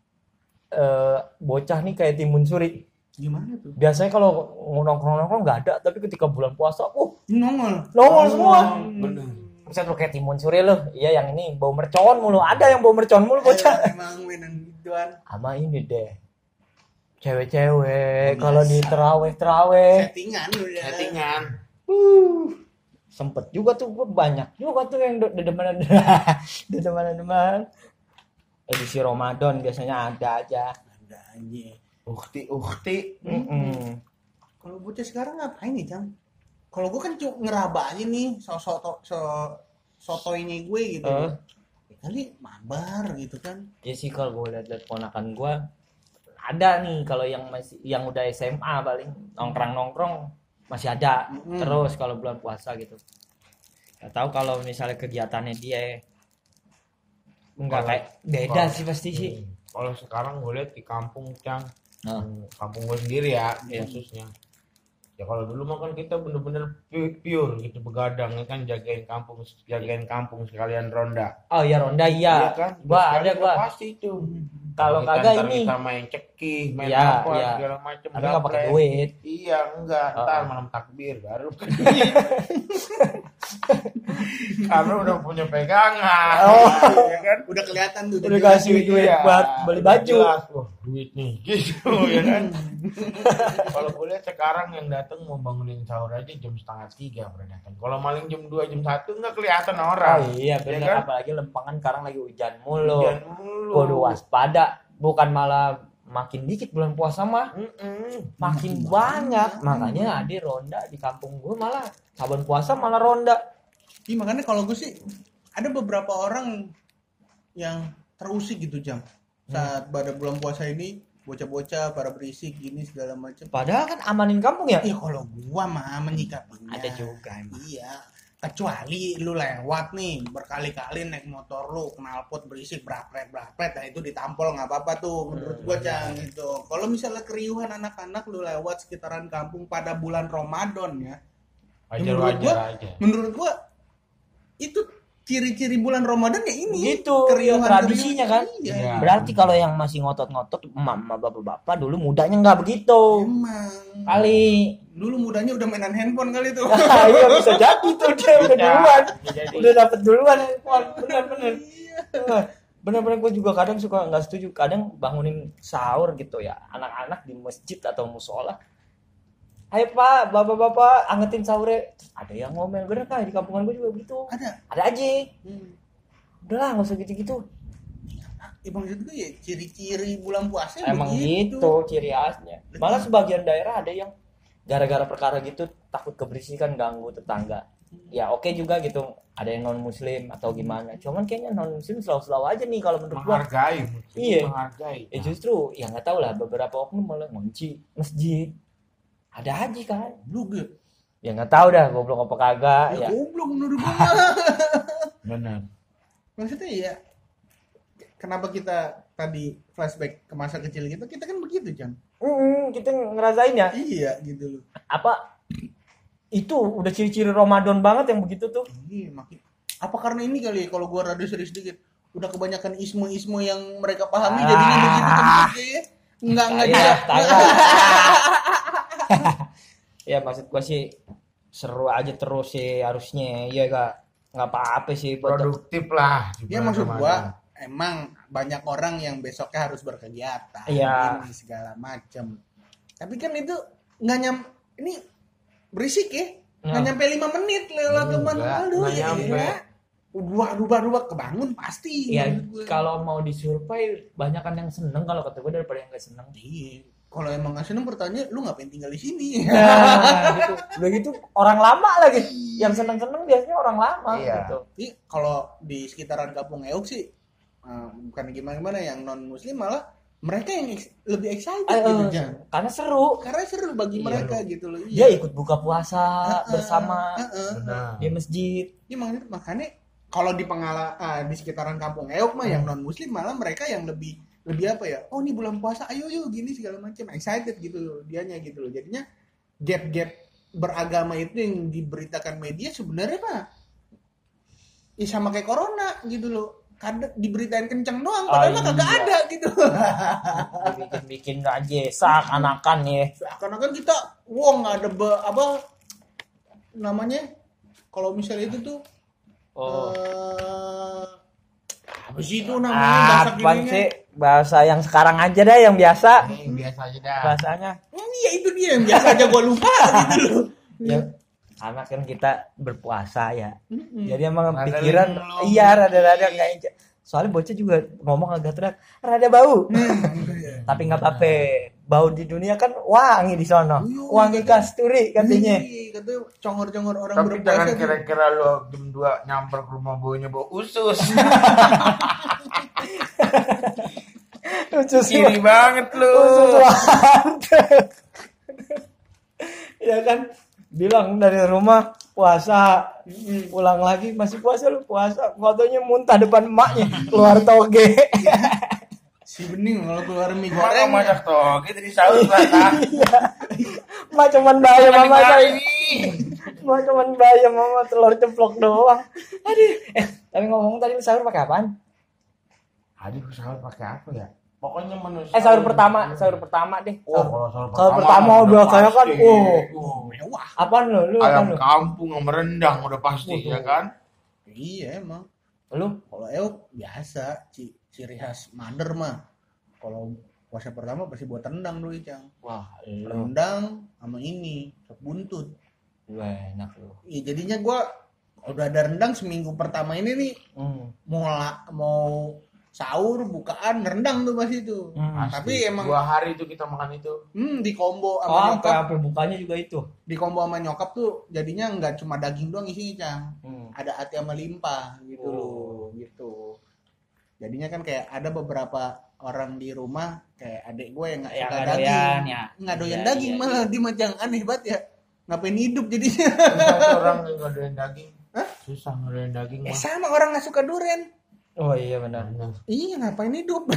Speaker 5: eh, bocah nih kayak timun suri
Speaker 6: Gimana tuh?
Speaker 5: biasanya kalau nongkrong nongkrong nggak ada tapi ketika bulan puasa uh
Speaker 6: Nongol.
Speaker 5: nongol semua
Speaker 3: Bener.
Speaker 5: Buset lu kayak timun suri lu iya yang ini bau mercon mulu ada yang bau mercon mulu bocah
Speaker 6: Emang mainan gituan.
Speaker 5: sama ini deh cewek-cewek kalau di teraweh teraweh
Speaker 6: Settingan udah.
Speaker 3: Settingan.
Speaker 1: sempet juga tuh gue banyak juga tuh yang dedeman dedeman dedeman edisi Ramadan biasanya ada aja
Speaker 2: Ada aja.
Speaker 3: ukti ukti
Speaker 1: Mm-mm.
Speaker 2: Kalau bocah sekarang ngapain nih, Cang? Kalau gue kan cuma ngeraba aja nih, so soto so sotoinya gue gitu.
Speaker 1: Eh.
Speaker 2: Ya kali mabar gitu kan.
Speaker 1: ya sih kalau gue lihat-lihat ponakan gue ada nih kalau yang masih yang udah SMA paling nongkrong nongkrong masih ada
Speaker 2: Mm-mm.
Speaker 1: terus kalau bulan puasa gitu nggak tahu kalau misalnya kegiatannya dia enggak kayak beda sih pasti sih
Speaker 3: Hmm. Kalau sekarang gue lihat di kampung Cang,
Speaker 1: Nah.
Speaker 3: Hmm, kampung gue sendiri ya
Speaker 1: Iya.
Speaker 3: khususnya. Ya kalau dulu mah kan kita bener-bener pu- pure gitu begadang ya kan jagain kampung, jagain kampung sekalian ronda.
Speaker 1: oh ya ronda iya
Speaker 3: kan?
Speaker 1: gua ada gua
Speaker 3: Pasti itu.
Speaker 1: kalau kagak ini
Speaker 3: kita main cekih, main
Speaker 1: Iya,
Speaker 3: apa
Speaker 1: iya.
Speaker 3: segala macam.
Speaker 1: tapi nggak pakai duit
Speaker 3: Iya enggak,
Speaker 1: Oh.
Speaker 3: ntar malam takbir baru. Karena udah punya pegangan.
Speaker 1: Oh.
Speaker 3: ya kan?
Speaker 2: Udah kelihatan tuh.
Speaker 1: udah kasih duit
Speaker 3: Iya,
Speaker 1: buat beli baju
Speaker 3: jelas. Wah, duit nih gitu ya kan. Kalau gue lihat sekarang yang datang mau bangunin sahur aja jam setengah tiga pernah datang. Kalau maling jam 2 jam satu nggak kelihatan orang.
Speaker 1: oh iya bener
Speaker 3: kan?
Speaker 1: apalagi lempangan sekarang lagi hujan mulu
Speaker 3: Hujan mulu.
Speaker 1: kudu waspada bukan malah makin dikit bulan puasa mah
Speaker 3: Mm-mm.
Speaker 1: makin banyak makanya ada ronda di kampung gue malah saban puasa malah ronda
Speaker 2: Iya makanya kalau gue sih ada beberapa orang yang terusik gitu jam saat pada bulan puasa ini bocah-bocah para berisik gini segala macam.
Speaker 1: padahal kan amanin kampung ya
Speaker 2: Iya kalau gua mah menyikapinya.
Speaker 1: ada juga emang
Speaker 2: Iya. Kecuali lu lewat nih berkali-kali naik motor lu knalpot berisik brapret brapret nah itu ditampol nggak apa-apa tuh menurut gua cang gitu. Kalau misalnya keriuhan anak-anak lu lewat sekitaran kampung pada bulan Ramadan ya, menurut
Speaker 3: Wajar-wajar
Speaker 2: gua-
Speaker 3: aja.
Speaker 2: menurut gua itu ciri-ciri bulan Ramadan ya ini
Speaker 1: Gitu, ya, tradisinya kan.
Speaker 2: Iya.
Speaker 3: Iya.
Speaker 1: berarti kalau yang masih ngotot-ngotot mama bapak-bapak dulu mudanya nggak begitu
Speaker 2: Emang.
Speaker 1: kali
Speaker 2: Dulu mudanya udah mainan handphone kali tuh.
Speaker 1: iya bisa jadi tuh dia udah duluan. Udah dapet duluan handphone bener-bener bener-bener gue juga kadang suka nggak setuju kadang bangunin sahur gitu ya anak-anak di masjid atau musola. Hai pak, bapak-bapak angetin sahurnya. Terus ada yang ngomel bener kan di kampungan gue juga begitu.
Speaker 2: Ada.
Speaker 1: ada aja.
Speaker 2: Hmm.
Speaker 1: udahlah nggak usah gitu-gitu.
Speaker 2: Ya, maksud gue ya ciri-ciri bulan puasa
Speaker 1: emang
Speaker 2: begitu.
Speaker 1: gitu ciri khasnya. Malah sebagian daerah ada yang gara-gara perkara gitu takut keberisikan ganggu tetangga ya oke juga gitu ada yang non muslim atau gimana cuman kayaknya non muslim selalu-selalu aja nih kalau menurut gua
Speaker 3: menghargai.
Speaker 1: Iya.
Speaker 3: Menghargai.
Speaker 1: ya justru ya nggak tahu lah beberapa oknum malah ngunci masjid ada aja kan
Speaker 2: Lu gue.
Speaker 1: ya nggak tahu dah goblok apa kagak ya
Speaker 2: Ya, goblok menurut gue.
Speaker 3: Benar.
Speaker 2: Maksudnya ya kenapa kita tadi flashback ke masa kecil kita kita kan begitu Chan
Speaker 1: Mm, kita ngerasain ya.
Speaker 2: Iya gitu loh.
Speaker 1: Apa? Itu udah ciri-ciri Ramadan banget yang begitu tuh.
Speaker 2: Iya makin apa karena ini kali ya, kalau gua rada serius dikit udah kebanyakan ismu-ismu yang mereka pahami
Speaker 1: Ah.
Speaker 2: jadinya begitu terus ya enggak enggak juga
Speaker 1: saya. ya maksud gua sih seru aja terus sih harusnya. Ya gak nggak apa-apa sih buat
Speaker 3: Produktif lah.
Speaker 2: ya maksud gua emang banyak orang yang besoknya harus berkegiatan
Speaker 1: Iya.
Speaker 2: ini segala macam tapi kan itu nggak nyam ini berisik ya nggak
Speaker 1: Nah.
Speaker 2: nyampe lima menit lewat teman aduh
Speaker 3: nggak
Speaker 2: ya
Speaker 3: nyampe.
Speaker 2: dua dua dua kebangun pasti
Speaker 1: ya
Speaker 2: gua.
Speaker 1: kalau mau disurvey banyak kan yang seneng kalau kata gue daripada yang gak seneng
Speaker 2: Iya. Kalau emang nggak seneng bertanya, lu ngapain tinggal di sini?
Speaker 1: nah gitu udah gitu orang lama lagi yang seneng-seneng biasanya orang lama
Speaker 3: Iya.
Speaker 1: gitu
Speaker 2: Jadi kalau di sekitaran kampung Euk sih, eh, bukan gimana-gimana yang non Muslim malah mereka yang ex- lebih excited
Speaker 1: Eh,
Speaker 2: gitu Jan.
Speaker 1: karena seru
Speaker 2: Karena seru bagi
Speaker 1: Iya,
Speaker 2: mereka gitu loh.
Speaker 1: dia ikut buka puasa bersama
Speaker 2: Heeh.
Speaker 3: Benar.
Speaker 1: di masjid
Speaker 2: Iya makanya, makanya kalau di pengala ah, di sekitaran kampung Euk mah
Speaker 1: Hmm.
Speaker 2: yang non Muslim malah mereka yang lebih lebih apa ya? Oh ini bulan puasa, ayo yuk gini segala macam, excited gitu loh, dianya gitu loh. Jadinya gap-gap beragama itu yang diberitakan media sebenarnya mah ya sama kayak corona gitu loh. Kadang diberitain kenceng doang,
Speaker 1: Oh,
Speaker 2: padahal mah kagak ada gitu.
Speaker 1: bikin-bikin aja seakan-akan ya
Speaker 2: Karena kan kita, nggak ada be- apa namanya? Kalau misalnya itu tuh
Speaker 1: oh
Speaker 2: eh apa sih itu namanya bahasa
Speaker 1: apa sih bahasa yang sekarang aja deh yang biasa
Speaker 3: Ini biasa aja dah.
Speaker 1: bahasanya
Speaker 2: Hmm, Iya itu dia yang biasa aja gua lupa gitu loh.
Speaker 1: ya karena kan kita berpuasa ya
Speaker 2: Mm-mm.
Speaker 1: jadi emang
Speaker 3: Rada
Speaker 1: pikiran
Speaker 3: linglung.
Speaker 1: iya rada-rada nggak enjoy. soalnya bocah juga ngomong agak teriak rada bau tapi nggak apa-apa bau di dunia kan wangi di sono
Speaker 2: Iya,
Speaker 1: wangi kasturi katanya
Speaker 2: Iya, katanya congor-congor orang
Speaker 3: Tapi
Speaker 2: berpuasa
Speaker 3: jangan kira-kira lo jam 2 nyamper ke rumah baunya bau usus.
Speaker 1: lucu sih
Speaker 3: Kiri banget lo.
Speaker 1: Usus ya kan bilang dari rumah puasa. Pulang lagi masih puasa lu? Puasa. Fotonya muntah depan emaknya keluar toge.
Speaker 2: Si bening kalau keluar mie goreng.
Speaker 3: masak toge dari sahur kan.
Speaker 1: Mak cuman bayam mama saya Mak cuman bayam mama telur ceplok doang. Aduh. Eh tapi ngomong tadi lu sahur pakai apaan?
Speaker 3: Aduh sahur pakai apa ya? Pokoknya menu
Speaker 1: eh sahur pertama sahur pertama deh.
Speaker 3: Oh, kalau sahur
Speaker 1: Sahur pertama udah kayak kan, oh.
Speaker 2: mewah
Speaker 1: apaan lu? Lu
Speaker 3: ayam kampung sama rendang udah pasti ya kan?
Speaker 2: iya emang.
Speaker 1: Lu?
Speaker 2: Kalau euk biasa. Ci ciri khas mother mah. Kalau puasa pertama pasti buat rendang dulu Icang.
Speaker 1: Wah lu
Speaker 2: rendang sama ini sop buntut.
Speaker 1: Wah, enak lu.
Speaker 2: Iya jadinya gua udah ada rendang seminggu pertama ini nih
Speaker 1: hmm.
Speaker 2: mau mau sahur bukaan rendang tuh pas itu
Speaker 1: Hmm.
Speaker 2: tapi emang
Speaker 3: dua hari itu kita makan itu.
Speaker 2: hmm, di combo
Speaker 1: Oh,
Speaker 2: sama
Speaker 1: sampai
Speaker 2: nyokap
Speaker 1: sampai bukanya juga itu.
Speaker 2: di combo sama nyokap tuh jadinya nggak cuma daging doang isinya cang
Speaker 1: Hmm.
Speaker 2: ada hati sama limpah gitu
Speaker 1: Oh.
Speaker 2: loh gitu jadinya kan kayak ada beberapa orang di rumah kayak adik gue yang nggak
Speaker 1: Ya,
Speaker 2: suka daging
Speaker 1: doyan, ya.
Speaker 2: nggak doyan
Speaker 1: Iya,
Speaker 2: daging
Speaker 1: iya,
Speaker 2: malah di macam aneh banget ya ngapain hidup jadinya
Speaker 3: orang nggak doyan daging. Susah nggak doyan daging
Speaker 2: eh
Speaker 3: mah.
Speaker 2: sama orang nggak suka duren
Speaker 1: Oh iya benar.
Speaker 3: Bener.
Speaker 2: iya ngapain hidup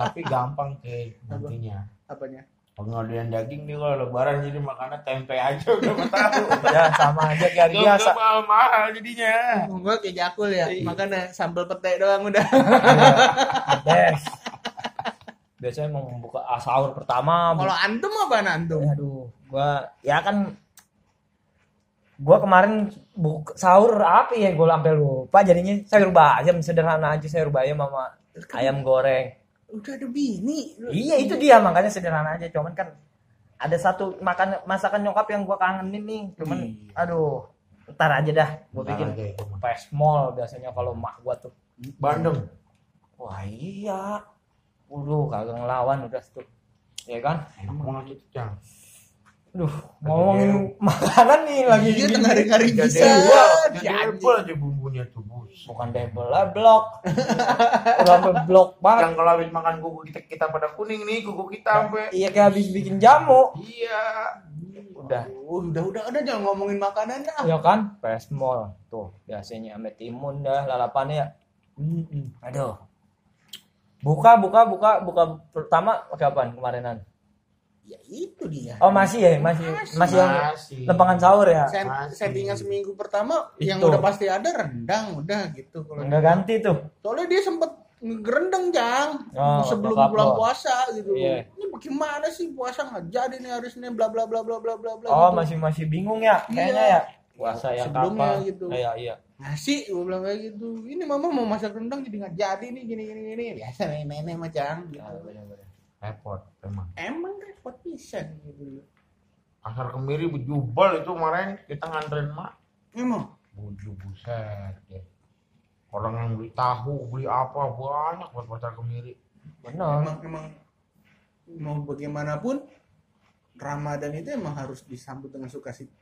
Speaker 3: tapi gampang ke nantinya.
Speaker 2: apanya
Speaker 3: doyan daging nih kalau lebaran jadi makannya tempe aja udah tahu.
Speaker 1: Ya sama aja kayak hari biasa.
Speaker 3: Gak mahal mahal jadinya.
Speaker 2: gue kayak jakul ya
Speaker 1: Iya.
Speaker 2: makanya sambal pete doang udah
Speaker 1: Des. Biasanya mau membuka ah, sahur pertama.
Speaker 2: kalau antum apa antum
Speaker 1: Aduh, gua ya kan gua kemarin buk sahur apa ya gua sampai lupa jadinya. Sayur bayam sederhana aja sayur bayam sama ayam goreng.
Speaker 2: udah ada bini.
Speaker 1: Iya itu dia makanya sederhana aja. Cuman kan ada satu makan masakan nyokap yang gua kangenin nih. Cuman
Speaker 2: Iya.
Speaker 1: aduh ntar aja dah gua
Speaker 3: Ntar
Speaker 1: bikin. pesmol biasanya kalau mak gua tuh.
Speaker 3: Bandeng.
Speaker 1: wah iya. Waduh kagak ngelawan udah tuh. Ya kan?
Speaker 3: Banget itu.
Speaker 1: Duh, ngomongin makanan nih lagi.
Speaker 2: iya tengah hari bisa.
Speaker 3: jadi apple aja bumbunya tuh bus.
Speaker 1: bukan debel lah blok. Udah sampai blok banget.
Speaker 3: Yang kalau habis makan kuku kita kita pada kuning nih kuku kita sampai.
Speaker 1: iya kayak habis bikin jamu.
Speaker 3: Iya.
Speaker 1: udah.
Speaker 2: Oh, udah udah udah jangan ngomongin makanan dah.
Speaker 1: Ya kan? Pesmol tuh biasanya ame timun dah lalapannya. Ya aduh. Buka buka buka buka. Pertama pakai apaan kemarinan
Speaker 2: ya itu dia
Speaker 1: oh masih ya masih masih yang
Speaker 3: Masih.
Speaker 1: lempangan sahur ya
Speaker 2: Set-
Speaker 3: Masih.
Speaker 2: settingan seminggu pertama yang
Speaker 1: Itu.
Speaker 2: udah pasti ada rendang udah gitu kalau
Speaker 1: nggak ganti tuh
Speaker 2: soalnya dia sempet ngerendang jang
Speaker 1: Oh,
Speaker 2: sebelum bulan puasa gitu
Speaker 1: Iya.
Speaker 2: ini bagaimana sih puasa nggak jadi nih harusnya bla bla bla bla bla bla bla
Speaker 1: oh
Speaker 2: gitu.
Speaker 1: masih masih bingung ya kayaknya
Speaker 2: Iya.
Speaker 1: ya puasa yang
Speaker 2: Sebelumnya
Speaker 1: kapan
Speaker 2: gitu.
Speaker 1: iya iya
Speaker 2: nasi gue bilang kayak gitu ini mama mau masak rendang jadi nggak jadi nih gini gini gini biasa nenek nenek macam gitu
Speaker 1: Ah, bener-bener.
Speaker 3: Repot emang.
Speaker 2: emang repot pisan gitu
Speaker 3: Pasar kemiri bejubel itu kemarin kita nganterin mak.
Speaker 2: emang
Speaker 3: Buju buset ya. Orang yang beli tahu, beli apa banyak buat pasar kemiri.
Speaker 1: bener
Speaker 2: emang emang mau bagaimanapun Ramadan itu emang harus disambut dengan sukacita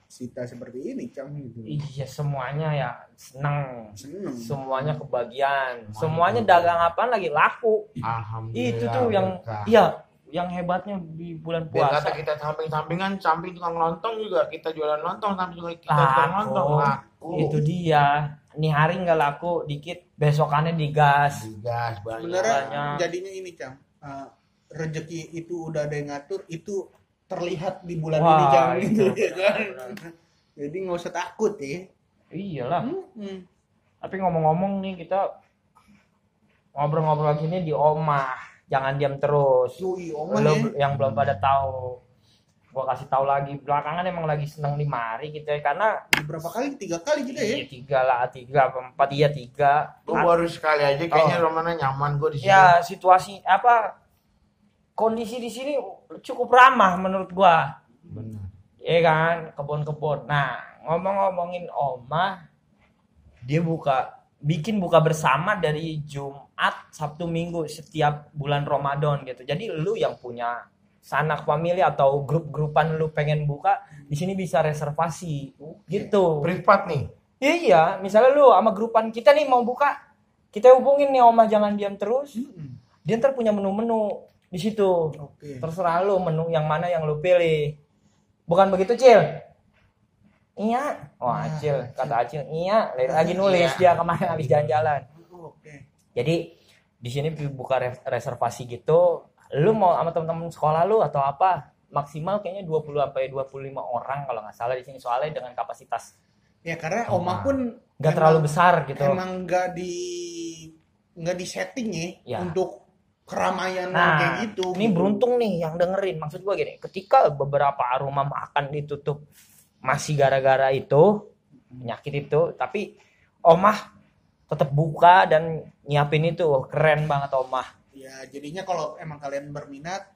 Speaker 2: seperti ini, Cang gitu.
Speaker 1: Iya semuanya ya seneng
Speaker 2: Seneng.
Speaker 1: semuanya kebagian semuanya dagang apaan lagi laku
Speaker 3: Alhamdulillah.
Speaker 1: itu tuh yang
Speaker 3: berkah.
Speaker 1: iya yang hebatnya di bulan
Speaker 3: Biar kata
Speaker 1: puasa
Speaker 3: kita samping-sampingan, samping tukang lontong juga kita jualan lontong, samping juga kita
Speaker 1: Laku.
Speaker 3: jualan lontong. Laku.
Speaker 1: itu dia nih hari nggak laku dikit besokannya digas
Speaker 3: Digas banyak.
Speaker 2: Sebenarnya
Speaker 1: Banyak.
Speaker 2: jadinya ini, Cang. Eh, rezeki itu udah ada yang ngatur, itu terlihat di bulan
Speaker 1: Wah,
Speaker 2: ini,
Speaker 1: itu
Speaker 2: Gitu, ya kan? Jadi nggak usah takut ya.
Speaker 1: iyalah
Speaker 2: Hmm.
Speaker 1: tapi ngomong-ngomong nih kita ngobrol-ngobrol gini di omah jangan diam terus
Speaker 2: Yui, oman
Speaker 1: Lo
Speaker 2: ya.
Speaker 1: yang belum pada tahu gua kasih tahu lagi belakangan emang lagi seneng di mari gitu ya karena
Speaker 2: Berapa kali? Tiga kali gitu ya.
Speaker 1: Iya tiga lah, tiga apa empat iya tiga.
Speaker 3: Gue baru sekali aja kayaknya
Speaker 1: Oh.
Speaker 3: Romana nyaman gue di sini.
Speaker 1: Ya situasi apa kondisi di sini cukup ramah menurut gua.
Speaker 3: Benar.
Speaker 1: Iya kan, kebun-kebun. Nah, ngomong-ngomongin Oma, dia buka bikin buka bersama dari Jumat, Sabtu, Minggu setiap bulan Ramadan gitu. Jadi lu yang punya sanak famili atau grup-grupan lu pengen buka, di sini bisa reservasi gitu.
Speaker 3: Privat nih.
Speaker 1: Iya, misalnya lu sama grupan kita nih mau buka, kita hubungin nih Oma jangan diam terus. Dia ntar punya menu-menu di situ.
Speaker 2: Oke.
Speaker 1: Terserah lu menu yang mana yang lu pilih. Bukan begitu, Cil? Iya. Wah,
Speaker 2: Nah,
Speaker 1: Cil, kata Acil, iya. Lagi nulis dia kemarin habis jalan-jalan.
Speaker 2: Oke.
Speaker 1: Jadi di sini buka res- reservasi gitu. Lu mau sama teman-teman sekolah lu atau apa? Maksimal kayaknya 20 sampai 25 orang kalau nggak salah di sini soalnya dengan kapasitas
Speaker 2: Ya karena Oma pun
Speaker 1: nggak terlalu besar gitu.
Speaker 2: Emang nggak di nggak di setting ya,
Speaker 1: Ya.
Speaker 2: untuk keramaian
Speaker 1: Nah,
Speaker 2: kayak gitu.
Speaker 1: ini
Speaker 2: gitu.
Speaker 1: beruntung nih yang dengerin. Maksud gua gini, ketika beberapa aroma makan ditutup masih gara-gara itu penyakit itu, tapi omah tetap buka dan nyiapin itu keren banget omah.
Speaker 2: Ya jadinya kalau emang kalian berminat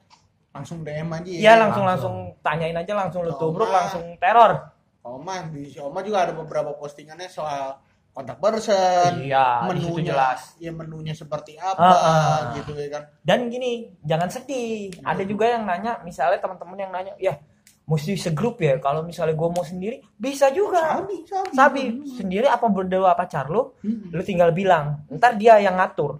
Speaker 2: langsung DM aja ya.
Speaker 1: Iya langsung langsung tanyain aja langsung lu tubruk langsung teror.
Speaker 2: Oma di si Oma juga ada beberapa postingannya soal kontak person,
Speaker 1: Iya,
Speaker 2: menunya
Speaker 1: jelas.
Speaker 2: ya menunya seperti apa
Speaker 1: ah.
Speaker 2: gitu ya kan.
Speaker 1: Dan gini, jangan sedih. Ada juga yang nanya, misalnya teman-teman yang nanya, ya mesti segrup ya. Kalau misalnya gue mau sendiri, bisa juga.
Speaker 2: Sabi, sabi.
Speaker 1: Sabi sendiri apa berdua pacar lu,
Speaker 2: Mm-mm.
Speaker 1: lu tinggal bilang. Ntar dia yang ngatur.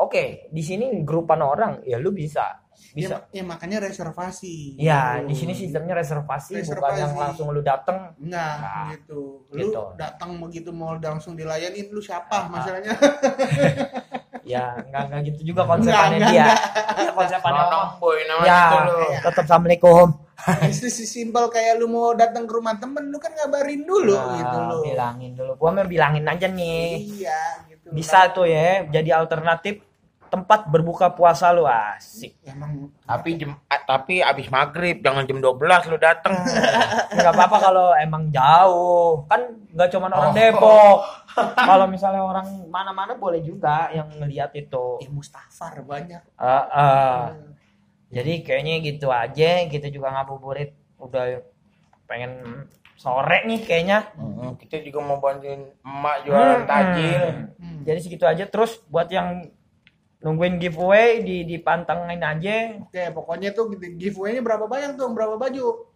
Speaker 1: Oke, di sini grupan orang, ya lu bisa, bisa.
Speaker 2: Ya, ya makanya reservasi.
Speaker 1: Ya,
Speaker 2: Gitu.
Speaker 1: di sini sistemnya reservasi, bukan
Speaker 2: Reservasi.
Speaker 1: yang langsung lu dateng.
Speaker 2: Enggak,
Speaker 1: Nah,
Speaker 2: gitu. Lu
Speaker 1: gitu.
Speaker 2: datang begitu mau langsung dilayani, lu siapa
Speaker 1: Ah.
Speaker 2: masalahnya?
Speaker 1: Ya, nggak nggak gitu juga konsepannya
Speaker 2: Nggak,
Speaker 1: dia.
Speaker 2: nggak,
Speaker 1: Ya, konsepannya Om.
Speaker 3: boy namanya
Speaker 1: Ya,
Speaker 3: itu lu.
Speaker 1: tetap assalamualaikum.
Speaker 2: Itu sih simpel kayak lu mau datang ke rumah temen, lu kan ngabarin dulu
Speaker 1: Nah,
Speaker 2: gitu loh.
Speaker 1: Bilangin dulu. Gua mah bilangin aja nih.
Speaker 2: Iya, gitu.
Speaker 1: Bisa tuh ya, jadi alternatif tempat berbuka puasa lu asik.
Speaker 2: Emang
Speaker 3: Tapi jam ah, tapi abis maghrib jangan jam 12 lu dateng.
Speaker 1: Nggak apa-apa kalau emang jauh. Kan nggak cuma orang
Speaker 3: Oh.
Speaker 1: Depok. kalau misalnya orang mana-mana boleh juga yang ngeliat itu.
Speaker 2: ya Mustafar banyak.
Speaker 1: Ah, ah. Jadi kayaknya gitu aja. Kita juga ngabuburit udah pengen sore nih kayaknya.
Speaker 3: Hmm, kita juga mau bantuin emak jualan
Speaker 1: Hmm.
Speaker 3: tajil.
Speaker 2: Hmm.
Speaker 1: Jadi segitu aja. Terus buat yang nungguin giveaway di dipantengin aja.
Speaker 2: Oke, pokoknya tuh giveaway-nya berapa banyak tuh? Berapa baju?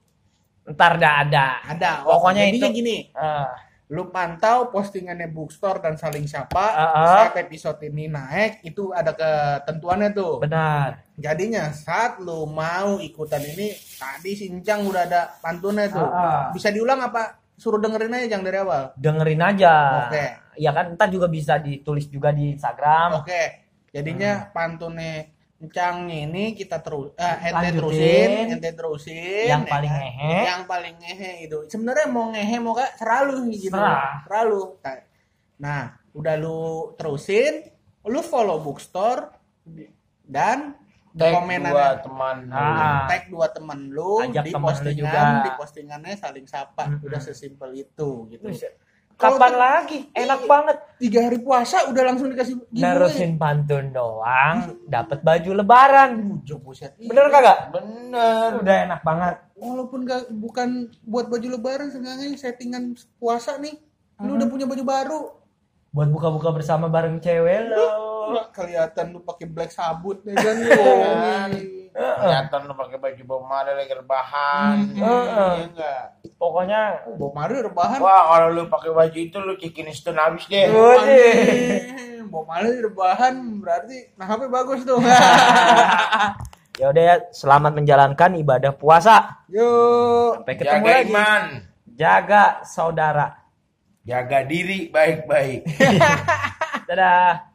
Speaker 1: Ntar dah ada.
Speaker 2: Ada.
Speaker 1: Pokoknya
Speaker 2: jadinya
Speaker 1: itu-
Speaker 2: gini,
Speaker 1: Ah,
Speaker 2: lu pantau postingannya Bookstore dan saling sapa.
Speaker 1: Ah, ah.
Speaker 2: Saat episode ini naik, itu ada ketentuannya tuh.
Speaker 1: benar.
Speaker 2: Jadinya saat lu mau ikutan ini, tadi sincang udah ada pantunnya tuh.
Speaker 1: Ah, ah.
Speaker 2: Bisa diulang apa? Suruh dengerin aja yang dari awal.
Speaker 1: Dengerin aja.
Speaker 2: Oke.
Speaker 1: Ya kan ntar juga bisa ditulis juga di Instagram.
Speaker 2: Oke. Jadinya pantunnya Encangnya ini kita terus eh, ente
Speaker 1: Lanjutin.
Speaker 2: terusin, ente terusin.
Speaker 1: Yang
Speaker 2: ya
Speaker 1: paling
Speaker 2: kan?
Speaker 1: ngehe.
Speaker 2: Yang paling ngehe itu. Sebenarnya mau ngehe mau gak seralu gitu.
Speaker 1: Serah.
Speaker 2: Seralu. Nah, udah lu terusin, lu follow bookstore dan
Speaker 3: Tag
Speaker 2: komenan
Speaker 3: dua teman.
Speaker 1: Ah.
Speaker 2: tag dua temen lu
Speaker 1: Ajak
Speaker 2: di postingan
Speaker 1: juga.
Speaker 2: di postingannya saling sapa
Speaker 1: Mm-mm.
Speaker 2: udah sesimpel itu gitu
Speaker 1: Buset. Kapan
Speaker 2: ter-
Speaker 1: lagi? Enak banget.
Speaker 2: tiga hari puasa udah langsung dikasih giveaway.
Speaker 1: Nerusin pantun doang, dapat baju lebaran.
Speaker 2: Bujuk, buset.
Speaker 1: Bener kagak?
Speaker 3: Bener.
Speaker 1: Udah enak banget.
Speaker 2: walaupun gak bukan buat baju lebaran seenggaknya settingan puasa nih lu udah punya baju baru
Speaker 1: Buat buka-buka bersama bareng cewek lo.
Speaker 2: Kelihatan lu pakai black sabut ya kan
Speaker 3: Kelihatan lu pakai baju Bob Marley lagi rebahan.
Speaker 2: Hmm.
Speaker 1: Heeh.
Speaker 3: Iya enggak?
Speaker 1: Pokoknya
Speaker 2: Bob Marley rebahan
Speaker 3: Wah, kalau lu pakai baju itu lu cikin stun habis deh.
Speaker 2: Bob Marley rebahan berarti nah HP bagus tuh
Speaker 1: ya udah ya, selamat menjalankan ibadah puasa.
Speaker 2: yuk
Speaker 1: Sampai ketemu
Speaker 3: Jaga
Speaker 1: lagi.
Speaker 3: iman.
Speaker 1: Jaga saudara.
Speaker 3: Jaga diri baik-baik.
Speaker 1: Dadah.